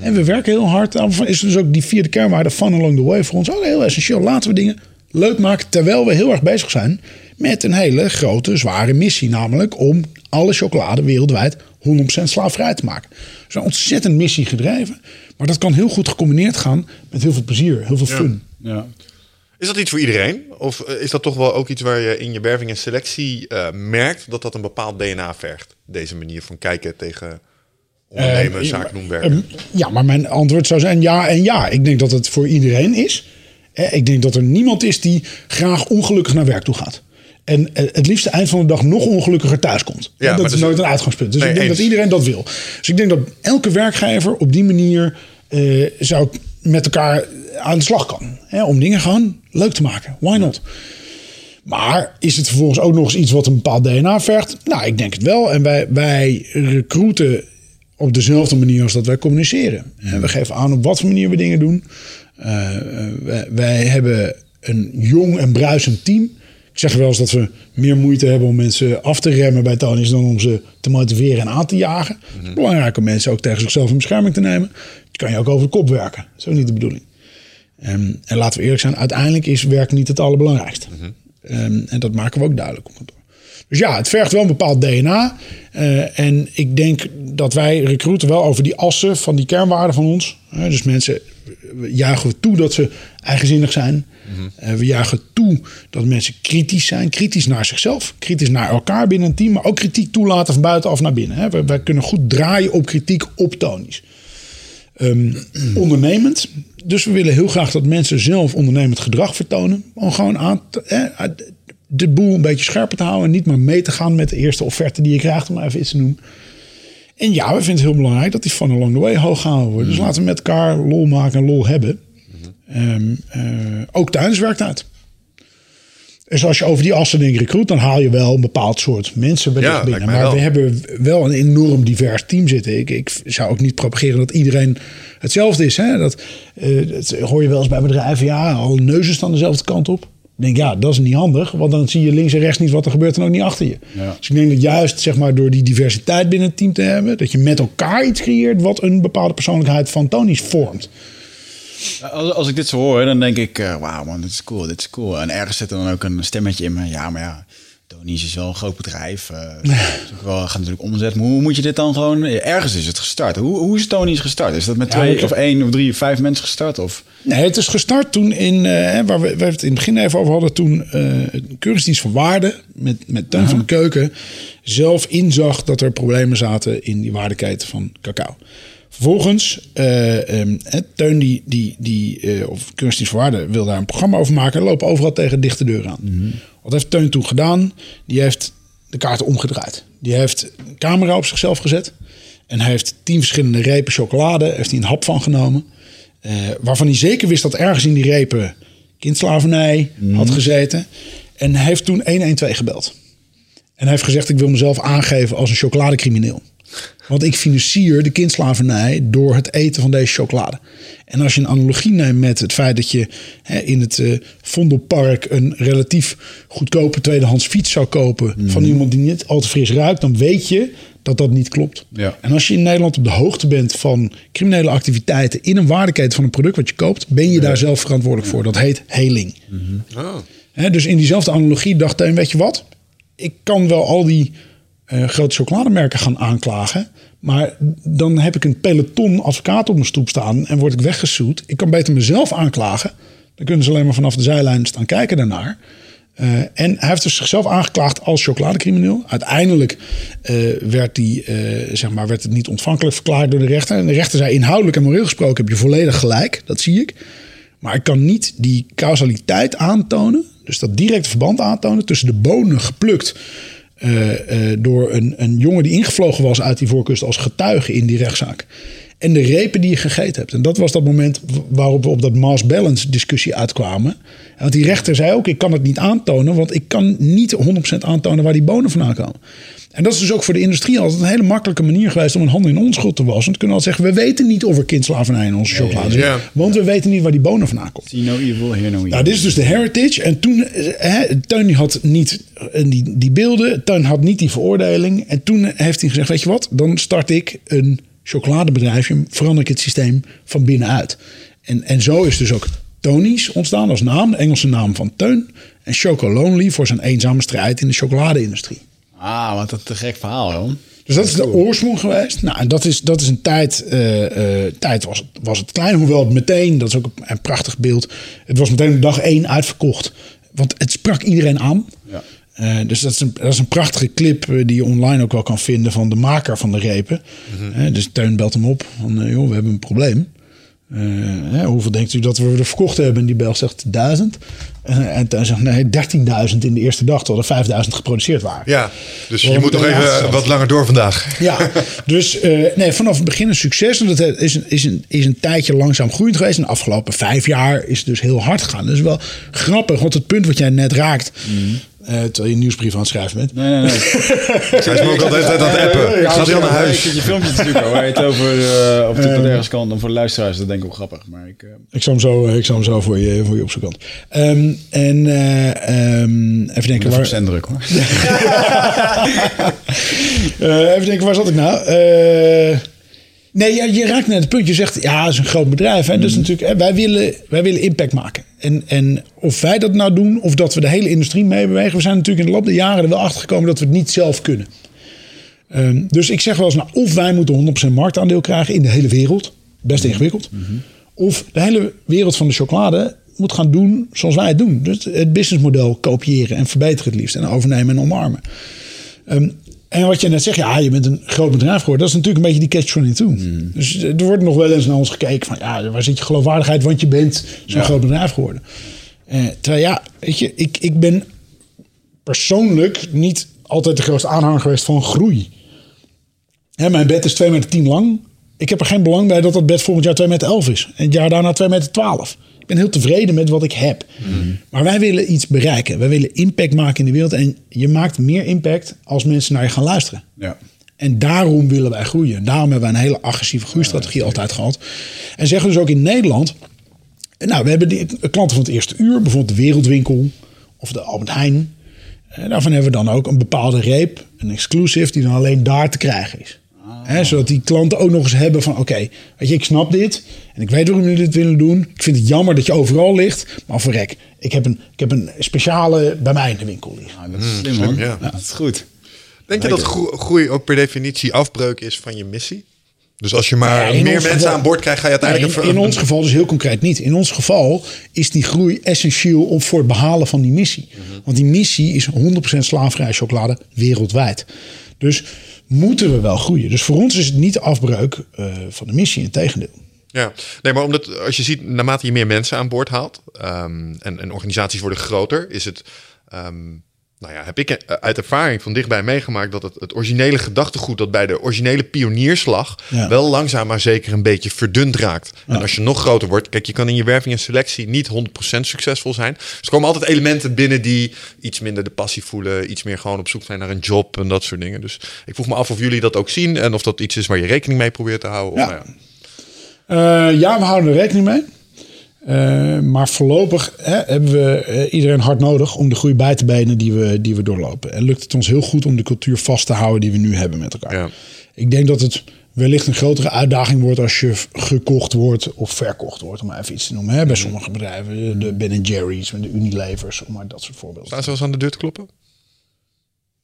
En we werken heel hard. Daarom is dus ook die vierde kernwaarde fun along the way voor ons ook heel essentieel. Laten we dingen leuk maken terwijl we heel erg bezig zijn met een hele grote, zware missie. Namelijk om alle chocolade wereldwijd 100% slaafvrij te maken. Dus een ontzettend missie gedreven. Maar dat kan heel goed gecombineerd gaan met heel veel plezier, heel veel fun. Ja. Is dat iets voor iedereen? Of eh, is dat toch wel ook iets waar je in je werving en selectie uh, merkt dat dat een bepaald DNA vergt? Deze manier van kijken tegen ondernemen, uh, zaken doen, werken. ja, maar mijn antwoord zou zijn ja en ja. Ik denk dat het voor iedereen is. Ik denk dat er niemand is die graag ongelukkig naar werk toe gaat. En eh, het liefste eind van de dag nog ongelukkiger thuis komt. Ja, dat is nooit een uitgangspunt. Dus ik denk dat iedereen dat wil. Dus ik denk dat elke werkgever op die manier zou met elkaar aan de slag kan. Hè, om dingen gewoon leuk te maken. Why not? Maar is het vervolgens ook nog eens iets wat een bepaald DNA vergt? Nou, ik denk het wel. En wij, wij recruiten op dezelfde manier als dat wij communiceren. En we geven aan op wat voor manier we dingen doen. Uh, wij, wij hebben een jong en bruisend team. Ik zeg wel eens dat we meer moeite hebben om mensen af te remmen bij Tony's dan om ze te motiveren en aan te jagen. Is belangrijk om mensen ook tegen zichzelf in bescherming te nemen. Dat kan je ook over de kop werken. Dat is ook niet de bedoeling. Um, en laten we eerlijk zijn, uiteindelijk is werk niet het allerbelangrijkste. um, en dat maken we ook duidelijk op kantoor. Dus ja, het vergt wel een bepaald DNA. Uh, en ik denk dat wij recruiten wel over die assen van die kernwaarden van ons. Uh, dus mensen juichen we toe dat ze eigenzinnig zijn. Mm we juichen toe dat mensen kritisch zijn. Kritisch naar zichzelf. Kritisch naar elkaar binnen een team. Maar ook kritiek toelaten van buitenaf naar binnen. Hè. Wij, kunnen goed draaien op kritiek op tonisch. Um, ondernemend. Dus we willen heel graag dat mensen zelf ondernemend gedrag vertonen. Om gewoon aan de boel een beetje scherper te houden. En niet maar mee te gaan met de eerste offerte die je krijgt. Om even iets te noemen. En ja, we vinden het heel belangrijk dat die van along the way hoog gehouden wordt. Dus laten we met elkaar lol maken en lol hebben. Um, uh, ook tijdens werktijd. Dus als je over die assen denkt recruit, dan haal je wel een bepaald soort mensen ja, binnen. Maar we hebben wel een enorm divers team zitten. Ik, ik zou ook niet propageren dat iedereen hetzelfde is. Hè? Dat, uh, dat hoor je wel eens bij bedrijven. Ja, al neuzen staan dezelfde kant op. Ik denk, ja, dat is niet handig. Want dan zie je links en rechts niet wat er gebeurt en ook niet achter je. Ja. Dus ik denk dat juist zeg maar, door die diversiteit binnen het team te hebben... dat je met elkaar iets creëert wat een bepaalde persoonlijkheid van Tony's vormt. Als, als ik dit zo hoor, dan denk ik, uh, wauw man, dit is cool, dit is cool. En ergens zit er dan ook een stemmetje in me. Ja, maar ja, Tony's is wel een groot bedrijf. Uh, wel, gaat natuurlijk omzet. Maar hoe moet je dit dan gewoon... Ergens is het gestart. Hoe, hoe is Tony's gestart? Is dat met twee of één of drie of vijf mensen gestart? Of? Nee, het is gestart toen in... Uh, waar we, we het in het begin even over hadden. Toen uh, Keuringsdienst van Waarde met, met Teun van de Keuken... zelf inzag dat er problemen zaten in die waardeketen van cacao. Vervolgens, uh, um, Teun die, die, die uh, of Kunstdienst Waarde wil daar een programma over maken. En lopen overal tegen dichte deuren aan. Mm -hmm. Wat heeft Teun toen gedaan? Die heeft de kaarten omgedraaid. Die heeft een camera op zichzelf gezet. En hij heeft tien verschillende repen chocolade. Heeft hij een hap van genomen. Uh, waarvan hij zeker wist dat ergens in die repen kindslavernij mm -hmm. had gezeten. En hij heeft toen 112 gebeld. En hij heeft gezegd, ik wil mezelf aangeven als een chocoladecrimineel. Want ik financier de kindslavernij door het eten van deze chocolade. En als je een analogie neemt met het feit dat je hè, in het eh, Vondelpark een relatief goedkope tweedehands fiets zou kopen van iemand die niet al te fris ruikt, dan weet je dat dat niet klopt. Ja. En als je in Nederland op de hoogte bent van criminele activiteiten in een waardeketen van een product wat je koopt, ben je daar zelf verantwoordelijk voor. Dat heet heling. Oh. Hè, dus in diezelfde analogie dacht hij, weet je wat? Ik kan wel al die eh, grote chocolademerken gaan aanklagen. Maar dan heb ik een peloton advocaten op mijn stoep staan en word ik weggesoet. Ik kan beter mezelf aanklagen. Dan kunnen ze alleen maar vanaf de zijlijn staan kijken daarnaar. Eh, en hij heeft dus zichzelf aangeklaagd als chocoladecrimineel. Uiteindelijk eh, werd, die, zeg maar, werd het niet ontvankelijk verklaard door de rechter. En de rechter zei inhoudelijk en moreel gesproken heb je volledig gelijk. Dat zie ik. Maar ik kan niet die causaliteit aantonen. Dus dat directe verband aantonen tussen de bonen geplukt door een, een jongen die ingevlogen was uit die voorkust als getuige in die rechtszaak. En de repen die je gegeten hebt. En dat was dat moment waarop we op dat mass balance discussie uitkwamen. En Want die rechter zei ook, ik kan het niet aantonen, want ik kan niet 100% aantonen waar die bonen vandaan komen. En dat is dus ook voor de industrie altijd een hele makkelijke manier geweest om een hand in onschuld te wassen. Want kunnen altijd zeggen, we weten niet of er kindslavernij in onze chocolade zit. Ja. Want we weten niet waar die bonen vandaan komen. See no evil, hear no evil. Nou, dit is dus de heritage. En toen, eh, hè, Teun had niet eh, die, die beelden, Teun had niet die veroordeling. En toen heeft hij gezegd, weet je wat, dan start ik een chocoladebedrijfje, verander ik het systeem van binnenuit. En, en zo is dus ook Tony's ontstaan als naam, de Engelse naam van Teun. En Choco Lonely voor zijn eenzame strijd in de chocolade-industrie. Ah, wat een te gek verhaal, joh. Dus dat is de oorsprong geweest. Nou, en dat is, dat is een tijd. eh, eh, tijd was, was het klein, hoewel het meteen, dat is ook een prachtig beeld. Het was meteen op dag één uitverkocht. Want het sprak iedereen aan. Eh, dus dat is, een, dat is een prachtige clip eh, die je online ook wel kan vinden van de maker van de repen. Eh, dus Teun belt hem op van, joh, we hebben een probleem. Hoeveel denkt u dat we er verkocht hebben? En die Belg zegt 1000. Eh, en Teun zegt nee, 13.000 in de eerste dag, terwijl er 5000 geproduceerd waren. Ja, dus je moet nog even wat langer door vandaag. Ja, dus nee, vanaf het begin een succes. En dat is een, is, een, is een tijdje langzaam groeiend geweest. En de afgelopen vijf jaar is het dus heel hard gegaan. Dat is wel grappig, want het punt wat jij net raakt... eh, terwijl je een nieuwsbrief aan het schrijven bent... Nee, nee, nee. Hij is me ook altijd aan het appen. Gaat hij al naar Ik huis? zit je filmpje te zoeken waar je het over uh, op de ergens kan. Dan voor de luisteraars, dat denk ik ook grappig. Maar ik, eh, Ik zal hem zo, ik zal hem zo voor, je, voor je opzoeken. Ehm en eh, ehm, even denken even waar... op zendruk hoor. Eh, even denken, waar zat ik nou? Eh, nee, ja, je raakt net het punt. Je zegt, ja, het is een groot bedrijf. Hè? Dus natuurlijk, hè, wij, willen, wij willen impact maken. En, en of wij dat nou doen, of dat we de hele industrie meebewegen... we zijn natuurlijk in de loop der jaren er wel achter gekomen dat we het niet zelf kunnen. Ehm, dus ik zeg wel eens, nou, of wij moeten 100% marktaandeel krijgen in de hele wereld. Best ingewikkeld. Of de hele wereld van de chocolade moet gaan doen zoals wij het doen. Dus het businessmodel kopiëren en verbeteren het liefst. En overnemen en omarmen. Ehm, en wat je net zegt, ja, je bent een groot bedrijf geworden. Dat is natuurlijk een beetje die catch-22. Dus er wordt nog wel eens naar ons gekeken van... ja, waar zit je geloofwaardigheid, want je bent zo'n groot bedrijf geworden. Eh, terwijl ja, weet je, ik, ik ben persoonlijk niet altijd de grootste aanhanger geweest van groei. Hè, mijn bed is 2 meter 10 lang. Ik heb er geen belang bij dat dat bed volgend jaar 2 meter 11 is. En het jaar daarna 2 meter 12. Ik ben heel tevreden met wat ik heb. Maar wij willen iets bereiken. Wij willen impact maken in de wereld. En je maakt meer impact als mensen naar je gaan luisteren. Ja. En daarom willen wij groeien. Daarom hebben wij een hele agressieve groeistrategie altijd gehad. En zeggen dus ook in Nederland... Nou, we hebben die klanten van het eerste uur. Bijvoorbeeld de Wereldwinkel of de Albert Heijn. En daarvan hebben we dan ook een bepaalde reep, een exclusive, die dan alleen daar te krijgen is. Hè, zodat die klanten ook nog eens hebben van... oké, weet je, ik snap dit en ik weet waarom jullie dit willen doen. Ik vind het jammer dat je overal ligt. Maar verrek, ik heb een, ik heb een speciale bij mij in de winkel liggen. Nou, dat is slim man. ja. Dat is goed. Denk je dat gro- groei ook per definitie afbreuk is van je missie? Dus als je maar Ja, meer mensen geval- aan boord krijgt, ga je Nee, uiteindelijk... in, in ons geval dus heel concreet niet. In ons geval is die groei essentieel om voor het behalen van die missie. Want die missie is 100% slaafvrij chocolade wereldwijd. Dus moeten we wel groeien. Dus voor ons is het niet de afbreuk eh, van de missie, in tegendeel. Ja, nee, maar omdat als je ziet, naarmate je meer mensen aan boord haalt ehm, en, en organisaties worden groter, is het. ehm, nou ja, heb ik eh, uit ervaring van dichtbij meegemaakt dat het, het originele gedachtegoed dat bij de originele pionierslag Ja. wel langzaam maar zeker een beetje verdund raakt. En als je nog groter wordt, kijk, je kan in je werving en selectie niet 100% succesvol zijn. Dus er komen altijd elementen binnen die iets minder de passie voelen, iets meer gewoon op zoek zijn naar een job en dat soort dingen. Dus ik vroeg me af of jullie dat ook zien en of dat iets is waar je rekening mee probeert te houden. Of, Ja. nou ja. Eh, ja, we houden er rekening mee. Eh, maar voorlopig hè, hebben we eh, iedereen hard nodig om de groei bij te benen die we, die we doorlopen. En lukt het ons heel goed om de cultuur vast te houden die we nu hebben met elkaar. Ja. Ik denk dat het wellicht een grotere uitdaging wordt als je gekocht wordt of verkocht wordt, om maar even iets te noemen. Hè. Bij sommige bedrijven, de Ben Jerry's, de Unilevers, om maar dat soort voorbeelden. Staan ze wel eens aan de deur te kloppen?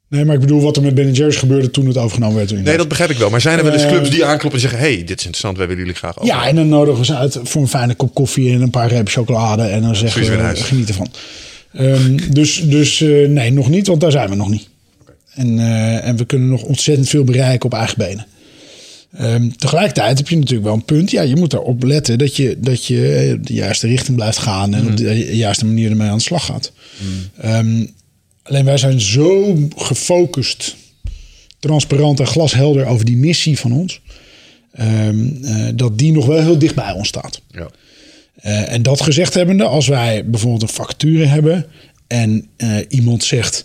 Nee, maar ik bedoel wat er met Ben Jerry's gebeurde toen het overgenomen werd. Nee, dat begrijp ik wel. Maar zijn er wel eens Eh, clubs die aankloppen en zeggen... hey, dit is interessant, wij willen jullie graag over. Ja, en dan nodigen ze uit voor een fijne kop koffie en een paar repen chocolade. En dan zeggen we, geniet ervan. Ehm, dus dus eh, nee, nog niet, want daar zijn we nog niet. En, eh, en we kunnen nog ontzettend veel bereiken op eigen benen. Ehm, tegelijkertijd heb je natuurlijk wel een punt. Ja, je moet erop letten dat je, dat je de juiste richting blijft gaan. En op de juiste manier ermee aan de slag gaat. Ehm, alleen wij zijn zo gefocust, transparant en glashelder over die missie van ons. ehm, eh, dat die nog wel heel dicht bij ons staat. Ja. Eh, en dat gezegd hebbende, als wij bijvoorbeeld een vacature hebben en eh, iemand zegt,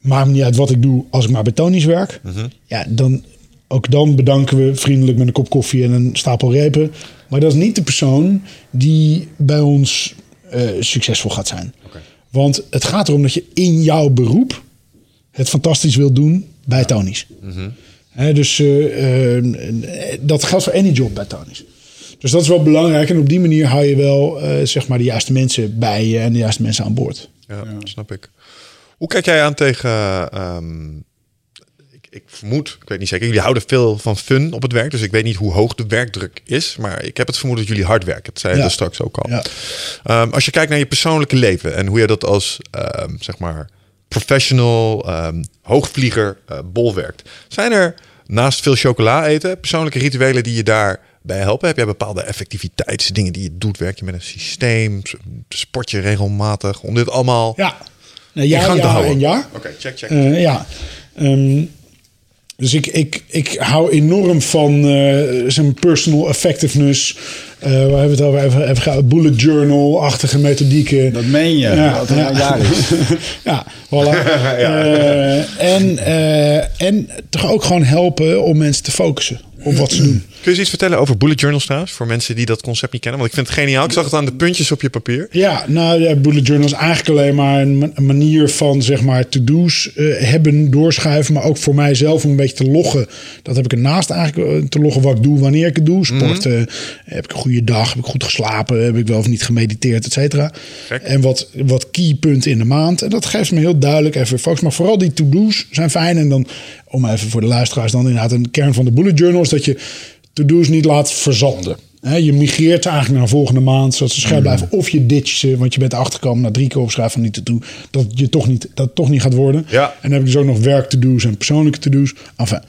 maakt me niet uit wat ik doe als ik maar bij Tony's werk. Ja, dan, ook dan bedanken we vriendelijk met een kop koffie en een stapel repen. Maar dat is niet de persoon die bij ons succesvol gaat zijn. Want het gaat erom dat je in jouw beroep het fantastisch wilt doen bij Tony's. Hè, dus eh, eh, dat geldt voor any job bij Tony's. Dus dat is wel belangrijk. En op die manier hou je wel eh, zeg maar de juiste mensen bij je en de juiste mensen aan boord. Ja, snap ik. Hoe kijk jij aan tegen... ehm, ik, vermoed, ik weet niet zeker, jullie houden veel van fun op het werk. Dus ik weet niet hoe hoog de werkdruk is. Maar ik heb het vermoeden dat jullie hard werken. Dat zei je Ja. dus straks ook al. Ja. Ehm, als je kijkt naar je persoonlijke leven en hoe je dat als, ehm, zeg maar, professional, ehm, hoogvlieger, eh, bol werkt. Zijn er naast veel chocola eten, persoonlijke rituelen die je daarbij helpen? Heb jij bepaalde effectiviteitsdingen die je doet? Werk je met een systeem? Sport je regelmatig? Om dit allemaal Ja, nou, in jaar, gang te jaar houden? en jaar. Oké, check, check. Eh, ja. Ehm, dus ik, ik, ik hou enorm van eh zijn personal effectiveness. Eh waar hebben we het over? Even, even gehad, bullet journal-achtige methodieken. Dat meen je. Ja, dat ja. jaar is. ja, voilà. Eh, en, eh, en toch ook gewoon helpen om mensen te focussen op wat ze doen. Kun je iets vertellen over bullet journals trouwens? Voor mensen die dat concept niet kennen. Want ik vind het geniaal. Ik zag het aan de puntjes op je papier. Ja, nou ja, bullet journal is eigenlijk alleen maar een, ma- een manier van zeg maar to-do's eh, hebben, doorschuiven. Maar ook voor mijzelf om een beetje te loggen. Dat heb ik ernaast eigenlijk eh, te loggen wat ik doe, wanneer ik het doe. Sporten, heb ik een goede dag, heb ik goed geslapen, heb ik wel of niet gemediteerd, et cetera. En wat, wat keypunten in de maand. En dat geeft me heel duidelijk even focus. Maar vooral die to-do's zijn fijn. En dan, om even voor de luisteraars dan inderdaad een kern van de bullet journal is dat je to-do's niet laat verzanden. Hè, je migreert ze eigenlijk naar de volgende maand, zodat ze scherp blijven. Of je ditcht ze, want je bent achtergekomen na drie keer opschrijven van niet te doen. Dat je toch niet, dat toch niet gaat worden. Ja. En dan heb ik dus ook nog werk to-do's en persoonlijke to-do's. Enfin.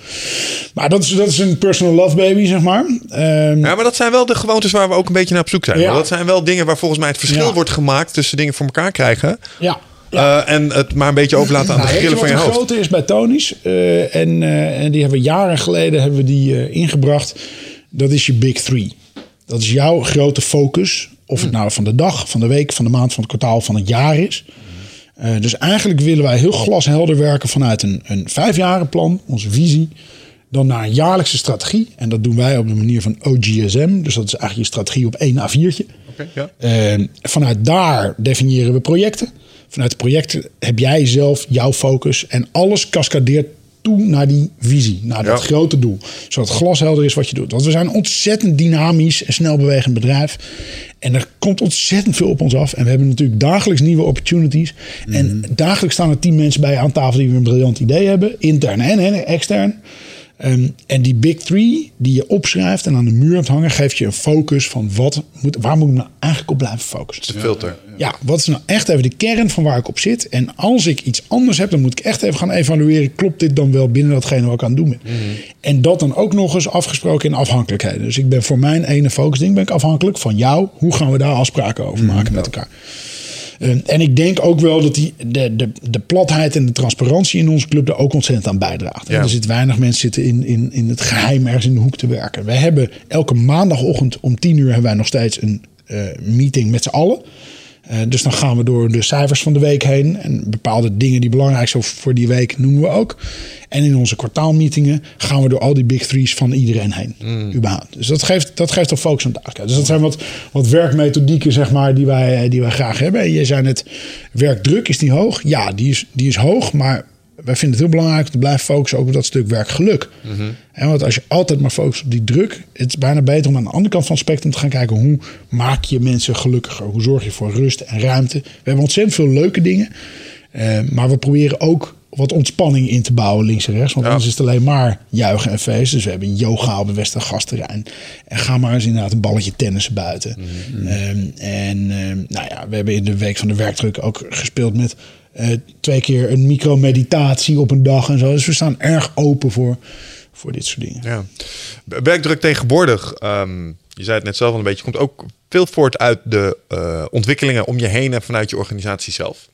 Maar dat is, dat is een personal love baby, zeg maar. Ehm, Ja, maar dat zijn wel de gewoontes waar we ook een beetje naar op zoek zijn. Ja. Dat zijn wel dingen waar volgens mij het verschil Ja. wordt gemaakt tussen dingen voor elkaar krijgen. ja. Eh, en het maar een beetje overlaten aan Nou, de grillen van je hoofd. grote is bij Tony's? Eh, en, eh, en die hebben we jaren geleden hebben we die ingebracht. Dat is je big three. Dat is jouw grote focus. Of het nou van de dag, van de week, van de maand, van het kwartaal, van het jaar is. Eh, dus eigenlijk willen wij heel glashelder werken vanuit een, een vijfjarenplan, onze visie. Dan naar een jaarlijkse strategie. En dat doen wij op de manier van OGSM. Dus dat is eigenlijk je strategie op één A4'tje. Oké, ja. Vanuit daar definiëren we projecten. Vanuit de projecten heb jij zelf jouw focus. En alles cascadeert toe naar die visie, naar dat Ja. grote doel. Zodat het glashelder is wat je doet. Want we zijn een ontzettend dynamisch en snel bewegend bedrijf. En er komt ontzettend veel op ons af. En we hebben natuurlijk dagelijks nieuwe opportunities. En dagelijks staan er tien mensen bij aan tafel die weer een briljant idee hebben. Intern en, en extern. Ehm, en die big three die je opschrijft en aan de muur hebt hangen, geeft je een focus van wat moet, waar moet ik nou eigenlijk op blijven focussen. De filter. Ja, wat is nou echt even de kern van waar ik op zit? En als ik iets anders heb, dan moet ik echt even gaan evalueren. Klopt dit dan wel binnen datgene wat ik aan het doen ben? En dat dan ook nog eens afgesproken in afhankelijkheden. Dus ik ben voor mijn ene focusding ben ik afhankelijk van jou. Hoe gaan we daar afspraken over maken met elkaar? Eh, en ik denk ook wel dat die, de, de, de platheid en de transparantie in onze club er ook ontzettend aan bijdraagt. Ja. Er zitten weinig mensen zitten in, in, in het geheim ergens in de hoek te werken. Wij hebben elke maandagochtend om 10 uur hebben wij nog steeds een eh, meeting met z'n allen. Eh, dus dan gaan we door de cijfers van de week heen. En bepaalde dingen die belangrijk zijn voor die week noemen we ook. En in onze kwartaalmeetingen gaan we door al die big threes van iedereen heen. Überhaupt. Dus dat geeft, dat geeft toch focus aan duidelijkheid. Dus dat zijn wat, wat werkmethodieken zeg maar, die, wij, die wij graag hebben. En je zei net, werkdruk is die hoog? Ja, die is, die is hoog. Maar wij vinden het heel belangrijk om te blijven focussen ook op dat stuk werkgeluk. En want als je altijd maar focust op die druk, het is bijna beter om aan de andere kant van het spectrum te gaan kijken hoe maak je mensen gelukkiger? Hoe zorg je voor rust en ruimte? We hebben ontzettend veel leuke dingen, eh, maar we proberen ook wat ontspanning in te bouwen links en rechts. Want Ja. anders is het alleen maar juichen en feesten. Dus we hebben yoga op het Westergasterrein. En ga maar eens inderdaad een balletje tennissen buiten. Ehm, en ehm, nou ja, we hebben in de week van de werkdruk ook gespeeld met eh, twee keer een micromeditatie op een dag en zo. Dus we staan erg open voor, voor dit soort dingen. Ja. Werkdruk tegenwoordig, ehm, je zei het net zelf al een beetje, komt ook veel voort uit de eh, ontwikkelingen om je heen en vanuit je organisatie zelf.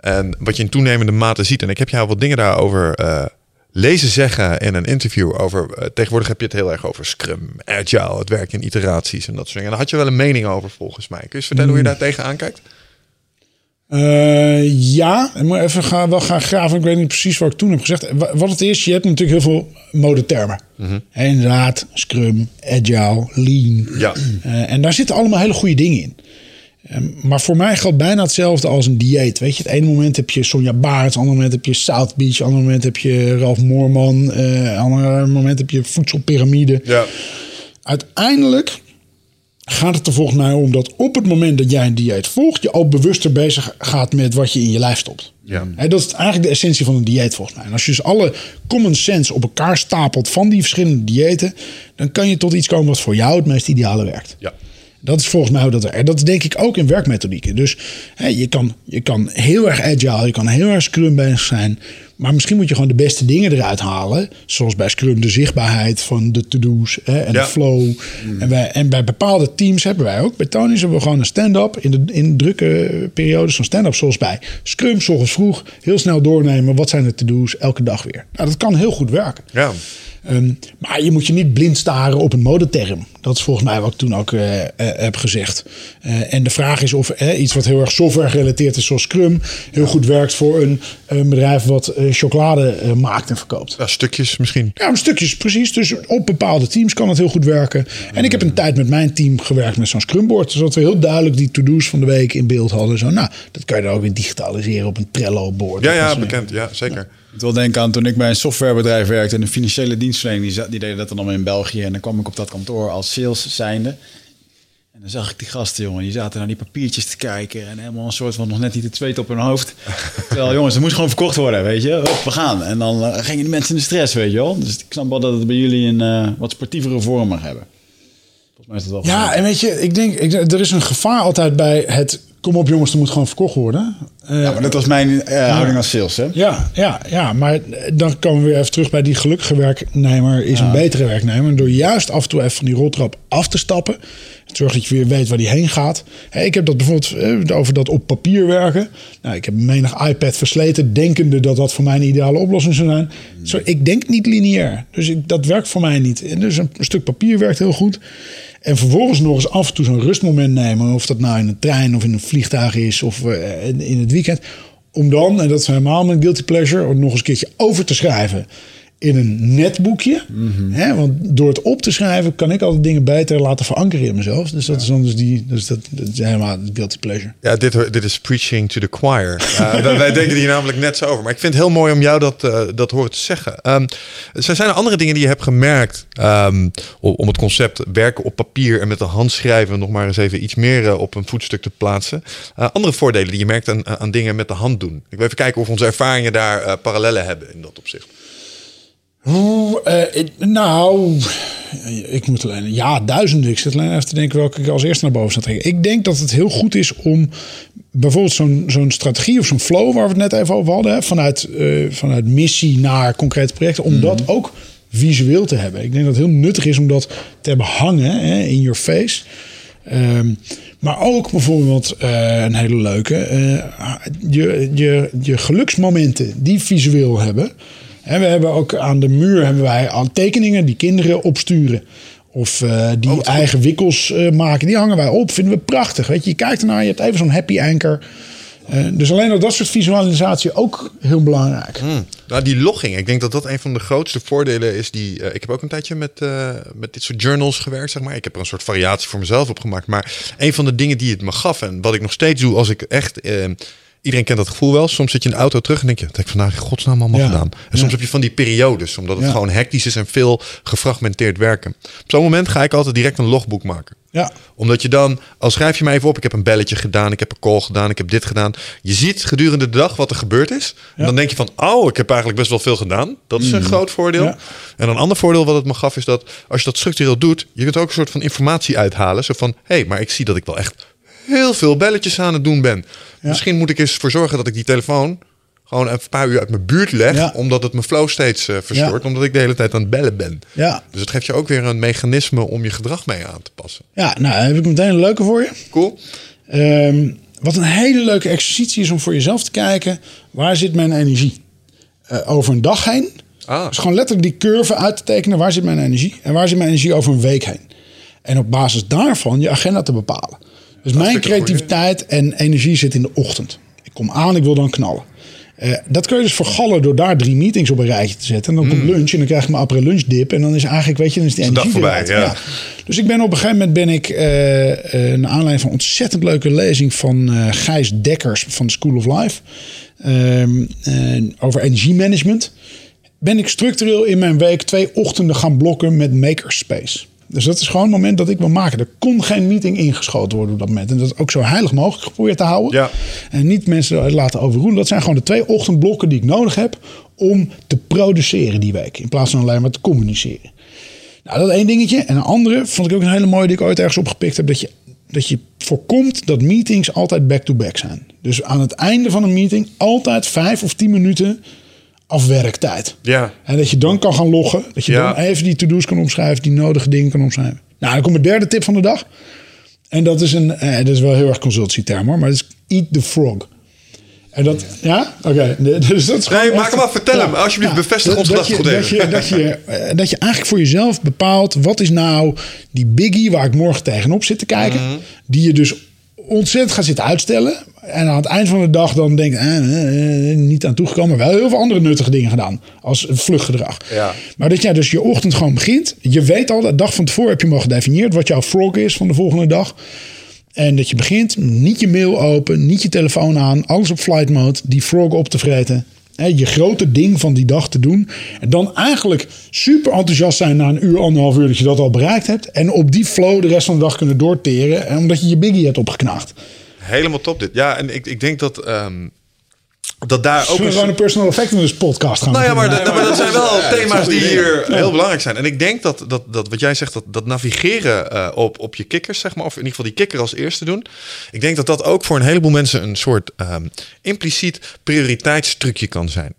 En wat je in toenemende mate ziet, en ik heb jou wat dingen daarover eh, lezen zeggen in een interview over. tegenwoordig heb je het heel erg over Scrum, Agile, het werken in iteraties en dat soort dingen. En daar had je wel een mening over volgens mij. Kun je eens vertellen hoe je daar tegenaan kijkt? Eh, ja, ik moet even gaan, wel gaan graven. Ik weet niet precies wat ik toen heb gezegd. Wa- Wat het is, je hebt natuurlijk heel veel modetermen. Hè, Inderdaad, Scrum, Agile, Lean. Ja. Eh, en daar zitten allemaal hele goede dingen in. Ehm, maar voor mij geldt bijna hetzelfde als een dieet. Weet je, het ene moment heb je Sonja Baarts, het andere moment heb je South Beach, het andere moment heb je Ralf Moorman, eh, het andere moment heb je voedselpyramide. Ja. Uiteindelijk gaat het er volgens mij om dat op het moment dat jij een dieet volgt, je al bewuster bezig gaat met wat je in je lijf stopt. Ja. Dat is eigenlijk de essentie van een dieet volgens mij. En als je dus alle common sense op elkaar stapelt van die verschillende diëten, dan kan je tot iets komen wat voor jou het meest ideale werkt. Ja. Dat is volgens mij hoe dat. En dat denk ik ook in werkmethodieken. Dus hè, je, kan, je kan heel erg agile, je kan heel erg Scrum bezig zijn. Maar misschien moet je gewoon de beste dingen eruit halen. Zoals bij Scrum de zichtbaarheid van de to-do's hè, en Ja. de flow. En, bij, en bij bepaalde teams hebben wij ook. Bij Tony's hebben we gewoon een stand-up in de in drukke periodes van stand-up. Zoals bij Scrum, s ochtends vroeg. Heel snel doornemen. Wat zijn de to-do's? Elke dag weer. Nou, dat kan heel goed werken. Ja. Ehm, maar je moet je niet blind staren op een modeterm. Dat is volgens mij wat ik toen ook eh, eh, heb gezegd. Eh, en de vraag is of iets wat heel erg software gerelateerd is, zoals Scrum, heel goed werkt voor een, een bedrijf wat chocolade maakt en verkoopt. Ja, stukjes misschien. Ja, stukjes precies. Dus op bepaalde teams kan het heel goed werken. En ik heb een tijd met mijn team gewerkt met zo'n Scrumboard. Zodat we heel duidelijk die to-do's van de week in beeld hadden. Zo, nou, dat kan je dan ook weer digitaliseren op een Trello-board. Ja, ja, bekend. Ja, zeker. Ik wil denken aan toen ik bij een softwarebedrijf werkte en een financiële dienstverlening, die, die deden dat dan allemaal in België. En dan kwam ik op dat kantoor als sales zijnde. En dan zag ik die gasten, jongen, die zaten naar die papiertjes te kijken en helemaal een soort van nog net niet het zweet op hun hoofd. Terwijl, jongens, er moest gewoon verkocht worden, weet je. We gaan. En dan eh, gingen die mensen in de stress, weet je wel. Dus ik snap wel dat het bij jullie een eh, wat sportievere vorm mag hebben. Volgens mij is dat wel Ja, en weet je, ik denk, ik, er is een gevaar altijd bij het... Kom op jongens, er moet gewoon verkocht worden. Eh, Ja, maar dat was mijn eh, houding als sales, hè. Ja, ja, ja, maar dan komen we weer even terug bij die gelukkige werknemer is een betere werknemer. Door juist af en toe even van die roltrap af te stappen. Zorg dat je weer weet waar die heen gaat. Ik heb dat bijvoorbeeld eh, over dat op papier werken. Nou, ik heb menig iPad versleten, denkende dat dat voor mij een ideale oplossing zou zijn. Zo, ik denk niet lineair. Dus ik, dat werkt voor mij niet. En dus een, een stuk papier werkt heel goed. En vervolgens nog eens af en toe zo'n rustmoment nemen. Of dat nou in een trein of in een vliegtuig is of eh, in het weekend. Om dan, en dat is helemaal mijn guilty pleasure, om nog eens een keertje over te schrijven in een netboekje. Hè, want door het op te schrijven kan ik altijd dingen beter laten verankeren in mezelf. Dus dat is dan dus die, dus dat, dat is helemaal guilty pleasure. Ja, dit, dit is preaching to the choir. Wij, wij denken hier namelijk net zo over. Maar ik vind het heel mooi om jou dat, eh, dat horen te zeggen. Ehm, zijn er andere dingen die je hebt gemerkt ehm, om, het concept werken op papier en met de hand schrijven nog maar eens even iets meer eh, op een voetstuk te plaatsen? Eh, andere voordelen die je merkt aan, aan dingen met de hand doen. Ik wil even kijken of onze ervaringen daar parallellen hebben in dat opzicht. Oeh, eh, nou, ik moet alleen, ja, duizenden. Ik zit alleen even te denken welke ik als eerste naar boven te trekken. Ik denk dat het heel goed is om bijvoorbeeld zo'n zo'n strategie of zo'n flow waar we het net even over hadden, hè, vanuit, eh, vanuit missie naar concrete projecten, om dat ook visueel te hebben. Ik denk dat het heel nuttig is om dat te hebben hangen hè, in your face. Ehm, maar ook bijvoorbeeld eh, een hele leuke. eh, je, je, je geluksmomenten die visueel hebben. En we hebben ook aan de muur hebben wij al tekeningen die kinderen opsturen. Of eh, die eigen wikkels eh, maken. Die hangen wij op. Vinden we prachtig. Weet je, je kijkt ernaar. Je hebt even zo'n happy anchor. Eh, dus alleen al dat soort visualisatie ook heel belangrijk. Hmm. Nou, die logging. Ik denk dat dat een van de grootste voordelen is. Die, ik heb ook een tijdje met, met dit soort journals gewerkt, zeg maar. Ik heb er een soort variatie voor mezelf op gemaakt. Maar een van de dingen die het me gaf en wat ik nog steeds doe als ik echt... iedereen kent dat gevoel wel. Soms zit je in de auto terug en denk je, dat heb ik vandaag in godsnaam allemaal Ja. gedaan. En soms heb je van die periodes, omdat het Ja. gewoon hectisch is en veel gefragmenteerd werken. Op zo'n moment ga ik altijd direct een logboek maken Ja, omdat je dan, al schrijf je mij even op, ik heb een belletje gedaan, ik heb een call gedaan, ik heb dit gedaan. Je ziet gedurende de dag wat er gebeurd is. En dan denk je van, oh, ik heb eigenlijk best wel veel gedaan. Dat is een groot voordeel. En een ander voordeel wat het me gaf is dat als je dat structureel doet, je kunt ook een soort van informatie uithalen. Zo van, hé, hey, maar ik zie dat ik wel echt heel veel belletjes aan het doen ben. Misschien moet ik eens voor zorgen dat ik die telefoon gewoon een paar uur uit mijn buurt leg, Ja. omdat het mijn flow steeds eh, verstoort, omdat ik de hele tijd aan het bellen ben. ja. Dus het geeft je ook weer een mechanisme om je gedrag mee aan te passen. ja nou heb ik meteen een leuke voor je. Cool. Ehm, wat een hele leuke exercitie is om voor jezelf te kijken. Waar zit mijn energie? Eh, over een dag heen. Ah. Dus gewoon letterlijk die curve uit te tekenen. Waar zit mijn energie? En waar zit mijn energie over een week heen? En op basis daarvan je agenda te bepalen. Dus mijn goeie. creativiteit en energie zit in de ochtend. Ik kom aan, ik wil dan knallen. Eh, dat kun je dus vergallen door daar drie meetings op een rijtje te zetten. En dan komt lunch en dan krijg ik mijn après lunch dip. En dan is eigenlijk, weet je, dan is die energie dag voorbij, ja. Dus ik ben op een gegeven moment ben ik, eh naar aanleiding van een ontzettend leuke lezing van Gijs Dekkers van de School of Life. ehm, eh, over energiemanagement. Ben ik structureel in mijn week twee ochtenden gaan blokken met Makerspace. Dus dat is gewoon het moment dat ik wil maken. Er kon geen meeting ingeschoten worden op dat moment. En dat ook zo heilig mogelijk geprobeerd te houden. Ja. En niet mensen laten overroelen. Dat zijn gewoon de twee ochtendblokken die ik nodig heb om te produceren die week. In plaats van alleen maar te communiceren. Nou, dat één dingetje. En een andere vond ik ook een hele mooie die ik ooit ergens opgepikt heb. Dat je, dat je voorkomt dat meetings altijd back-to-back zijn. Dus aan het einde van een meeting altijd vijf of tien minuten afwerktijd. Ja. En dat je dan kan gaan loggen. Dat je Ja. dan even die to-do's kan omschrijven. Die nodige dingen kan omschrijven. Nou, dan komt mijn derde tip van de dag. En dat is een, eh, dat is wel heel erg consultieterm hoor. Maar dat is eat the frog. En dat, ja? Oké. Dus dat is Nee, maak echt- hem af. Vertel hem. Alsjeblieft, bevestig dat- ons dat je, gedachtegoed dat, je, dat, je, eh, dat je eigenlijk voor jezelf bepaalt... wat is nou die biggie waar ik morgen tegenop zit te kijken... Mhm. die je dus ontzettend gaat zitten uitstellen... en aan het eind van de dag dan denkt... Eh, eh, eh, niet aan toegekomen... maar wel heel veel andere nuttige dingen gedaan... als vluchtgedrag. Ja. Maar dat jij dus je ochtend gewoon begint... je weet al, de dag van tevoren heb je al gedefinieerd... wat jouw frog is van de volgende dag... En dat je begint, niet je mail open, niet je telefoon aan, alles op flight mode, die frog op te vreten. Hè, je grote ding van die dag te doen. En dan eigenlijk super enthousiast zijn na een uur, anderhalf uur dat je dat al bereikt hebt. En op die flow de rest van de dag kunnen doorteren, omdat je je biggie hebt opgeknaagd. Helemaal top dit. Ja, en ik, ik denk dat, ehm, dat daar ook... Zullen we een- gewoon een personal effectiveness podcast gaan Nou ja, maar, dat- maar dat zijn wel Ja, thema's die hier Ja. heel belangrijk zijn. En ik denk dat, dat, dat wat jij zegt, dat, dat navigeren eh, op, op je kikkers, zeg maar, of in ieder geval die kikker als eerste doen. Ik denk dat dat ook voor een heleboel mensen een soort ehm, impliciet prioriteitstrucje kan zijn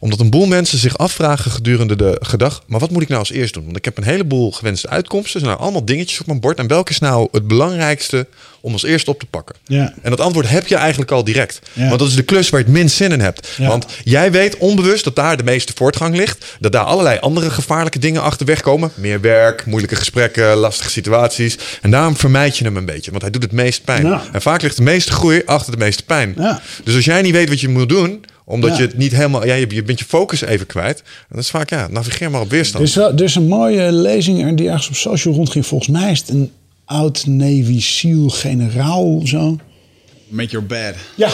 omdat een boel mensen zich afvragen gedurende de gedag, maar wat moet ik nou als eerst doen? Want ik heb een heleboel gewenste uitkomsten, er zijn allemaal dingetjes op mijn bord. En welke is nou het belangrijkste om als eerste op te pakken? Ja. En dat antwoord heb je eigenlijk al direct. Ja. Want dat is de klus waar je het minst zin in hebt. Ja. Want jij weet onbewust dat daar de meeste voortgang ligt. Dat daar allerlei andere gevaarlijke dingen achterweg komen. Meer werk, moeilijke gesprekken, lastige situaties. En daarom vermijd je hem een beetje. Want hij doet het meest pijn. Ja. En vaak ligt de meeste groei achter de meeste pijn. Ja. Dus als jij niet weet wat je moet doen omdat Ja. je het niet helemaal... Ja, je, je bent je focus even kwijt. En dat is vaak, ja, navigeer maar op weerstand. Er is, wel, er is een mooie lezing die ergens op social rondging. Volgens mij is het een oud Navy SEAL generaal of zo. Make your bed. Ja,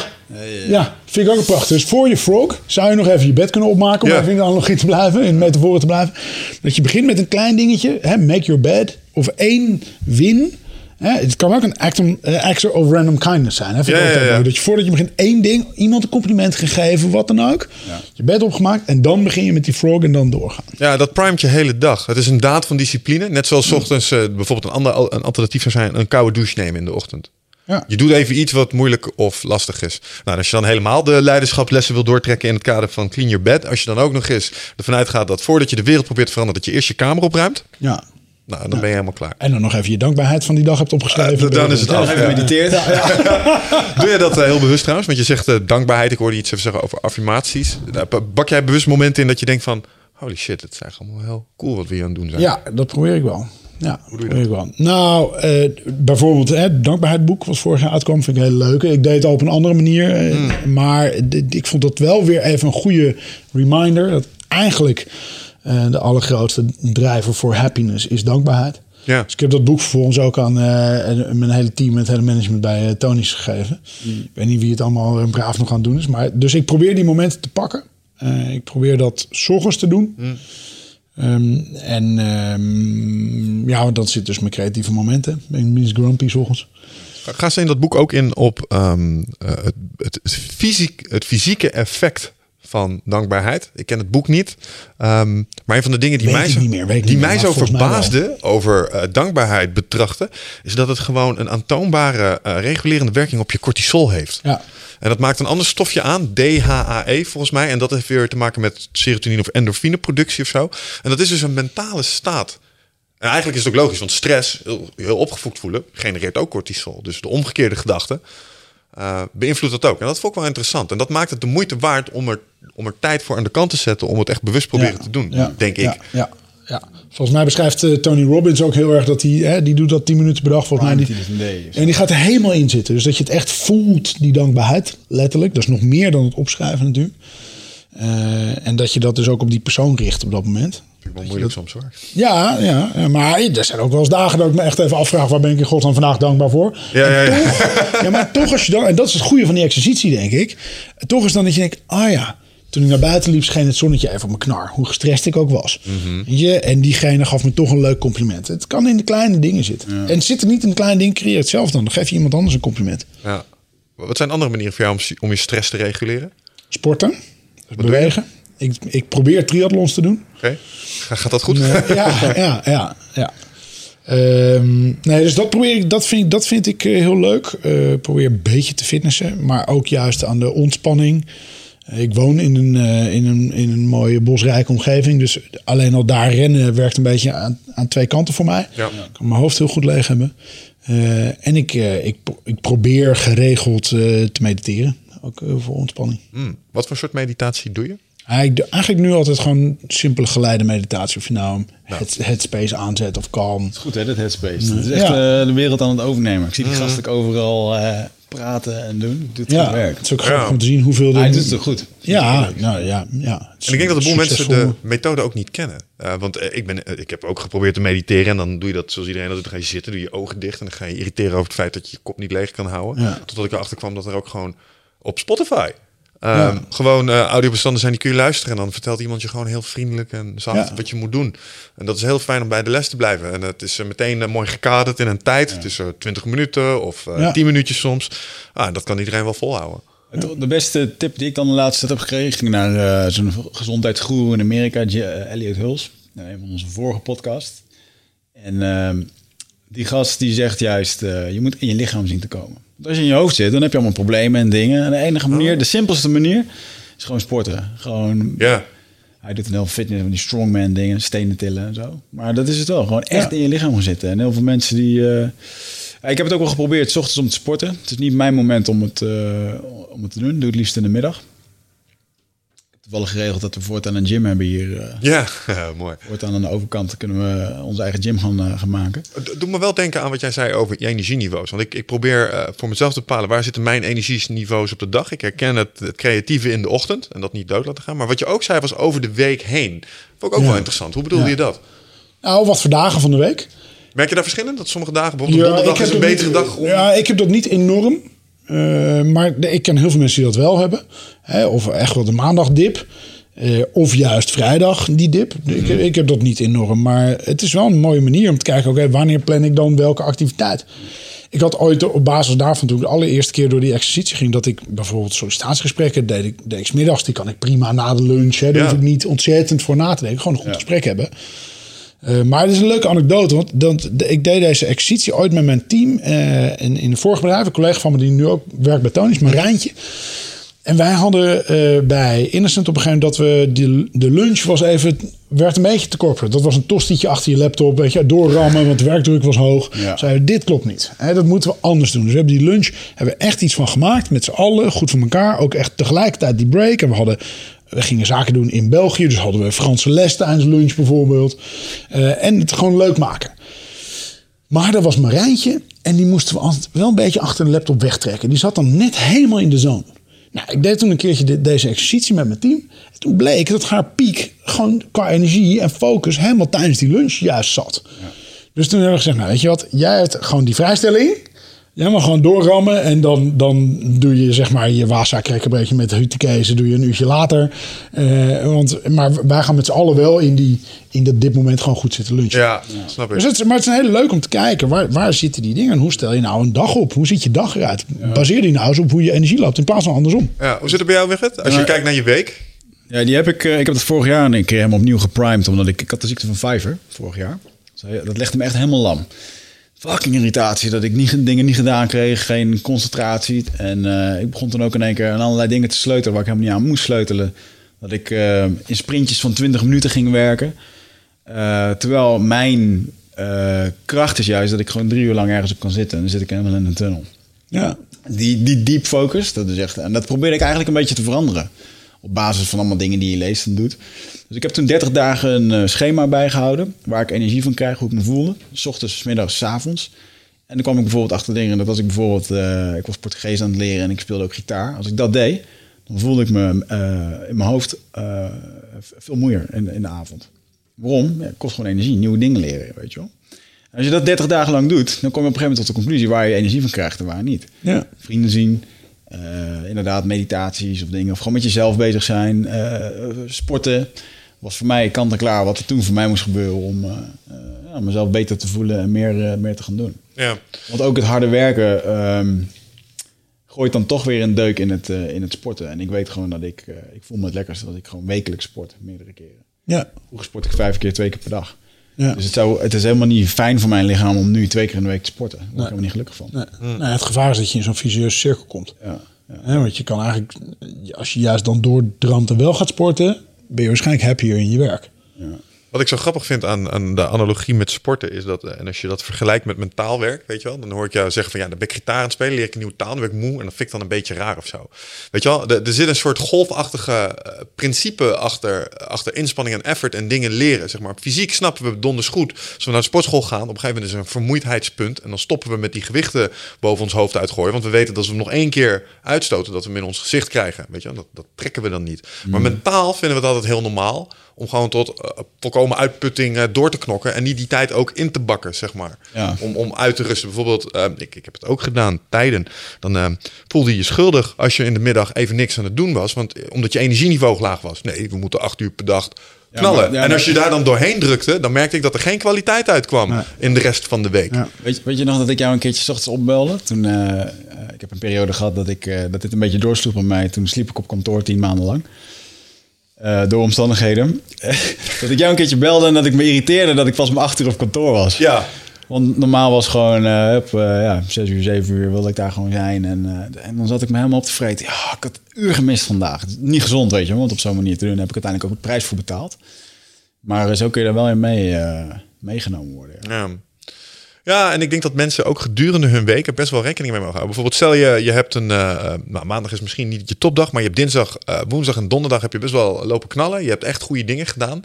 ja, vind ik ook een prachtig. Dus voor je frog zou je nog even je bed kunnen opmaken... om Ja. even in de analogie te blijven, in de metaforen te blijven. Dat je begint met een klein dingetje, hè, make your bed. Of één win. Hè, het kan ook een act, eh, act of random kindness zijn. Hè, vind ik Ja, ook ja, heel ja. mooi. Dat je voordat je begint één ding, iemand een compliment gegeven, wat dan ook. Je bed opgemaakt en dan begin je met die frog en dan doorgaan. Ja, dat primet je hele dag. Het is een daad van discipline. Net zoals 's ochtends eh, bijvoorbeeld een, ander, een alternatief zou zijn... een koude douche nemen in de ochtend. Ja. Je doet even iets wat moeilijk of lastig is. Nou, als je dan helemaal de leiderschapslessen wil doortrekken in het kader van clean your bed. Als je dan ook nog eens ervan uitgaat dat voordat je de wereld probeert te veranderen, dat je eerst je kamer opruimt. Ja, Nou, dan ben je helemaal klaar. En dan nog even je dankbaarheid van die dag hebt opgeschreven. Uh, dan is het Ja. af. Even Ja. mediteerd. Doe je dat eh, heel bewust trouwens? Want je zegt eh, dankbaarheid. Ik hoorde iets even zeggen over affirmaties. Nou, Bak jij bewust momenten in dat je denkt van... Holy shit, het is eigenlijk allemaal heel cool wat we hier aan het doen zijn. Ja, dat probeer ik wel. Ja, doe je probeer ik wel. Nou, eh, bijvoorbeeld hè, het dankbaarheidsboek wat vorig jaar uitkwam, vind ik heel leuk. Ik deed het al op een andere manier, eh, Hmm. maar ik vond dat wel weer even een goede reminder dat eigenlijk eh, de allergrootste drijver voor happiness is dankbaarheid. Ja. Dus ik heb dat boek vervolgens ook aan eh, mijn hele team, het hele management bij eh, Tony's gegeven. Ik weet niet wie het allemaal eh, braaf nog aan het doen is, maar dus ik probeer die momenten te pakken. Eh, ik probeer dat 's ochtends te doen. Ehm, en ehm, ja, want dat zit dus mijn creatieve momenten. Ik ben minst grumpy 's ochtends. Ga- ze in dat boek ook in op ehm, eh, het, het, het, fysiek, het fysieke effect van dankbaarheid. Ik ken het boek niet. Ehm, maar een van de dingen die Weet mij zo, niet meer, die mij zo mij verbaasde over eh, dankbaarheid betrachten, is dat het gewoon een aantoonbare eh, regulerende werking op je cortisol heeft. Ja. En dat maakt een ander stofje aan, DHAE volgens mij. En dat heeft weer te maken met serotonine of endorfineproductie of zo. En dat is dus een mentale staat. En eigenlijk is het ook logisch, want stress, heel, heel opgefokt voelen, genereert ook cortisol. Dus de omgekeerde gedachte eh, beïnvloedt dat ook. En dat vond ik wel interessant. En dat maakt het de moeite waard om er, om er tijd voor aan de kant te zetten. Om het echt bewust proberen Ja, te doen, ja, denk ik. Ja, ja, ja. Volgens mij beschrijft eh, Tony Robbins ook heel erg dat hij, hè, die doet dat 10 minuten per dag volgens mij. Die, en die gaat er helemaal in zitten. Dus dat je het echt voelt, die dankbaarheid, letterlijk. Dat is nog meer dan het opschrijven natuurlijk. Eh, en dat je dat dus ook op die persoon richt op dat moment. Wel moeilijk soms hoor. Ja, ja, maar er zijn ook wel eens dagen dat ik me echt even afvraag... waar ben ik in godsnaam vandaag dankbaar voor? Ja, ja, ja. Toch, ja, maar toch als je dan... En dat is het goede van die exercitie, denk ik. Toch is dan dat je denkt, ah ja... Toen ik naar buiten liep, scheen het zonnetje even op mijn knar. Hoe gestrest ik ook was. Mhm. Je? En diegene gaf me toch een leuk compliment. Het kan in de kleine dingen zitten. En het zit er niet in de kleine dingen, creëer het zelf dan. Dan geef je iemand anders een compliment. Ja. Wat zijn andere manieren voor jou om, om je stress te reguleren? Sporten, dus bewegen. Ik, ik probeer triathlons te doen. Oké, Gaat dat goed? Ja, ja, ja. ja. Ehm, nee, dus dat, probeer ik, dat, vind, dat vind ik eh, heel leuk. Eh, probeer een beetje te fitnessen, maar ook juist aan de ontspanning. Eh, Ik woon in een, in, een, in een mooie bosrijke omgeving. Dus alleen al daar rennen werkt een beetje aan, aan twee kanten voor mij. Ja. Ik kan mijn hoofd heel goed leeg hebben. En ik, ik, ik probeer geregeld te mediteren. Ook voor ontspanning. Hmm. Wat voor soort meditatie doe je? Ik doe eigenlijk nu altijd gewoon simpele geleide meditatie. Of je nou het headspace aanzet of calm. Goed hè, dat headspace. Het is echt Ja. eh, de wereld aan het overnemen. Ik zie die gasten ook overal eh, praten en doen. Doet Ja, goed werk. het is ook grappig Ja. om te zien hoeveel... Hij doet het ook goed. Ja, nou ja, ja. En ik denk dat een boel mensen de methode ook niet kennen. Eh, want ik, ben, ik heb ook geprobeerd te mediteren. En dan doe je dat zoals iedereen dat doet. Dan ga je zitten, doe je ogen dicht. En dan ga je irriteren over het feit dat je je kop niet leeg kan houden. Ja. Totdat ik erachter kwam dat er ook gewoon op Spotify... eh, Ja. Gewoon eh, audiobestanden zijn, die kun je luisteren. En dan vertelt iemand je gewoon heel vriendelijk en zacht Ja. wat je moet doen. En dat is heel fijn om bij de les te blijven. En het is eh, meteen eh, mooi gekaderd in een tijd. Het is eh, 20 minuten of eh Ja. 10 minuutjes soms. Ah, dat kan iedereen wel volhouden. De beste tip die ik dan de laatste tijd heb gekregen, ging naar zo'n gezondheidsgoeroe in Amerika, Elliot Huls, een van onze vorige podcast. En ehm, die gast die zegt juist, je moet in je lichaam zien te komen. Als je in je hoofd zit, dan heb je allemaal problemen en dingen. En de enige manier, de simpelste manier, is gewoon sporten. Gewoon, Ja, hij doet een heel fitness van die strongman dingen, stenen tillen en zo. Maar dat is het wel, gewoon echt in je lichaam gaan zitten. En heel veel mensen die... eh, ik heb het ook wel geprobeerd, s ochtends om te sporten. Het is niet mijn moment om het, eh, om het te doen. Doe het liefst in de middag. Toevallig geregeld dat we voortaan een gym hebben hier. eh ja. mooi. voortaan aan de overkant kunnen we onze eigen gym gaan, eh, gaan maken. Doet me wel denken aan wat jij zei over je energieniveaus. Want ik, ik probeer eh, voor mezelf te bepalen waar zitten mijn energieniveaus op de dag. Ik herken het, het creatieve in de ochtend en dat niet dood laten gaan. Maar wat je ook zei was over de week heen. Vond ik ook Ja. wel interessant. Hoe bedoelde Ja. je dat? Nou, wat voor dagen van de week? Merk je daar verschillen? Dat sommige dagen, bijvoorbeeld donderdag is een betere niet- dag om... Ja, ik heb dat niet enorm. Eh, maar ik ken heel veel mensen die dat wel hebben. Hè, of echt wel de maandagdip. Eh, of juist vrijdag, die dip. Ik, Mhm. ik heb dat niet enorm. Maar het is wel een mooie manier om te kijken... oké, wanneer plan ik dan welke activiteit? Ik had ooit op basis daarvan, toen ik de allereerste keer door die exercitie ging... dat ik bijvoorbeeld sollicitatiegesprekken deed ik, deed ik middags. Die kan ik prima na de lunch. Hè, daar Ja. hoef ik niet ontzettend voor na te denken. Gewoon een goed gesprek hebben. Eh, maar het is een leuke anekdote, want de- ik deed deze exercitie ooit met mijn team. eh in, in een vorige bedrijf, een collega van me die nu ook werkt bij Tony's, Marijntje. En wij hadden eh, bij Innocent op een gegeven moment dat we de, de lunch was even werd een beetje te corporate. Dat was een tostietje achter je laptop, weet je, doorrammen, want de werkdruk was hoog. Ja. Zeiden dit klopt niet. Hè, dat moeten we anders doen. Dus we hebben die lunch hebben we echt iets van gemaakt met z'n allen, goed voor elkaar. Ook echt tegelijkertijd die break. En we hadden we gingen zaken doen in België, dus hadden we Franse les tijdens lunch bijvoorbeeld. Eh, en het gewoon leuk maken. Maar er was Marijntje en die moesten we altijd wel een beetje achter de laptop wegtrekken. Die zat dan net helemaal in de zone. Nou, ik deed toen een keertje de- deze exercitie met mijn team. En toen bleek dat haar piek gewoon qua energie en focus helemaal tijdens die lunch juist zat. Dus toen hebben we gezegd, nou weet je wat, jij hebt gewoon die vrijstelling. Jij mag gewoon doorrammen en dan, dan doe je zeg maar je wasa krekkenbreedje met huttekezen doe je een uurtje later. Eh, want, maar wij gaan met z'n allen wel in, die, in dat dit moment gewoon goed zitten lunchen. Ja, snap ik. Dus het, is- maar het is een hele leuk om te kijken. Waar, waar zitten die dingen? En hoe stel je nou een dag op? Hoe ziet je dag eruit? Baseer die nou eens op hoe je energie loopt in plaats van andersom. Ja, hoe zit het bij jou, Wigert? Als je Ja. kijkt naar je week. Ja, die heb ik, eh, ik heb het vorig jaar een keer helemaal opnieuw geprimed. Omdat ik, ik had de ziekte van Fiverr vorig jaar. Dus dat legde me echt helemaal lam. Fucking irritatie dat ik niet, dingen niet gedaan kreeg. Geen concentratie. En eh, ik begon toen ook in één keer aan allerlei dingen te sleutelen waar ik helemaal niet aan moest sleutelen. Dat ik eh, in sprintjes van 20 minuten ging werken. Eh, terwijl mijn kracht is juist dat ik gewoon drie uur lang ergens op kan zitten. En dan zit ik helemaal in een tunnel. Ja. Die, die deep focus, dat is echt. En dat probeer ik eigenlijk een beetje te veranderen. Op basis van allemaal dingen die je leest en doet. Dus ik heb toen 30 dagen een eh, schema bijgehouden. Waar ik energie van krijg, hoe ik me voelde. S ochtends, 's middags, 's avonds. En dan kwam ik bijvoorbeeld achter dingen. Dat als ik bijvoorbeeld. eh, ik was Portugees aan het leren en ik speelde ook gitaar. Als ik dat deed, dan voelde ik me eh, in mijn hoofd veel moeier in, in de avond. Waarom? Ja, het kost gewoon energie. Nieuwe dingen leren, weet je wel. En als je dat 30 dagen lang doet, dan kom je op een gegeven moment tot de conclusie waar je energie van krijgt en waar niet Ja. vrienden zien. Eh, inderdaad, meditaties of dingen. Of gewoon met jezelf bezig zijn. eh, sporten. Was voor mij kant en klaar wat er toen voor mij moest gebeuren om eh, ja, mezelf beter te voelen en meer, eh, meer te gaan doen. Ja. Want ook het harde werken ehm, gooit dan toch weer een deuk in het, eh, in het sporten. En ik weet gewoon dat ik, eh, ik voel me het lekkerst dat ik gewoon wekelijks sport, meerdere keren. Ja. Vroeger sport ik vijf keer, twee keer per dag. Ja. Dus het, zou, het is helemaal niet fijn voor mijn lichaam om nu twee keer in de week te sporten. Daar word ik helemaal niet gelukkig van. Nee. Nou, het gevaar is dat je in zo'n vicieuze cirkel komt. Ja, ja. Hè, want je kan eigenlijk, als je juist dan doordramt en wel gaat sporten, ben je waarschijnlijk happier in je werk. Wat ik zo grappig vind aan, aan de analogie met sporten is dat, eh, en als je dat vergelijkt met mentaal werk, weet je wel, dan hoor ik jou zeggen van ja, dan ben ik gitaar aan het spelen, leer ik een nieuwe taal, dan ben ik moe en dat vind ik dan een beetje raar of zo. Weet je wel, er, er zit een soort golfachtige eh, principe achter, achter inspanning en effort en dingen leren. Zeg maar. Fysiek snappen we donders goed. Als we naar de sportschool gaan, op een gegeven moment is er een vermoeidheidspunt en dan stoppen we met die gewichten boven ons hoofd uitgooien, want we weten dat als we hem nog één keer uitstoten, dat we hem in ons gezicht krijgen. Weet je wel, dat, dat trekken we dan niet. Maar mentaal vinden we dat altijd heel normaal om gewoon tot eh, volkomen uitputting eh, door te knokken en niet die tijd ook in te bakken, zeg maar. Ja. Om, om uit te rusten. Bijvoorbeeld, eh, ik, ik heb het ook gedaan, tijden. Dan eh, voelde je je schuldig als je in de middag even niks aan het doen was, want omdat je energieniveau laag was. Nee, we moeten acht uur per dag knallen. maar- ja, en als je daar dan doorheen drukte, dan merkte ik dat er geen kwaliteit uitkwam in de rest van de week. Ja. Weet, je, weet je nog dat ik jou een keertje 's ochtends opbelde? Toen, ik heb een periode gehad dat, ik, eh, dat dit een beetje doorsloeg bij mij. Toen sliep ik op kantoor tien maanden lang. Eh, door omstandigheden. dat ik jou een keertje belde en dat ik me irriteerde dat ik pas om acht uur op kantoor was. Ja, Want normaal was gewoon, eh hup, eh, ja, zes uur, zeven uur wilde ik daar gewoon zijn. En, eh, en dan zat ik me helemaal op te vreten. Ja, ik had een uur gemist vandaag. Het is Niet gezond, weet je, want op zo'n manier te doen heb ik uiteindelijk ook de prijs voor betaald. Maar eh, zo kun je daar wel in mee, eh, meegenomen worden. Ja. Ja. Ja, en ik denk dat mensen ook gedurende hun weken best wel rekening mee mogen houden. Bijvoorbeeld, stel je, je hebt een. eh, nou, maandag is misschien niet je topdag, maar je hebt dinsdag, eh, woensdag en donderdag heb je best wel lopen knallen. Je hebt echt goede dingen gedaan.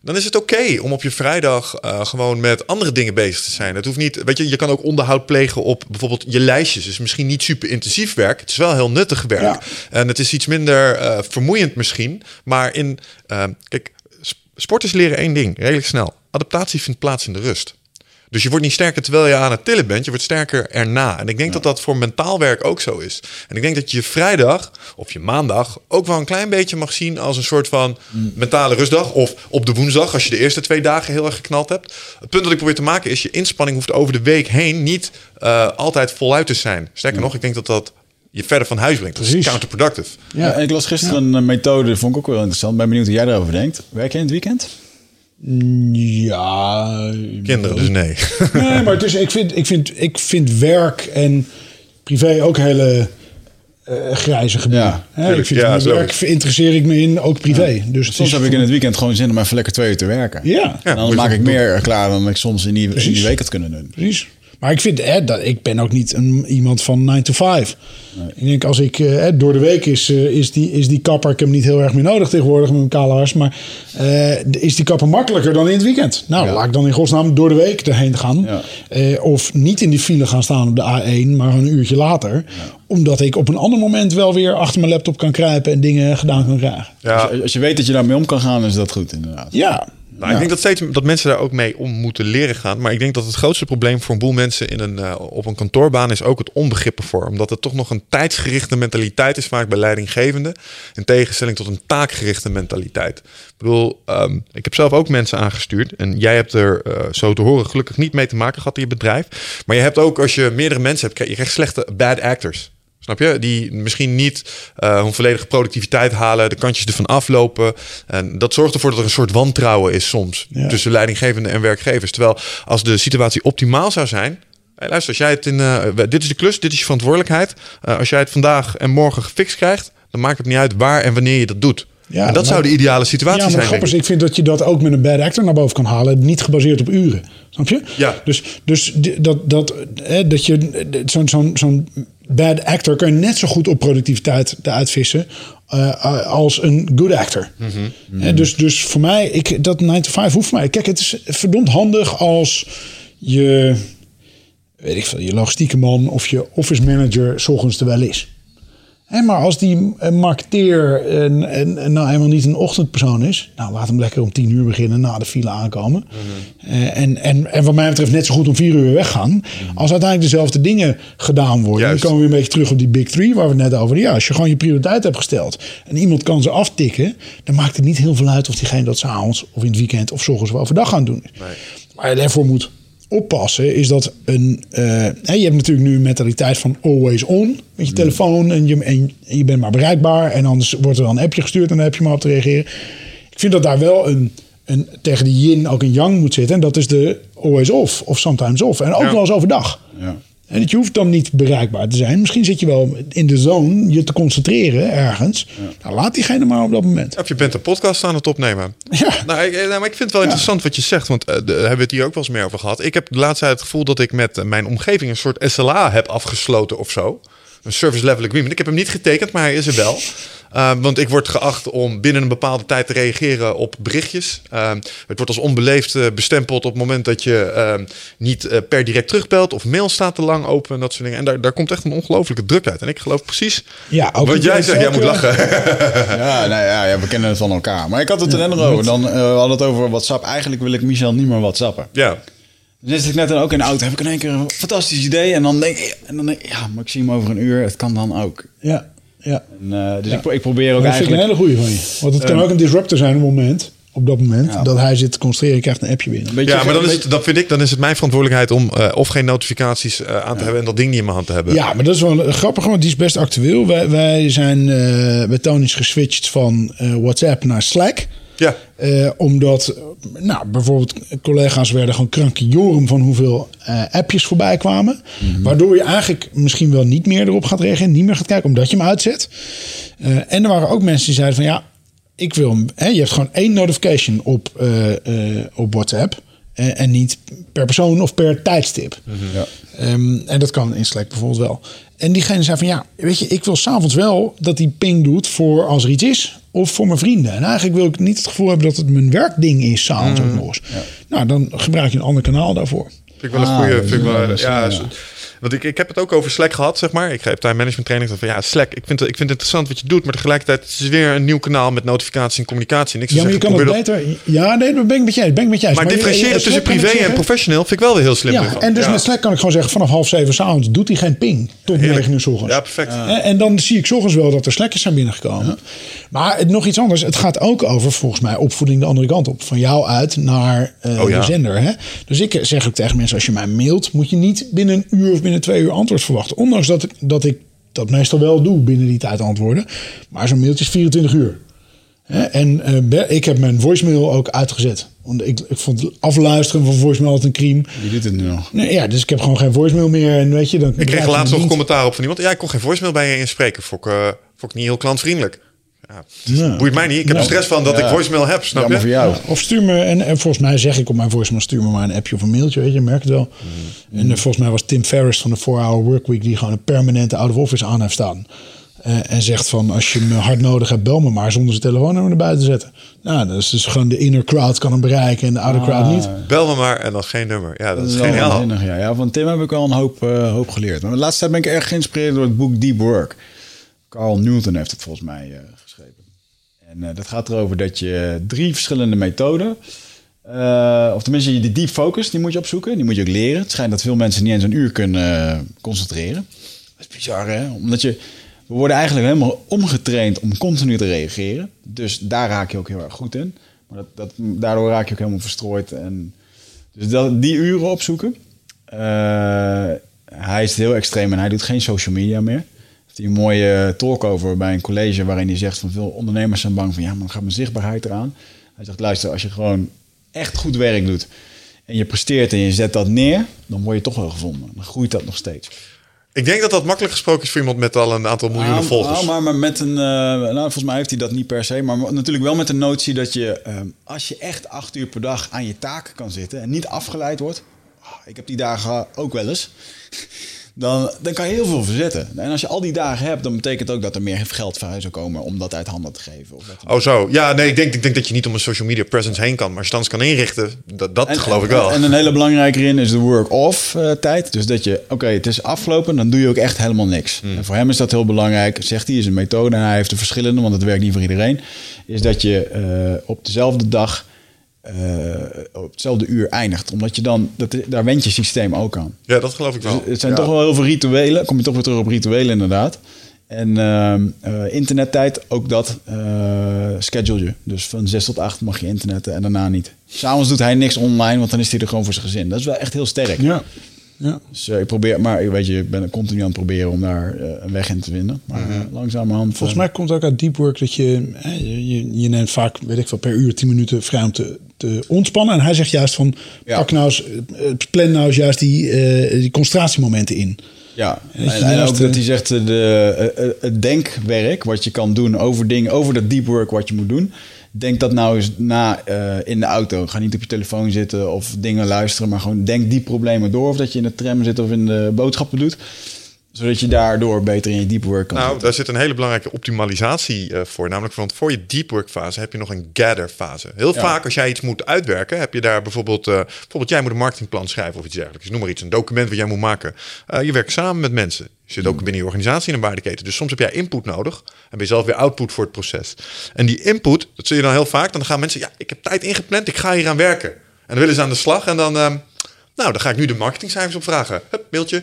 Dan is het oké om op je vrijdag eh, gewoon met andere dingen bezig te zijn. Het hoeft niet, weet je, je kan ook onderhoud plegen op bijvoorbeeld je lijstjes. Het is misschien niet super intensief werk. Het is wel heel nuttig werk. Ja. En het is iets minder eh, vermoeiend misschien. Maar in, eh, kijk, sp- sporters leren één ding, redelijk snel. Adaptatie vindt plaats in de rust. Dus je wordt niet sterker terwijl je aan het tillen bent. Je wordt sterker erna. En ik denk dat dat voor mentaal werk ook zo is. En ik denk dat je vrijdag of je maandag ook wel een klein beetje mag zien als een soort van mentale rustdag. Of op de woensdag, als je de eerste twee dagen heel erg geknald hebt. Het punt dat ik probeer te maken is, je inspanning hoeft over de week heen niet eh, altijd voluit te zijn. Sterker nog, ik denk dat dat je verder van huis brengt. Dat is counterproductive. Ja, en ik las gisteren een methode, vond ik ook wel interessant. Ben benieuwd hoe jij daarover denkt. Werk je in het weekend? Ja. Kinderen, dus nee. Nee, maar het is, ik, vind, ik, vind, ik vind werk en privé ook hele eh, grijze gebieden. Ja, Hè, ik vind Ja, mijn is werk interesseer ik me in, ook privé. Dus het Soms heb ik in het weekend gewoon zin om even lekker twee uur te werken. Ja, En dan maak ik meer klaar dan ik soms in die, in die week had kunnen doen. precies. Maar ik vind, hè, dat, ik ben ook niet een, iemand van 9 to 5. Ik denk als ik, eh, hè, door de week is, eh, is, die, is die kapper, ik heb hem niet heel erg meer nodig tegenwoordig met mijn kale hars, maar eh, is die kapper makkelijker dan in het weekend? Nou, Ja. laat ik dan in godsnaam door de week erheen gaan. Ja. Of niet in die file gaan staan op de A1, maar een uurtje later. Omdat ik op een ander moment wel weer achter mijn laptop kan kruipen en dingen gedaan kan krijgen. Ja, Als, je, als je weet dat je daarmee om kan gaan, is dat goed inderdaad. Ja. Nou, ik denk dat steeds dat mensen daar ook mee om moeten leren gaan. Maar ik denk dat het grootste probleem voor een boel mensen in een, eh, op een kantoorbaan is ook het onbegrip ervoor. Omdat het toch nog een tijdsgerichte mentaliteit is vaak bij leidinggevenden. In tegenstelling tot een taakgerichte mentaliteit. Ik bedoel, ehm, ik heb zelf ook mensen aangestuurd. En jij hebt er eh, zo te horen gelukkig niet mee te maken gehad in je bedrijf. Maar je hebt ook, als je meerdere mensen hebt, krijg je krijgt slechte bad actors. Snap je? Die misschien niet eh, hun volledige productiviteit halen, de kantjes ervan aflopen. En dat zorgt ervoor dat er een soort wantrouwen is soms Ja. tussen leidinggevenden en werkgevers. Terwijl als de situatie optimaal zou zijn. Hey, luister, als jij het in. eh, dit is de klus, dit is je verantwoordelijkheid. Eh, als jij het vandaag en morgen gefixt krijgt, dan maakt het niet uit waar en wanneer je dat doet. Ja, en dat maar- zou de ideale situatie Ja, maar zijn. is, ik vind dat je dat ook met een bad actor naar boven kan halen. Niet gebaseerd op uren. Snap je? Ja. Dus, dus dat, dat, hè, dat je zo'n zo'n zo'n bad actor kan je net zo goed op productiviteit eruit vissen. eh, als een good actor. Hè, dus, dus voor mij, ik, dat 9 to 5 hoeft voor mij. Kijk, het is verdomd handig als je, weet ik veel, je logistieke man of je office manager 's ochtends er wel is. Maar als die eh, marketeer en, en, en nou eenmaal niet een ochtendpersoon is, nou laat hem lekker om tien uur beginnen na de file aankomen. Eh, en, en, en wat mij betreft net zo goed om vier uur weggaan. Als uiteindelijk dezelfde dingen gedaan worden. Juist. Dan komen we weer een beetje terug op die big three waar we het net over hadden. Ja, als je gewoon je prioriteit hebt gesteld en iemand kan ze aftikken, dan maakt het niet heel veel uit of diegene dat s'avonds of in het weekend of 's ochtends of overdag gaan doen. is. Waar je daarvoor moet oppassen is dat een. eh, je hebt natuurlijk nu een mentaliteit van always on met je telefoon en je, en, je bent maar bereikbaar en anders wordt er dan een appje gestuurd en dan heb je maar op te reageren. Ik vind dat daar wel een, een tegen de yin ook een yang moet zitten en dat is de always off of sometimes off en ook Ja. wel eens overdag. Ja. En dat je hoeft dan niet bereikbaar te zijn. Misschien zit je wel in de zone je te concentreren ergens. Nou, laat diegene maar op dat moment. Of je bent een podcast aan het opnemen. Ja. Nou, ik, eh, nou, maar ik vind het wel interessant wat je zegt, want eh, daar hebben we het hier ook wel eens meer over gehad. Ik heb de laatste tijd het gevoel dat ik met eh, mijn omgeving een soort SLA heb afgesloten of zo. Een service level agreement. Ik heb hem niet getekend, maar hij is er wel. Uh, want ik word geacht om binnen een bepaalde tijd te reageren op berichtjes. Uh, het wordt als onbeleefd uh, bestempeld op het moment dat je uh, niet uh, per direct terugbelt of mail staat te lang open en dat soort dingen. En daar, daar komt echt een ongelofelijke druk uit. En ik geloof precies Ja, ook wat jij zegt. Jij moet lachen. Ja, nou ja, ja, we kennen het van elkaar. Maar ik had het er net nog over. Dan we hadden het over WhatsApp. Eigenlijk wil ik Michel niet meer WhatsAppen. Ja. Dan zit ik net dan ook in de auto. Heb ik in één keer een fantastisch idee. En dan denk ik, en dan denk ik ja, maar ik zie hem over een uur. Het kan dan ook. Ja, ja. En, uh, dus ja. ik, ik, probeer ook dat eigenlijk... vind ik een hele goede van je. Want het kan ook een disruptor zijn op het moment. Op dat moment ja. dat hij zit te concentreren en krijgt een appje binnen. Beetje, ja, maar dan, is het, dan vind ik, dan is het mijn verantwoordelijkheid om uh, of geen notificaties uh, aan te ja. hebben en dat ding niet in mijn hand te hebben. Ja, maar dat is wel grappig, want die is best actueel. Wij, wij zijn uh, bij Tony's geswitcht van uh, WhatsApp naar Slack. Ja. Uh, omdat, nou, bijvoorbeeld collega's werden gewoon krankjorum van hoeveel uh, appjes voorbij kwamen. Mm -hmm. Waardoor je eigenlijk misschien wel niet meer erop gaat reageren, niet meer gaat kijken, omdat je hem uitzet. Uh, en er waren ook mensen die zeiden van ja, ik wil hem. Hè, je hebt gewoon één notification op, op WhatsApp. En niet per persoon of per tijdstip. Mm -hmm. ja. um, en dat kan in Slack bijvoorbeeld wel. En diegene zei van ja, weet je, ik wil s'avonds wel dat die ping doet voor als er iets is of voor mijn vrienden. En eigenlijk wil ik niet het gevoel hebben dat het mijn werkding is s'avonds mm. ook nog eens. Ja. Nou, dan gebruik je een ander kanaal daarvoor. Vind ik wel een goede. Ah, vind ik wel, ja, ja. Want ik, ik heb het ook over Slack gehad, zeg maar. Ik geef time management training. Van ja, Slack, ik vind, ik vind het interessant wat je doet. Maar tegelijkertijd is het weer een nieuw kanaal met notificatie en communicatie. Niks ja, maar je kan het beter. Ja, nee, dat ben ik met jij. Ben ik met jij. Maar, maar differentiëren tussen privé en professioneel vind ik wel weer heel slim. Ja, ervan. en dus ja. met Slack kan ik gewoon zeggen: vanaf half zeven s'avonds doet hij geen ping. Tot negen uur s ochtends. Ja, perfect. Ja. En dan zie ik s ochtends wel dat er Slackjes zijn binnengekomen. Maar het, nog iets anders. Het gaat ook over, volgens mij, opvoeding de andere kant op. Van jou uit naar uh, oh, de zender. Hè? Dus ik zeg ook tegen mensen: als je mij mailt, moet je niet binnen een uur of binnen twee uur antwoord verwachten. Ondanks dat ik, dat ik dat meestal wel doe binnen die tijd antwoorden. Maar zo'n mailtje is 24 uur. En uh, ik heb mijn voicemail ook uitgezet Want ik, ik vond afluisteren van voicemail altijd een crime. Je doet het nu nog. Nee, ja, dus ik heb gewoon geen voicemail meer. En weet je, dan Ik kreeg laatst nog een commentaar op van iemand. Ja, ik kon geen voicemail bij je inspreken. Vond ik, eh, vond ik niet heel klantvriendelijk. Ja, Ja. boeit mij niet. Ik heb er stress van dat Ja. ik voicemail heb, snap Jammer je? voor jou. Of stuur me, en, en volgens mij zeg ik op mijn voicemail, stuur me maar een appje of een mailtje, weet je, merk het wel. Mm. En eh, volgens mij was Tim Ferriss van de 4-Hour Workweek die gewoon een permanente out-of-office aan heeft staan. Eh, en zegt van, als je me hard nodig hebt, bel me maar zonder zijn telefoonnummer naar buiten te zetten. Nou, dat is dus gewoon de inner crowd kan hem bereiken en de outer crowd niet. Bel me maar en dan geen nummer. Ja, dat, is geniaal. waanzinnig, ja. ja, van Tim heb ik wel een hoop, eh, hoop geleerd. Maar de laatste tijd ben ik erg geïnspireerd door het boek Deep Work. Carl Newton heeft het volgens mij eh. En eh, dat gaat erover dat je drie verschillende methoden... eh, of tenminste, die deep focus, die moet je opzoeken. Die moet je ook leren. Het schijnt dat veel mensen niet eens een uur kunnen eh, concentreren. Dat is bizar, hè? Omdat je... We worden eigenlijk helemaal omgetraind om continu te reageren. Dus daar raak je ook heel erg goed in. Maar dat, dat, daardoor raak je ook helemaal verstrooid. En, dus dat, die uren opzoeken. Hij is heel extreem en hij doet geen social media meer. Een mooie talk over bij een college waarin hij zegt van veel ondernemers zijn bang van ja, maar dan gaat mijn zichtbaarheid eraan. Hij zegt luister, als je gewoon echt goed werk doet en je presteert en je zet dat neer, dan word je toch wel gevonden. Dan groeit dat nog steeds. Ik denk dat dat makkelijk gesproken is voor iemand met al een aantal miljoenen Ah, volgers. ah, maar, maar met een, eh, nou, volgens mij heeft hij dat niet per se, maar natuurlijk wel met de notie dat je, eh, als je echt acht uur per dag aan je taken kan zitten en niet afgeleid wordt, ah, ik heb die dagen ook wel eens, dan, dan kan je heel veel verzetten. En als je al die dagen hebt, dan betekent ook dat er meer geld vrij zou komen om dat uit handen te geven. Of. Oh zo. Ja, nee, ik denk, ik denk dat je niet om een social media presence heen kan. Maar als je het kan inrichten, dat, dat geloof ik wel. En een hele belangrijke in is de work-off eh, tijd. Dus dat je, oké, het is afgelopen, dan doe je ook echt helemaal niks. Hmm. En voor hem is dat heel belangrijk. Zegt hij, is een methode en hij heeft de verschillende, want het werkt niet voor iedereen. Is dat je eh, op dezelfde dag, op hetzelfde uur eindigt. Omdat je dan, dat, daar went je systeem ook aan. ja, dat geloof ik wel. Dus het zijn Ja. toch wel heel veel rituelen. Kom je toch weer terug op rituelen inderdaad. En ehm, eh, internettijd, ook dat eh schedule je. Dus van 6 tot 8 mag je internetten en daarna niet. S'avonds doet hij niks online, want dan is hij er gewoon voor zijn gezin. Dat is wel echt heel sterk. Ja. ja. Dus eh, ik probeer, maar ik weet je, ik ben continu aan het proberen om daar eh, een weg in te vinden. Maar Mhm. eh, langzamerhand. Volgens eh, mij komt het ook uit deep work dat je, je, je, je neemt vaak, weet ik veel, per uur 10 minuten vrij om te, te ontspannen. En hij zegt juist van, Ja. pak nou eens, eh, plan nou eens juist die, eh, die concentratiemomenten in. Ja, En ook dat eh, hij zegt, eh, de, eh, eh, het denkwerk wat je kan doen over dingen, over dat deep work wat je moet doen. Denk dat nou eens na eh, in de auto. Ga niet op je telefoon zitten of dingen luisteren, maar gewoon denk die problemen door. Of dat je in de tram zit of in de boodschappen doet. Zodat je daardoor beter in je deep work kan Nou, zitten. daar zit een hele belangrijke optimalisatie eh, voor. Namelijk, want voor je deep work fase heb je nog een gather fase. Heel Ja. vaak als jij iets moet uitwerken, heb je daar bijvoorbeeld... eh, bijvoorbeeld jij moet een marketingplan schrijven of iets dergelijks. Dus noem maar iets, een document wat jij moet maken. Eh, je werkt samen met mensen. Je zit ook binnen je organisatie in een waardeketen. Dus soms heb jij input nodig en ben je zelf weer output voor het proces. En die input, dat zie je dan heel vaak. Dan gaan mensen, ja, ik heb tijd ingepland, ik ga hier aan werken. En dan willen ze aan de slag en dan... ehm, nou, dan ga ik nu de marketingcijfers opvragen. Hup, mailtje.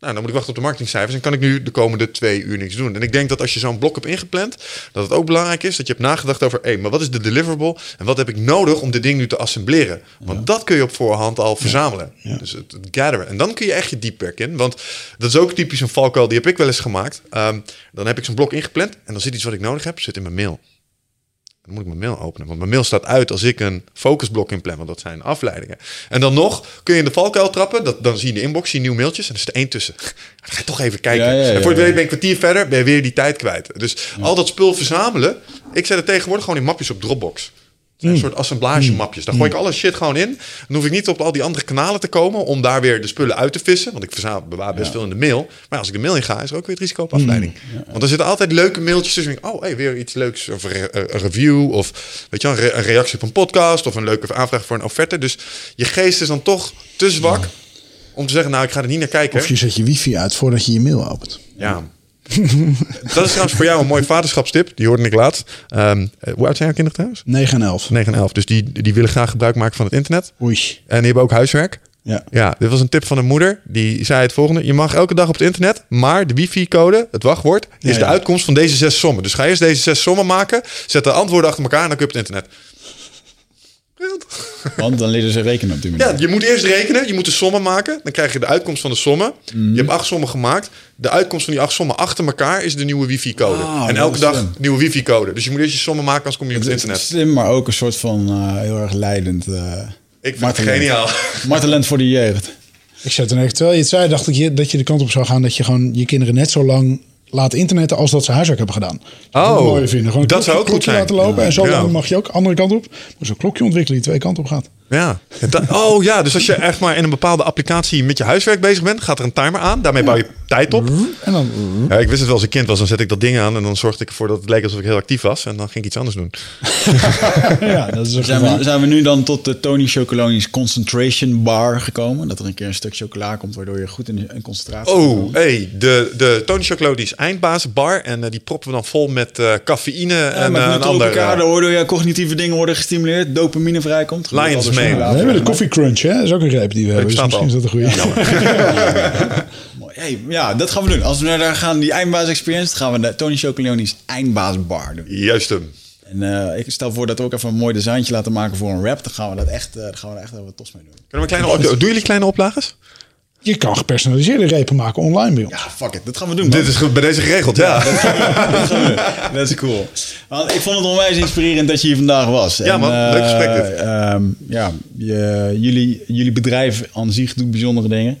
Nou, dan moet ik wachten op de marketingcijfers en kan ik nu de komende twee uur niks doen. En ik denk dat als je zo'n blok hebt ingepland, dat het ook belangrijk is dat je hebt nagedacht over, hé, maar wat is de deliverable en wat heb ik nodig om dit ding nu te assembleren? Want dat kun je op voorhand al verzamelen. Dus het, het gatheren. En dan kun je echt je deep in. Want dat is ook typisch een valkuil, die heb ik wel eens gemaakt. Ehm, dan heb ik zo'n blok ingepland en dan zit iets wat ik nodig heb, zit in mijn mail. Dan moet ik mijn mail openen. Want mijn mail staat uit als ik een focusblok inplan. Want dat zijn afleidingen. En dan nog kun je in de valkuil trappen. Dat, dan zie je in de inbox, zie je nieuwe mailtjes. En er zit er één tussen. Dan ga je toch even kijken. Ja, ja, ja, en voor het weet ben je een kwartier verder. Ben je weer die tijd kwijt. Dus al dat spul verzamelen. Ik zet het tegenwoordig gewoon in mapjes op Dropbox. Zijn Een soort assemblagemapjes. Daar gooi ik alle shit gewoon in. Dan hoef ik niet op al die andere kanalen te komen om daar weer de spullen uit te vissen. Want ik verzamel, bewaar best veel in de mail. Maar als ik de mail in ga, is er ook weer het risico op afleiding. Want er zitten altijd leuke mailtjes tussen. Oh, hey, weer iets leuks. Of een, re- een review. Of weet je, een, re- een reactie op een podcast. Of een leuke aanvraag voor een offerte. Dus je geest is dan toch te zwak om te zeggen, nou, ik ga er niet naar kijken. Of je zet je wifi uit voordat je je mail opent. Ja. dat is trouwens voor jou een mooie vaderschapstip. Die hoorde ik laatst. Ehm, eh, hoe oud zijn jouw kinderen trouwens? 9 en 11. 9 en 11. Dus die, die willen graag gebruik maken van het internet. Oei. En die hebben ook huiswerk. Ja. Ja, dit was een tip van een moeder. Die zei het volgende. Je mag elke dag op het internet, maar de wifi-code, het wachtwoord, is Ja, de uitkomst van deze zes sommen. Dus ga eerst deze zes sommen maken, zet de antwoorden achter elkaar en dan kun je op het internet. Want dan leren ze rekenen op die manier. Ja, je moet eerst rekenen. Je moet de sommen maken. Dan krijg je de uitkomst van de sommen. Mhm. Je hebt acht sommen gemaakt. De uitkomst van die acht sommen achter elkaar is de nieuwe wifi-code. Ah, en elke dag slim. nieuwe wifi-code. Dus je moet eerst je sommen maken, anders kom je op het Het is internet. slim, maar ook een soort van eh, heel erg leidend. eh Ik vind het geniaal. Martelend voor de jeugd. Ik zet er echt, terwijl je het zei, dacht ik je- dat je de kant op zou gaan dat je gewoon je kinderen net zo lang laat internetten als dat ze huiswerk hebben gedaan. Dat Oh, zou mooi vinden. Gewoon dat zou klokje- ook goed zijn. laten lopen en zo Ja. mag je ook andere kant op. Maar zo'n klokje ontwikkelen die twee kanten op gaat. Ja. Ja, dat- oh ja, dus als je echt maar in een bepaalde applicatie met je huiswerk bezig bent, gaat er een timer aan. Daarmee bouw je tijd op. En dan Ja, ik wist het wel als ik kind was, dan zet ik dat ding aan en dan zorgde ik ervoor dat het leek alsof ik heel actief was. En dan ging ik iets anders doen. ja, dat is een Zijn we, zijn we nu dan tot de Tony Chocoloni's Concentration Bar gekomen? Dat er een keer een stuk chocola komt waardoor je goed in, in concentratie Oh, komen? hey, de, de Tony Chocolade is eindbaasbar en eh, die proppen we dan vol met eh, cafeïne Ja, en met eh, een ander. elkaar, waardoor je cognitieve dingen worden gestimuleerd, dopamine vrijkomt. Lion's chocola. We hebben de Coffee Crunch, hè? Dat is ook een reep die we hebben. Dus misschien is dat een goede. Hey, ja, dat gaan we doen. Als we naar daar gaan, die eindbaas experience, dan gaan we de Tony Chocoloni's eindbaasbar doen. Juist hem. En eh, ik stel voor dat we ook even een mooi designtje laten maken voor een rap. Dan gaan we dat echt, eh, dan gaan we daar echt wel wat tos mee doen. Kunnen we een kleine op- Doen jullie kleine oplages? Je kan gepersonaliseerde repen maken online bij ons. Ja, fuck it. Dat gaan we doen, man. Dit is goed- bij deze geregeld, ja. Dat is cool. Want ik vond het onwijs inspirerend dat je hier vandaag was. Ja, man. eh, Leuk gesprek dit. ehm, ja, je, jullie, jullie bedrijf aan zich doet bijzondere dingen.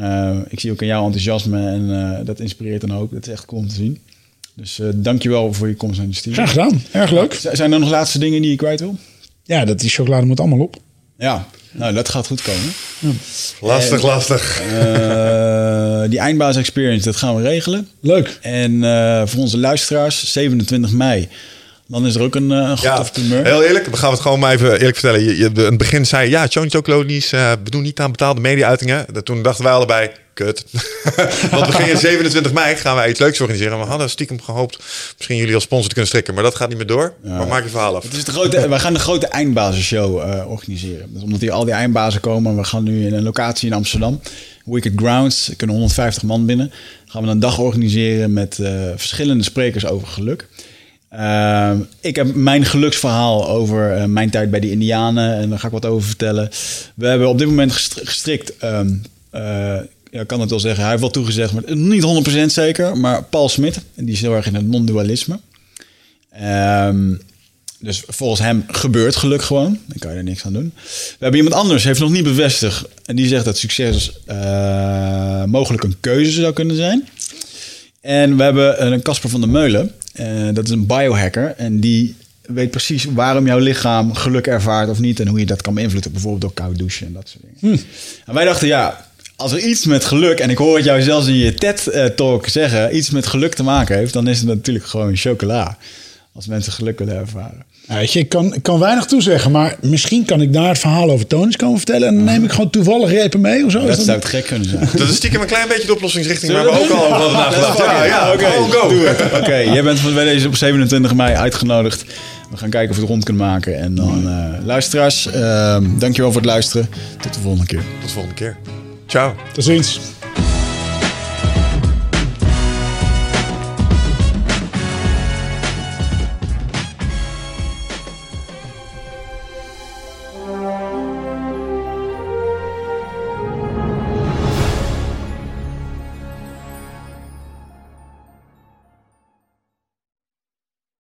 Eh, ik zie ook aan jouw enthousiasme en eh, dat inspireert een hoop. Dat is echt cool om te zien. Dus eh dankjewel voor je komst aan de studio. Graag gedaan. Erg leuk. Z- Zijn er nog laatste dingen die je kwijt wil? Ja, dat die chocolade moet allemaal op. Ja, nou dat gaat goed komen. Lastig, lastig. Eh, die eindbaas experience, dat gaan we regelen. Leuk. En eh, voor onze luisteraars, 27 mei, dan is er ook een, eh, een god Ja, primeur. heel eerlijk, we gaan het gewoon maar even eerlijk vertellen. Je, je, in het begin zei je, ja, Tony Chocolonies, eh we doen niet aan betaalde media-uitingen. Toen dachten wij allebei, kut. Want we gingen 27 mei, gaan wij iets leuks organiseren. We hadden stiekem gehoopt misschien jullie als sponsor te kunnen strikken. Maar dat gaat niet meer door. Maar maak je verhaal af. Het is de grote, wij gaan de grote eindbazenshow eh organiseren. Dus omdat hier al die eindbazen komen. We gaan nu in een locatie in Amsterdam. Wicked Grounds. Er kunnen 150 man binnen. Gaan we een dag organiseren met eh, verschillende sprekers over geluk. Ehm, ik heb mijn geluksverhaal over eh, mijn tijd bij de Indianen. En daar ga ik wat over vertellen. We hebben op dit moment gestri- gestrikt... eh, ja, kan het wel zeggen. Hij heeft wel toegezegd, maar niet 100% zeker. Maar Paul Smit, die is heel erg in het non-dualisme. Ehm, dus volgens hem gebeurt geluk gewoon. Dan kan je er niks aan doen. We hebben iemand anders, heeft nog niet bevestigd. En die zegt dat succes eh, mogelijk een keuze zou kunnen zijn. En we hebben een Casper van der Meulen. Eh, dat is een biohacker. En die weet precies waarom jouw lichaam geluk ervaart of niet. En hoe je dat kan beïnvloeden. Bijvoorbeeld door koud douchen en dat soort dingen. En wij dachten, ja, als er iets met geluk... en ik hoor het jou zelfs in je TED-talk zeggen... iets met geluk te maken heeft... dan is het natuurlijk gewoon chocola. Als mensen geluk willen ervaren. Ja, weet je, ik kan, ik kan weinig toezeggen, maar misschien kan ik daar het verhaal over Tonis komen vertellen. En dan neem ik gewoon toevallig repen mee of zo. Dat zou het gek kunnen zijn. Dat is stiekem een klein beetje de oplossingsrichting waar Zullen we ook al over hadden nagedacht. Ja, ja, Oké. Oké, jij bent van bij deze op 27 mei uitgenodigd. We gaan kijken of we het rond kunnen maken. En dan, eh, luisteraars, ehm, dankjewel voor het luisteren. Tot de volgende keer. Tot de volgende keer. Ciao. Tot ziens.